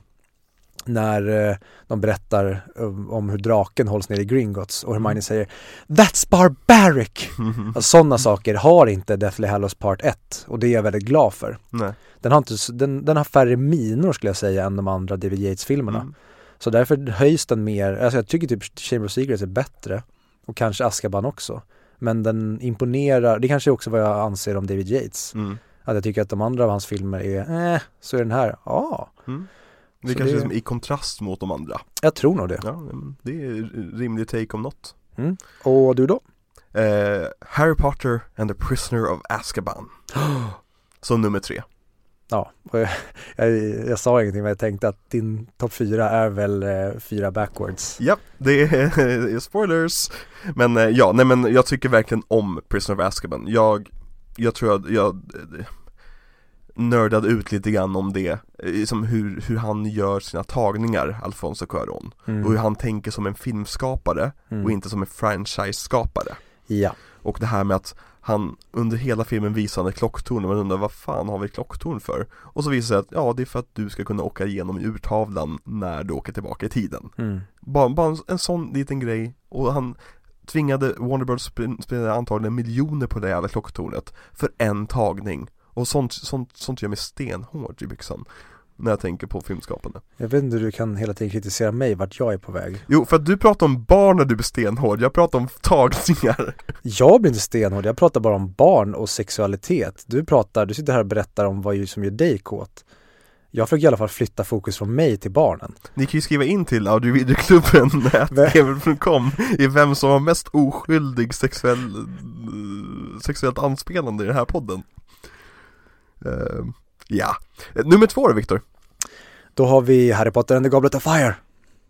när eh, de berättar um, om hur draken hålls ner i Gringotts och Hermione Mm. säger That's barbaric! Alltså, Sådana saker har inte Deathly Hallows Part 1 och det är jag väldigt glad för. Nej Den har, inte, den, den har färre minor skulle jag säga än de andra David Yates-filmerna. Mm. Så därför höjs den mer, alltså jag tycker typ Chamber of Secrets är bättre och kanske Azkaban också. Men den imponerar, det kanske är också vad jag anser om David Yates. Mm. Att jag tycker att de andra av hans filmer är, eh, så är den här, ja. Mm. Det Så kanske det- är som i kontrast mot de andra. Jag tror nog det. Ja, det är rimlig take om något. Och du då? Eh, Harry Potter and the Prisoner of Azkaban. Som nummer tre. Ja, jag, jag, jag sa ingenting men jag tänkte att din topp fyra är väl eh, fyra backwards. Ja, det är spoilers. Men eh, ja, nej men jag tycker verkligen om Prisoner of Azkaban. Jag, jag tror att jag eh, nördade ut lite grann om det, eh, som hur, hur han gör sina tagningar, Alfonso Cuarón. Mm. Och hur han tänker som en filmskapare Mm. och inte som en franchise-skapare. Ja, Och det här med att han under hela filmen visar han ett klocktorn och man undrar vad fan har vi klocktorn för? Och så visar det sig att ja, det är för att du ska kunna åka igenom urtavlan när du åker tillbaka i tiden. mm. Bara, bara en, en sån liten grej och han tvingade Warner Bros spendera antagligen miljoner på det jävla klocktornet för en tagning. Och sånt, sånt, sånt gör mig stenhård i byxan när jag tänker på filmskapande. jag vet inte hur du kan hela tiden kritisera mig vart jag är på väg. Jo, för att du pratar om barn när du blir stenhård, jag pratar om tagningar. Jag blir inte stenhård, jag pratar bara om barn och sexualitet. Du pratar, du sitter här och berättar om vad som gör dig kåt. Jag försöker i alla fall flytta fokus från mig till barnen. Ni kan ju skriva in till audiovideoklubben gmail.com i vem som var mest oskyldig sexuell, sexuellt anspelande i den här podden. Eh, ja, nummer två då Viktor. Då har vi Harry Potter and the Goblet of Fire.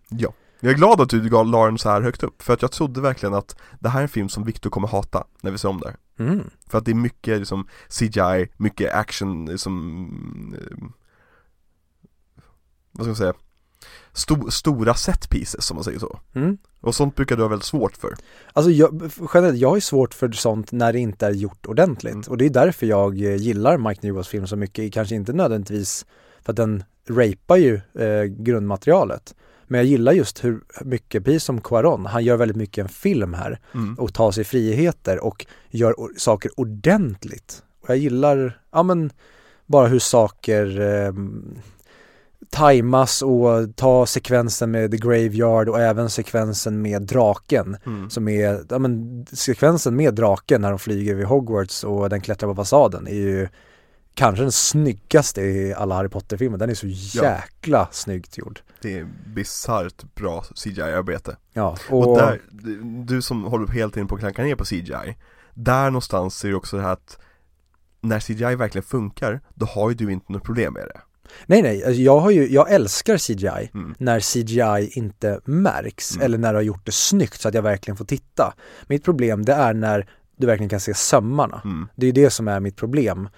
Ja. Jag är glad att du la den så här högt upp, för att jag trodde verkligen att det här är en film som Viktor kommer hata när vi ser om det. Mm. För att det är mycket liksom CGI, mycket action, liksom, eh, vad ska man säga, Sto- stora set pieces om man säger så. Mm. Och sånt brukar du ha väldigt svårt för. Alltså jag, generellt, jag har ju svårt för sånt när det inte är gjort ordentligt. Mm. Och det är därför jag eh, gillar Mike Newells film så mycket. Kanske inte nödvändigtvis för att den rapar ju eh, grundmaterialet. Men jag gillar just hur mycket, precis som Quaron, han gör väldigt mycket en film här Mm. och tar sig friheter och gör saker ordentligt. Och jag gillar, ja men, bara hur saker eh, tajmas och ta sekvensen med The Graveyard och även sekvensen med draken Mm. som är, ja men sekvensen med draken när de flyger vid Hogwarts och den klättrar på fasaden är ju kanske den snyggaste i alla Harry Potter-filmer. Den är så Ja. jäkla snyggt gjord. Det är bisarrt bra CGI-arbete. Ja, Och, och, där, du som håller helt tiden på att klanka ner på CGI, där någonstans är det också det här att när CGI verkligen funkar, då har ju du inte något problem med det. Nej nej, alltså jag har ju, jag älskar CGI Mm. när CGI inte märks Mm. eller när du har gjort det snyggt så att jag verkligen får titta. Mitt problem det är när du verkligen kan se sömmarna. Mm. Det är det som är mitt problem.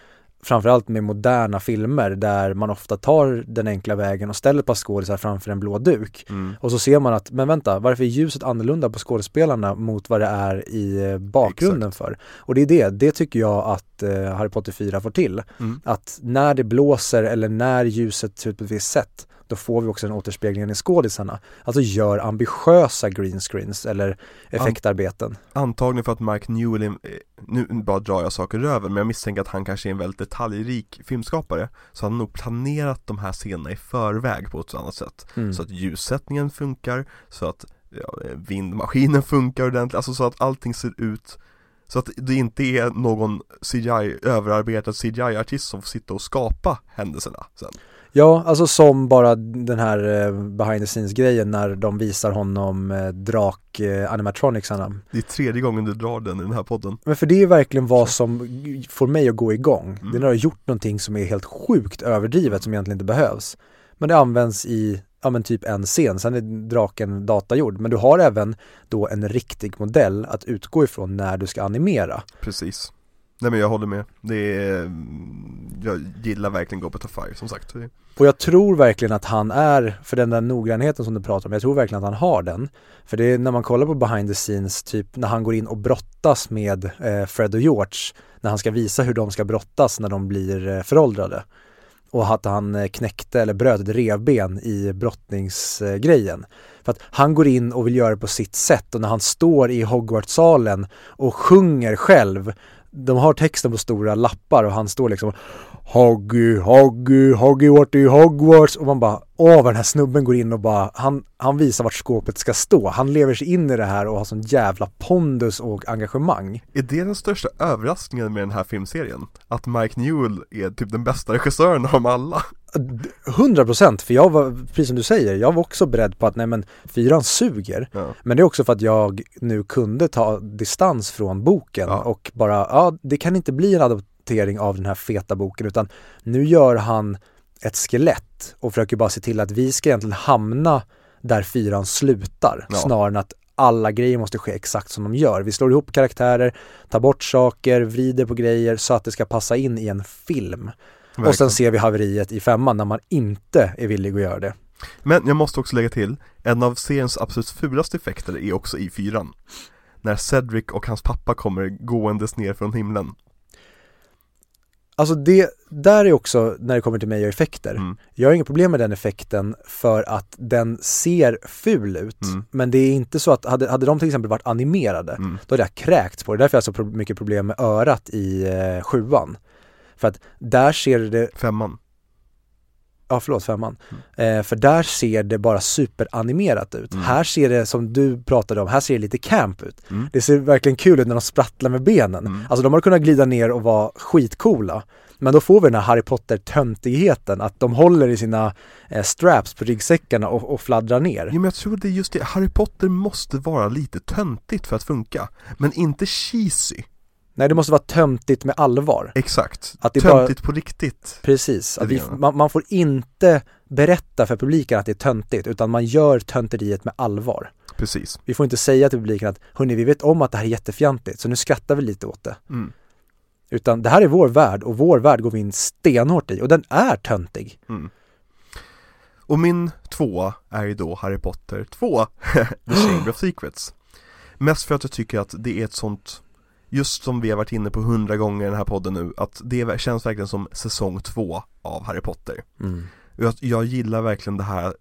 Framförallt med moderna filmer där man ofta tar den enkla vägen och ställer ett par skådisar framför en blå duk. Mm. Och så ser man att, men vänta, varför är ljuset annorlunda på skådespelarna mot vad det är i eh, bakgrunden för? Och det är det, det tycker jag att eh, Harry Potter 4 får till. Mm. Att när det blåser eller när ljuset ser ut på ett visst sätt, då får vi också den återspeglingen i skådisarna. Alltså gör ambitiösa green screens eller effektarbeten. Antagligen för att Mike Newell, är, eh, nu bara drar jag saker över, men jag misstänker att han kanske är en väldigt detaljrik filmskapare. Så han har nog planerat de här scenerna i förväg på ett annat sätt. Mm. Så att ljussättningen funkar, så att ja, vindmaskinen funkar ordentligt, alltså så att allting ser ut så att det inte är någon CGI, överarbetad CGI-artist som får sitta och skapa händelserna sen. Ja, alltså som bara den här eh, behind the scenes grejen när de visar honom eh, drak eh, animatronicsarna. Det är tredje gången du drar den i den här podden. Men för det är verkligen vad som får mig att gå igång. Mm. Det är när du har gjort någonting som är helt sjukt överdrivet som egentligen inte behövs. Men det används i, ja men typ en scen, sen är draken datagjord. Men du har även då en riktig modell att utgå ifrån när du ska animera. Precis. Nej men jag håller med. Det är, mm, jag gillar verkligen Goblet of Fire som sagt. Och jag tror verkligen att han är, för den där noggrannheten som du pratar om, jag tror verkligen att han har den. För det är när man kollar på behind the scenes, typ när han går in och brottas med eh, Fred och George, när han ska visa hur de ska brottas när de blir eh, föråldrade. Och att han eh, knäckte eller bröt ett revben i brottningsgrejen. För att han går in och vill göra det på sitt sätt och när han står i Hogwarts-salen och sjunger själv de har texten på stora lappar och han står liksom Hoggy, Hoggy, Hoggy, i Hogwarts och man bara Åh vad den här snubben går in och bara han, han visar vart skåpet ska stå. Han lever sig in i det här och har sån jävla pondus och engagemang. Är det den största överraskningen med den här filmserien? Att Mike Newell är typ den bästa regissören av dem alla? 100 procent, för jag var, precis som du säger, jag var också beredd på att nej men fyran suger. Ja. Men det är också för att jag nu kunde ta distans från boken Ja. och bara, ja det kan inte bli en adaptering av den här feta boken utan nu gör han ett skelett och försöker bara se till att vi ska egentligen hamna där fyran slutar Ja. snarare än att alla grejer måste ske exakt som de gör. Vi slår ihop karaktärer, tar bort saker, vrider på grejer så att det ska passa in i en film. Och sen Verkligen. ser vi haveriet i femman när man inte är villig att göra det. Men jag måste också lägga till, en av seriens absolut fulaste effekter är också i fyran. När Cedric och hans pappa kommer gåendes ner från himlen. Alltså det, där är också när det kommer till mig och effekter. Mm. Jag har inga problem med den effekten för att den ser ful ut. Mm. Men det är inte så att, hade, hade de till exempel varit animerade, Mm. då hade jag kräkts på det. Därför har jag så pro- mycket problem med örat i eh, sjuan. För att där ser det, Femman. Ja förlåt femman, eh, för där ser det bara superanimerat ut. Mm. Här ser det som du pratade om, här ser det lite camp ut. Mm. Det ser verkligen kul ut när de sprattlar med benen. Mm. Alltså de har kunnat glida ner och vara skitcoola. Men då får vi den här Harry Potter-töntigheten, att de håller i sina eh, straps på ryggsäckarna och, och fladdrar ner. Jo men jag tror det är just det, Harry Potter måste vara lite töntigt för att funka. Men inte cheesy. Nej, det måste vara töntigt med allvar. Exakt. Att det bara- töntigt på riktigt. Precis, att vi, man, man får inte berätta för publiken att det är töntigt, utan man gör tönteriet med allvar. Precis. Vi får inte säga till publiken att hörni, vi vet om att det här är jättefjantigt, så nu skrattar vi lite åt det. Mm. Utan det här är vår värld och vår värld går vi in stenhårt i och den är töntig. Mm. Och min tvåa är ju då Harry Potter 2, The Chamber of Secrets. Mest för att jag tycker att det är ett sånt, just som vi har varit inne på hundra gånger i den här podden nu, att det känns verkligen som säsong två av Harry Potter. Och Jag, jag gillar verkligen det här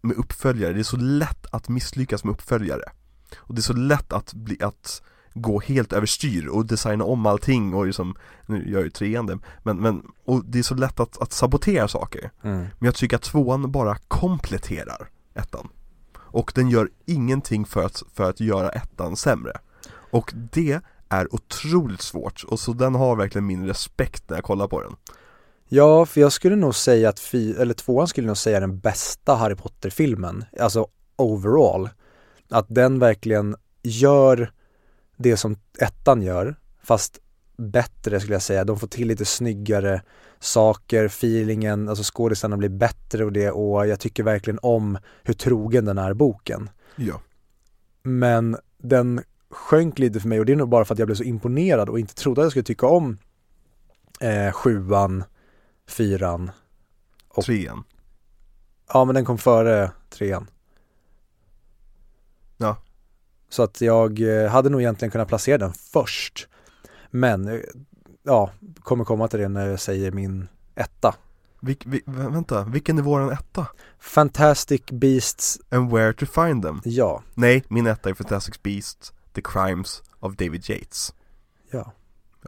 med uppföljare, det är så lätt att misslyckas med uppföljare. Och det är så lätt att bli, att gå helt överstyr och designa om allting och liksom, nu gör jag ju treande, men, men, och det är så lätt att, att sabotera saker. Mm. Men jag tycker att tvåan bara kompletterar ettan. Och den gör ingenting för att, för att göra ettan sämre. Och det är otroligt svårt och så den har verkligen min respekt när jag kollar på den. Ja, för jag skulle nog säga att fy, eller tvåan skulle nog säga den bästa Harry Potter-filmen, alltså overall. Att den verkligen gör det som ettan gör, fast bättre skulle jag säga. De får till lite snyggare saker, feelingen, alltså skådisarna blir bättre och det och jag tycker verkligen om hur trogen den är boken. Ja. Men den sjönk lite för mig och det är nog bara för att jag blev så imponerad och inte trodde att jag skulle tycka om eh, sjuan, fyran. Och- Trean. Ja men den kom före trean. Ja. Så att jag eh, hade nog egentligen kunnat placera den först. Men eh, ja, kommer komma till det när jag säger min etta. Vil, vi, vä- vänta, vilken är våran etta? Fantastic Beasts, And where to find them? ja, Nej, min etta är Fantastic Beasts, The Crimes of David Yates. ja.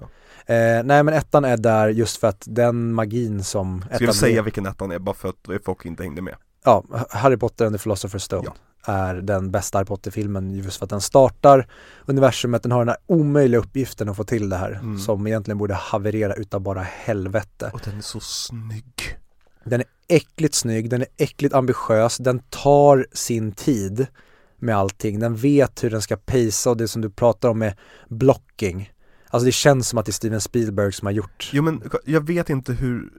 Ja. Eh, nej men ettan är där just för att den magin som Ska jag säga vilken ettan är bara för att folk inte hängde med? ja, Harry Potter and the Philosopher's Stone Ja. är den bästa Harry Potter-filmen just för att den startar universumet, den har den här omöjliga uppgiften att få till det här Mm. som egentligen borde haverera utav bara helvete. Och den är så snygg. Den är äckligt snygg, den är äckligt ambitiös, den tar sin tid med allting, den vet hur den ska pacea och det som du pratar om med blocking. Alltså det känns som att det är Steven Spielberg som har gjort. Jo men jag vet inte hur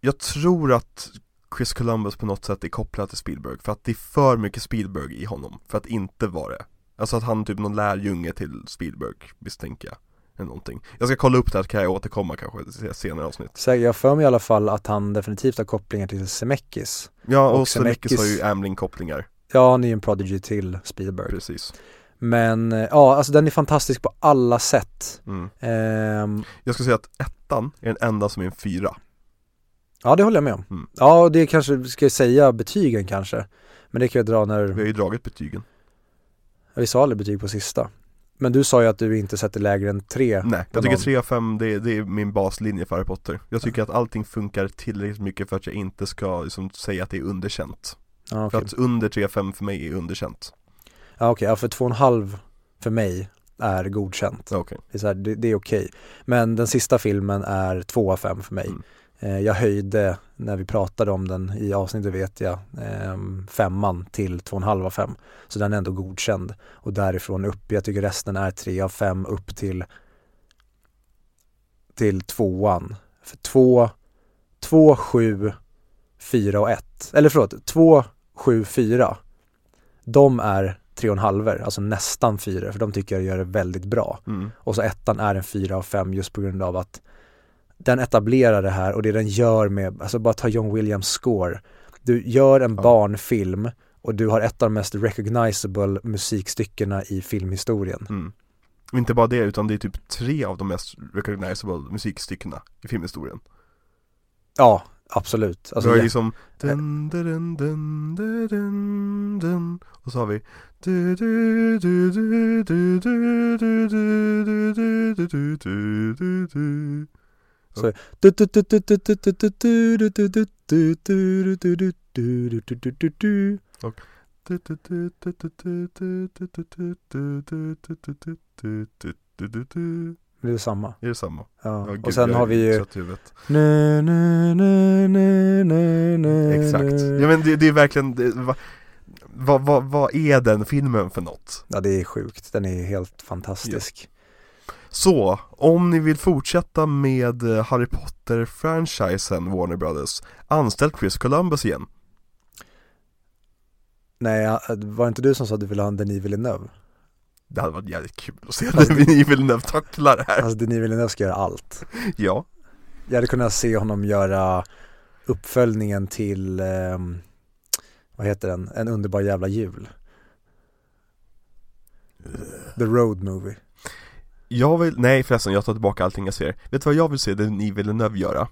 Jag tror att Chris Columbus på något sätt är kopplad till Spielberg för att det är för mycket Spielberg i honom för att inte vara det. Alltså att han är typ någon lärjunge till Spielberg misstänker jag Eller någonting. Jag ska kolla upp det här kan jag återkomma kanske i senare avsnitt. Så jag för mig i alla fall att han definitivt har kopplingar till Zemeckis. Ja och, Och Zemeckis har ju Zemeckis- Amling-kopplingar Ja, han är ju en prodigy till Spielberg. Precis Men eh, ja, alltså den är fantastisk på alla sätt. mm. Ehm, Jag ska säga att ettan är den enda som är en fyra ja, det håller jag med om. Mm. Ja, det kanske, ska jag säga betygen kanske? Men det kan jag dra när, Vi har ju dragit betygen vi sa aldrig betyg på sista. Men du sa ju att du inte sätter lägre än tre Nej, jag tycker någon. 3 av 5 det, det är min baslinje för Harry Potter Jag tycker att allting funkar tillräckligt mycket för att jag inte ska liksom, säga att det är underkänt Ja okej, För att under 3 av 5 för mig är underkänt ja, okej. ja, för två och en halv för mig är godkänt Okej, Det är, så här, det, det är okej. Men den sista filmen är två av fem för mig. Mm. Eh, jag höjde, när vi pratade om den i avsnittet vet jag, ehm, femman till två och en halv av fem. Så den är ändå godkänd. Och därifrån upp, jag tycker resten är tre av fem upp till till tvåan. För två, två, sju, fyra och ett. Eller förlåt, två, sju, fyra. De är tre och en halver, alltså nästan fyra, för de tycker jag gör det väldigt bra. mm. Och så ettan är en fyra av fem just på grund av att den etablerar det här och det den gör med, alltså bara ta John Williams score. Du gör en Ja. barnfilm och du har ett av de mest recognizable musikstyckena i filmhistorien. Mm. Och Inte bara det, utan det är typ tre av de mest recognizable musikstyckena i filmhistorien Ja, absolut. Alltså, Vi har ju liksom dun, dun, dun, dun, dun, Och så har vi du, du, det är samma. Är det samma? Ja. ja gud, och sen har vi ju... Nu, nu, nu, nu, nu, nu, Exakt. Ja men det, det är verkligen, det, va, va, va, vad är den filmen för något? Ja det är sjukt, den är helt fantastisk. Ja. Så, om ni vill fortsätta med eh, Harry Potter-franchisen Warner Brothers, anställ Chris Columbus igen. Nej, eh, var det inte du som sa att du ville ha en Denis Villeneuve? Det hade varit jävligt kul att se Alltså, när vi vill tackla det här. Alltså Denis Villeneuve ska göra allt. Ja, Jag hade kunnat se honom göra uppföljningen till, ehm, vad heter den, En underbar jävla jul. The Road Movie. jag vill, nej förresten jag tar tillbaka allting jag ser. Vet du vad jag vill se Denis Villeneuve göra?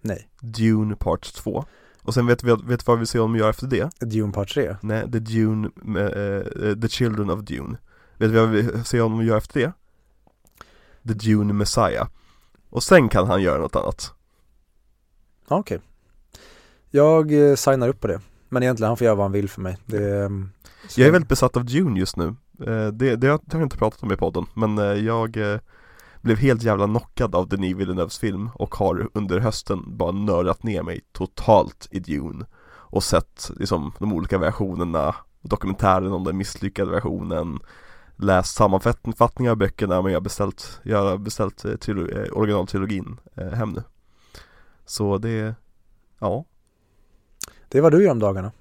Nej, Dune Part 2. Och sen vet vi, vet vad vi vill se honom göra efter det? Dune Part 3. Nej, The Dune, eh, eh, The Children of Dune Vet du vad vi vill se honom göra efter det? The Dune Messiah Och sen kan han göra något annat Ja, Okej. Jag eh, signar upp på det. Men egentligen, han får göra vad han vill för mig. Det, så- Jag är väldigt besatt av Dune just nu eh, det, det har jag inte pratat om i podden Men eh, jag eh, blev helt jävla knockad av Denis Villeneuves film Och har under hösten bara nördat ner mig totalt i Dune Och sett liksom de olika versionerna Dokumentären om den misslyckade versionen Läst sammanfattningar av böckerna men jag har beställt, jag har beställt eh, trilo- eh, originaltrilogin eh, hem nu Så det, ja det är vad du gör om dagarna.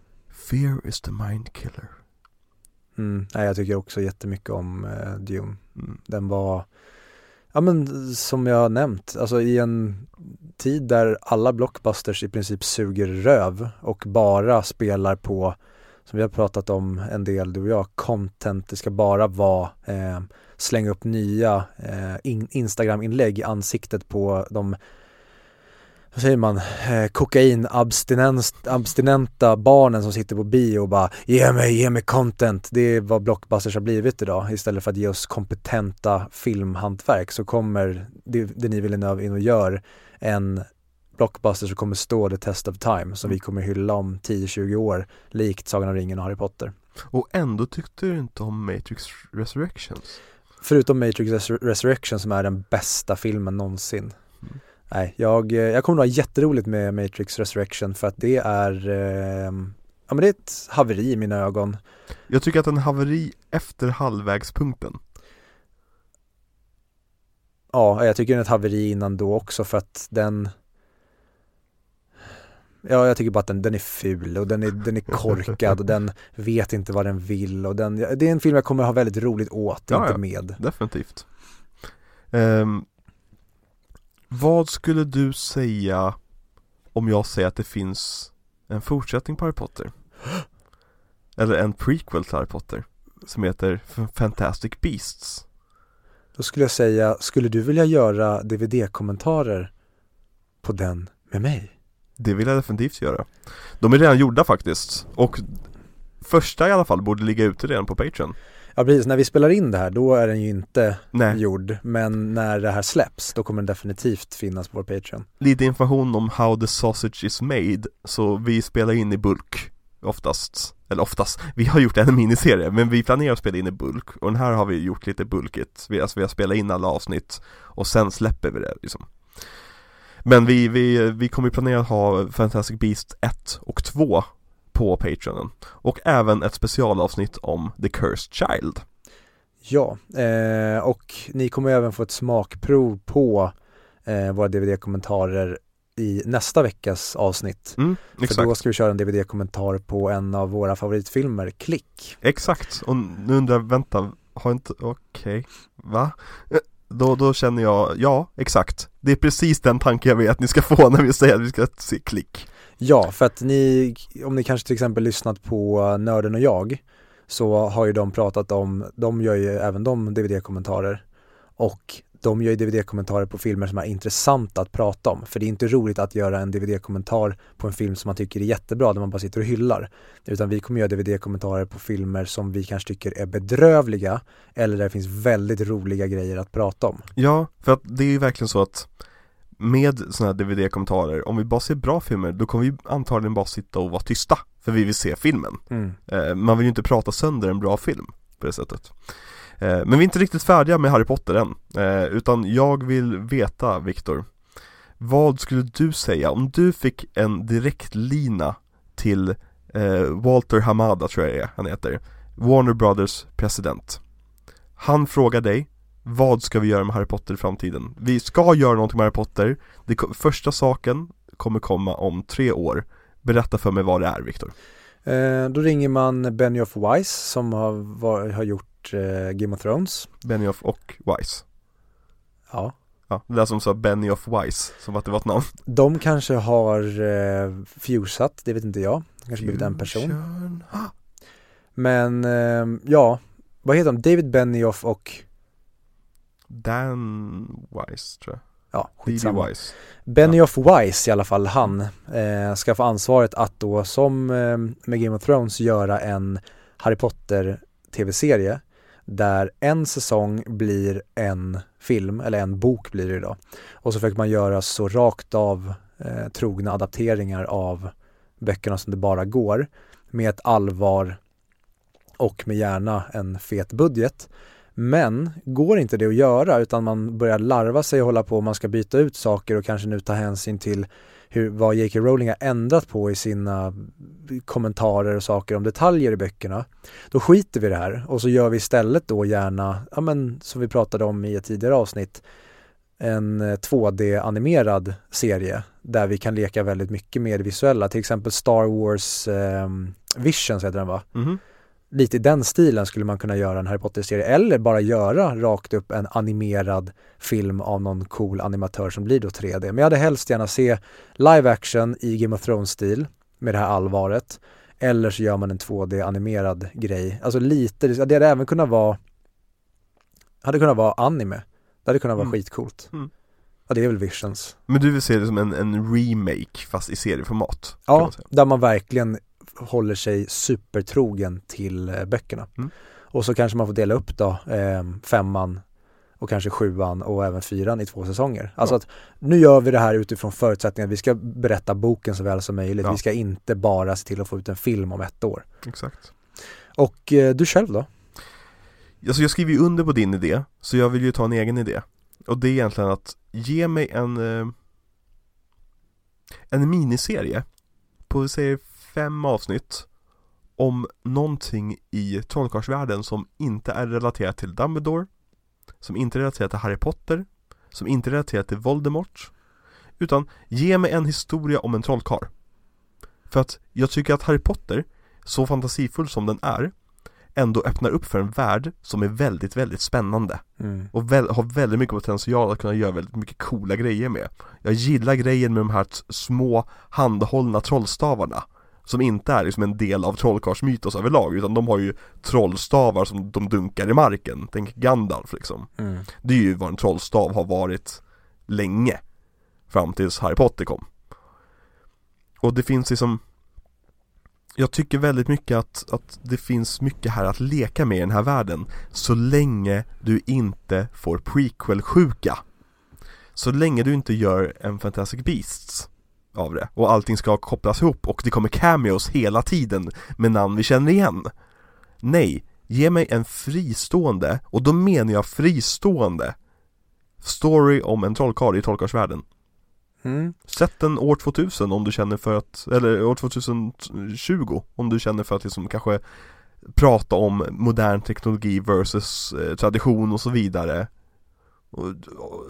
Fear is the mind killer Mm. Nej, jag tycker också jättemycket om eh, Dune. mm. Den var, ja men som jag har nämnt, alltså i en tid där alla blockbusters i princip suger röv och bara spelar på, som vi har pratat om en del du och jag, content, det ska bara vara eh, slänga upp nya eh, in, Instagram-inlägg i ansiktet på de vad säger man, eh, kokainabstinenta barnen som sitter på bio och bara ge mig, ge mig content. Det är vad blockbusters har blivit idag. Istället för att ge oss kompetenta filmhantverk så kommer det, det ni vill in och gör en blockbuster som kommer stå the test of time som vi kommer hylla om 10-20 år likt Sagan om ringen och Harry Potter. Och ändå tyckte du inte om Matrix Resurrections Förutom Matrix Resur- Resurrection som är den bästa filmen någonsin. Mm. Nej, jag, jag kommer att ha jätteroligt med Matrix Resurrection för att det är, eh, ja men det är ett haveri i mina ögon. Jag tycker att en haveri efter halvvägspunkten Ja, jag tycker den är ett haveri innan då också för att den Ja, jag tycker bara att den, den är ful och den är, den är korkad och den vet inte vad den vill och den, det är en film jag kommer ha väldigt roligt åt, Ja, inte ja. med. Definitivt Ehm, Vad skulle du säga om jag säger att det finns en fortsättning på Harry Potter? Eller en prequel till Harry Potter Som heter Fantastic Beasts Då skulle jag säga, skulle du vilja göra DVD-kommentarer på den med mig? Det vill jag definitivt göra. De är redan gjorda faktiskt Och Första i alla fall borde ligga ute redan på Patreon. Ja precis, när vi spelar in det här då är den ju inte Nej, gjord men när det här släpps då kommer den definitivt finnas på vår Patreon. lite information om how the sausage is made, så vi spelar in i bulk oftast, eller oftast, vi har gjort en miniserie men vi planerar att spela in i bulk. Och den här har vi gjort lite bulkigt, vi, alltså vi har spelat in alla avsnitt och sen släpper vi det liksom Men vi, vi, vi kommer planera att ha Fantastic Beast 1 och 2 på Patreonen och även ett specialavsnitt om The Cursed Child Ja, eh, och ni kommer även få ett smakprov på eh, våra DVD-kommentarer i nästa veckas avsnitt. mm, För då ska vi köra en DVD-kommentar på en av våra favoritfilmer, Klick. exakt, och nu undrar jag, vänta, har inte, okej, va? Då, då känner jag, ja, exakt. Det är precis den tanke jag vet att ni ska få när vi säger att vi ska se klick. Ja, för att ni, om ni kanske till exempel lyssnat på Nörden och jag, så har ju de pratat om, de gör ju även de DVD-kommentarer och de gör ju DVD-kommentarer på filmer som är intressanta att prata om. För det är inte roligt att göra en DVD-kommentar på en film som man tycker är jättebra, där man bara sitter och hyllar. Utan vi kommer göra DVD-kommentarer på filmer som vi kanske tycker är bedrövliga eller där det finns väldigt roliga grejer att prata om. Ja, för att det är ju verkligen så att med sådana här DVD-kommentarer, om vi bara ser bra filmer, då kommer vi antagligen bara sitta och vara tysta. För vi vill se filmen. Mm. Eh, man vill ju inte prata sönder en bra film på det sättet. Eh, men vi är inte riktigt färdiga med Harry Potter än. Eh, utan jag vill veta, Viktor. Vad skulle du säga om du fick en direktlina till eh, Walter Hamada tror jag det är, han heter. Warner Brothers president. Han frågar dig, vad ska vi göra med Harry Potter i framtiden? Vi ska göra någonting med Harry Potter. Det, första saken kommer komma om tre år. Berätta för mig vad det är, Viktor. Eh, då ringer man Benioff Weiss som har, var, har gjort eh, Game of Thrones. Benioff och Weiss. Ja. Ja, det där som sa Benioff Weiss, som att det var ett namn. De kanske har eh, fusat, det vet inte jag. Kanske blivit en person. Ah, Men eh, ja, vad heter de? David Benioff och Dan Weiss tror jag. ja, skitsamma. Weiss. Benioff Weiss i alla fall, han eh, ska få ansvaret att då som eh, med Game of Thrones göra en Harry Potter tv-serie där en säsong blir en film, eller en bok blir det idag. Och så försöker man göra så rakt av eh, trogna adapteringar av böckerna som det bara går med ett allvar och med gärna en fet budget. Men går inte det att göra utan man börjar larva sig och hålla på och man ska byta ut saker och kanske nu ta hänsyn till hur, vad J.K. Rowling har ändrat på i sina kommentarer och saker om detaljer i böckerna. Då skiter vi i det här och så gör vi istället då gärna, ja men som vi pratade om i ett tidigare avsnitt, en eh, 2D-animerad serie där vi kan leka väldigt mycket med det visuella. Till exempel Star Wars eh, Visions heter den va? Mhm lite i den stilen skulle man kunna göra en Harry Potter-serie eller bara göra rakt upp en animerad film av någon cool animatör som blir då 3D. Men jag hade helst gärna se live action i Game of Thrones-stil med det här allvaret. Eller så gör man en 2D-animerad grej. Alltså lite, det hade även kunnat vara hade kunnat vara anime. Det hade kunnat vara Mm. skitcoolt. Mm. Ja, det är väl Visions. Men du vill se det som en, en remake fast i serieformat? Ja, där man verkligen håller sig supertrogen till eh, böckerna. Mm. Och så kanske man får dela upp då eh, femman och kanske sjuan och även fyran i två säsonger. Alltså Ja. att nu gör vi det här utifrån förutsättningen att vi ska berätta boken så väl som möjligt. Ja. Vi ska inte bara se till att få ut en film om ett år. Exakt. Och eh, du själv då? Alltså jag skriver ju under på din idé, så jag vill ju ta en egen idé. Och det är egentligen att ge mig en eh, En miniserie på, säg fem avsnitt Om någonting i trollkarlsvärlden som inte är relaterat till Dumbledore Som inte är relaterat till Harry Potter Som inte är relaterat till Voldemort Utan ge mig en historia om en trollkarl För att jag tycker att Harry Potter, så fantasifull som den är ändå öppnar upp för en värld som är väldigt, väldigt spännande Mm. och väl, har väldigt mycket potential att kunna göra väldigt mycket coola grejer med. Jag gillar grejen med de här små handhållna trollstavarna som inte är liksom en del av trollkarlsmytos överlag utan de har ju trollstavar som de dunkar i marken. Tänk Gandalf liksom. Mm. Det är ju vad en trollstav har varit länge Fram tills Harry Potter kom Och det finns liksom jag tycker väldigt mycket att, att det finns mycket här att leka med i den här världen Så länge du inte får prequel-sjuka Så länge du inte gör en Fantastic Beasts av det. Och allting ska kopplas ihop och det kommer cameos hela tiden med namn vi känner igen. Nej, ge mig en fristående, och då menar jag fristående Story om en trollkarl i trollkarlsvärlden. Mm. Sätt den år 2000 om du känner för att, eller år 2020 om du känner för att liksom kanske prata om modern teknologi versus eh, tradition och så vidare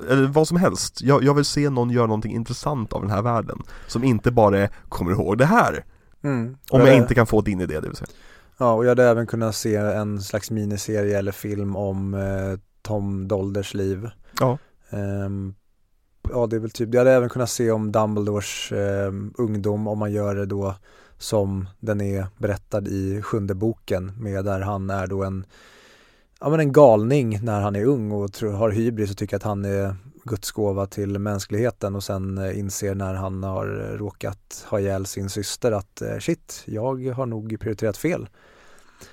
Eller vad som helst, jag, jag vill se någon göra någonting intressant av den här världen Som inte bara är, kommer ihåg det här? Mm. Om jag inte kan få din idé det vill säga Ja, och jag hade även kunnat se en slags miniserie eller film om eh, Tom Dolders liv. Ja. Ehm, ja, det är väl typ, jag hade även kunnat se om Dumbledores eh, ungdom om man gör det då som den är berättad i sjunde boken med där han är då en ja men en galning när han är ung och tror, har hybris och tycker att han är Guds gåva till mänskligheten och sen eh, inser när han har eh, råkat ha ihjäl sin syster att eh, shit, jag har nog prioriterat fel.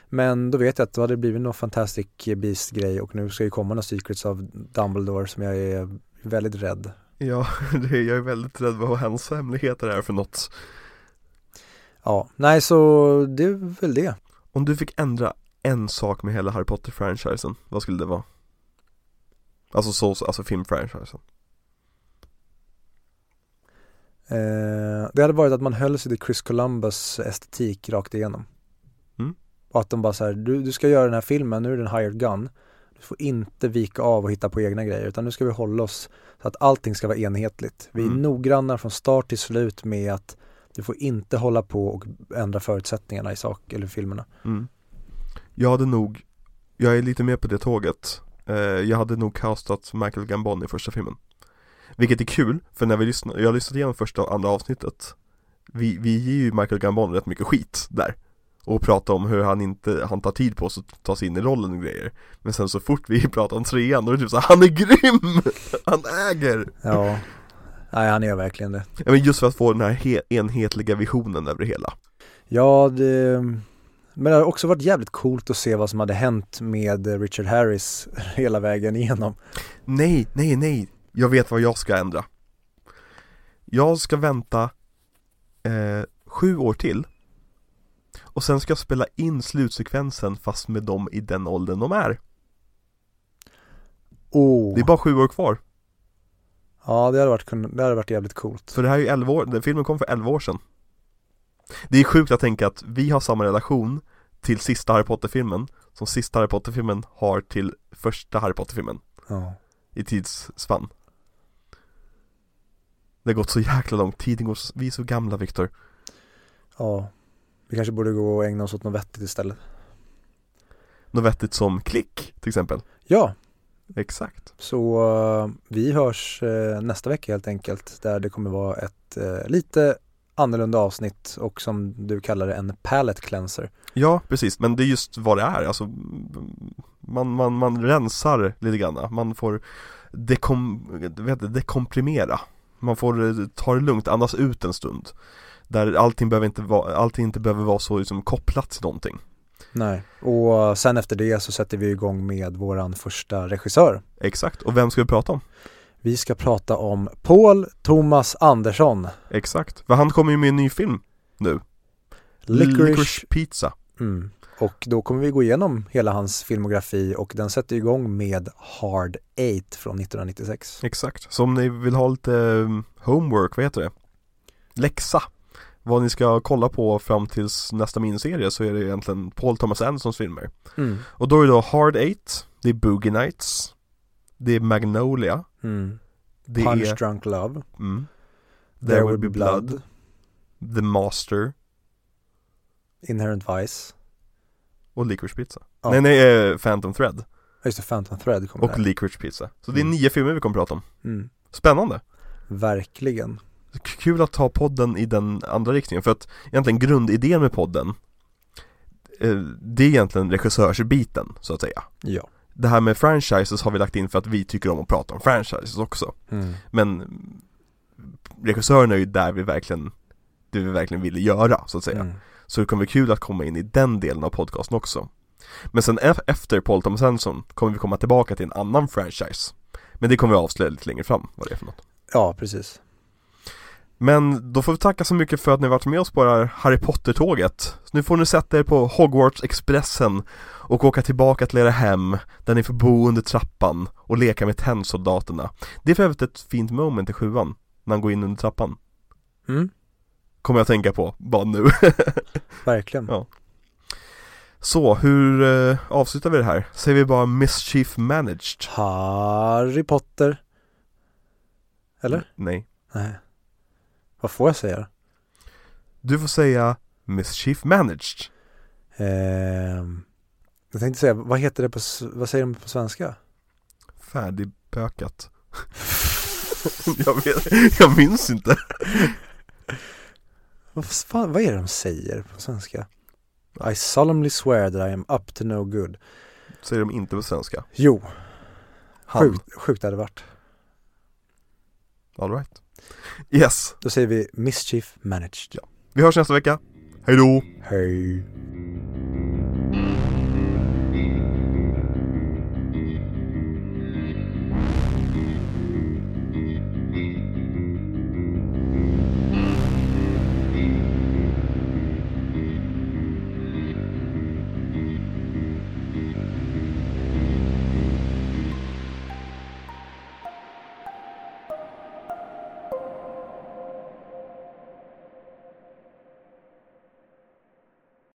Men då vet jag att då hade det blivit någon Fantastic Beast-grej och nu ska ju komma några Secrets av Dumbledore som jag är väldigt rädd. Ja, det, jag är väldigt rädd vad hans hemligheter är för något Ja, nej så det är väl det. Om du fick ändra en sak med hela Harry Potter-franchisen, vad skulle det vara? Alltså så, alltså filmfranchisen Eh, det hade varit att man höll sig till Chris Columbus estetik rakt igenom. Mm. Och att de bara så här, du, du ska göra den här filmen, nu är den hired gun. Du får inte vika av och hitta på egna grejer, utan nu ska vi hålla oss så att allting ska vara enhetligt. Vi är Mm. noggranna från start till slut med att du får inte hålla på och ändra förutsättningarna i sak eller filmerna. mm. Jag hade nog, jag är lite med på det tåget. Eh, Jag hade nog castat Michael Gambon i första filmen. Vilket är kul, för när vi lyssnar, jag har lyssnat igenom första och andra avsnittet. Vi, vi ger ju Michael Gambon rätt mycket skit där. Och pratar om hur han inte, han tar tid på sig att ta sig in i rollen och grejer. Men sen så fort vi pratar om trean, då är det typ så här, han är grym! Han äger! Ja, nej han är verkligen det. Ja men just för att få den här he- enhetliga visionen över det hela. Ja, det, men det har också varit jävligt coolt att se vad som hade hänt med Richard Harris hela vägen igenom. Nej, nej, nej Jag vet vad jag ska ändra Jag ska vänta eh, sju år till Och sen ska jag spela in slutsekvensen fast med dem i den åldern de är Oh. Det är bara sju år kvar Ja, det hade, varit, det hade varit jävligt coolt. För det här är ju 11 år, den filmen kom för 11 år sedan Det är sjukt att tänka att vi har samma relation till sista Harry Potter-filmen Som sista Harry Potter-filmen har till första Harry Potter-filmen Ja. i tidsspann Det har gått så jäkla lång tid, går så, vi är så gamla Viktor ja. Vi kanske borde gå och ägna oss åt något vettigt istället. Något vettigt som klick till exempel Ja, Exakt så eh, vi hörs eh, nästa vecka helt enkelt. Där det kommer vara ett eh, lite annorlunda avsnitt och som du kallar det en palette cleanser. Ja, precis, men det är just vad det är, alltså Man, man, man rensar lite grann, man får dekom, vet dekomprimera. Man får eh, ta det lugnt, andas ut en stund. Där allting behöver inte vara, allting inte behöver vara så liksom kopplat till någonting. Nej, och sen efter det så sätter vi igång med våran första regissör. Exakt, och vem ska vi prata om? Vi ska prata om Paul Thomas Andersson. Exakt, för han kommer ju med en ny film nu Licorice. Pizza Mm. Och då kommer vi gå igenom hela hans filmografi och den sätter igång med Hard Eight från 1996. Exakt, så om ni vill ha lite um, homework, vad heter det? Läxa Vad ni ska kolla på fram tills nästa miniserie så är det egentligen Paul Thomas Andersons filmer Mm. Och då är det då Hard Eight, det är Boogie Nights Det är Magnolia Mm. Det Punch är Drunk Love, mm, There, Will Be Blood, The Master Inherent Vice, och Licorice Pizza Ja. Nej nej, eh, Phantom Thread just det, Phantom Thread kommer och där. Licorice Pizza Så det är Mm. nio filmer vi kommer prata om Mm. Spännande! Verkligen. Kul att ta podden i den andra riktningen för att egentligen grundidén med podden eh, Det är egentligen regissörsbiten så att säga Ja. Det här med franchises har vi lagt in för att vi tycker om att prata om franchises också Mm. Men regissören är ju där vi verkligen det vi verkligen ville göra så att säga. Mm. Så det kommer bli kul att komma in i den delen av podcasten också. Men sen efter Paul Thomas Anderson kommer vi komma tillbaka till en annan franchise. Men det kommer vi avslöja lite längre fram vad det är för något. Ja, precis. Men då får vi tacka så mycket för att ni varit med oss på det här Harry Potter-tåget. Så nu får ni sätta er på Hogwarts-expressen och åka tillbaka till era hem där ni får bo under trappan och leka med tennsoldaterna. Det är för övrigt ett fint moment i sjuan, när han går in under trappan. Mm. Kommer jag att tänka på, bara nu. Verkligen. Ja. Så, hur eh, avslutar vi det här? Säger vi bara Mischief Managed? Harry Potter. Eller? Nej. Nej. Vad får jag säga? Du får säga Mischief Managed. Ehm, jag tänkte säga, vad heter det på, vad säger de på svenska? Färdigbökat. jag, vet, jag minns inte. Vad, fan, vad är det de säger på svenska? I solemnly swear that I am up to no good. Säger de inte på svenska. Jo, Han. sjukt, sjukt hade det varit. All right. Yes. Då säger vi mischief managed. Vi hörs nästa vecka. Hej då! Hej.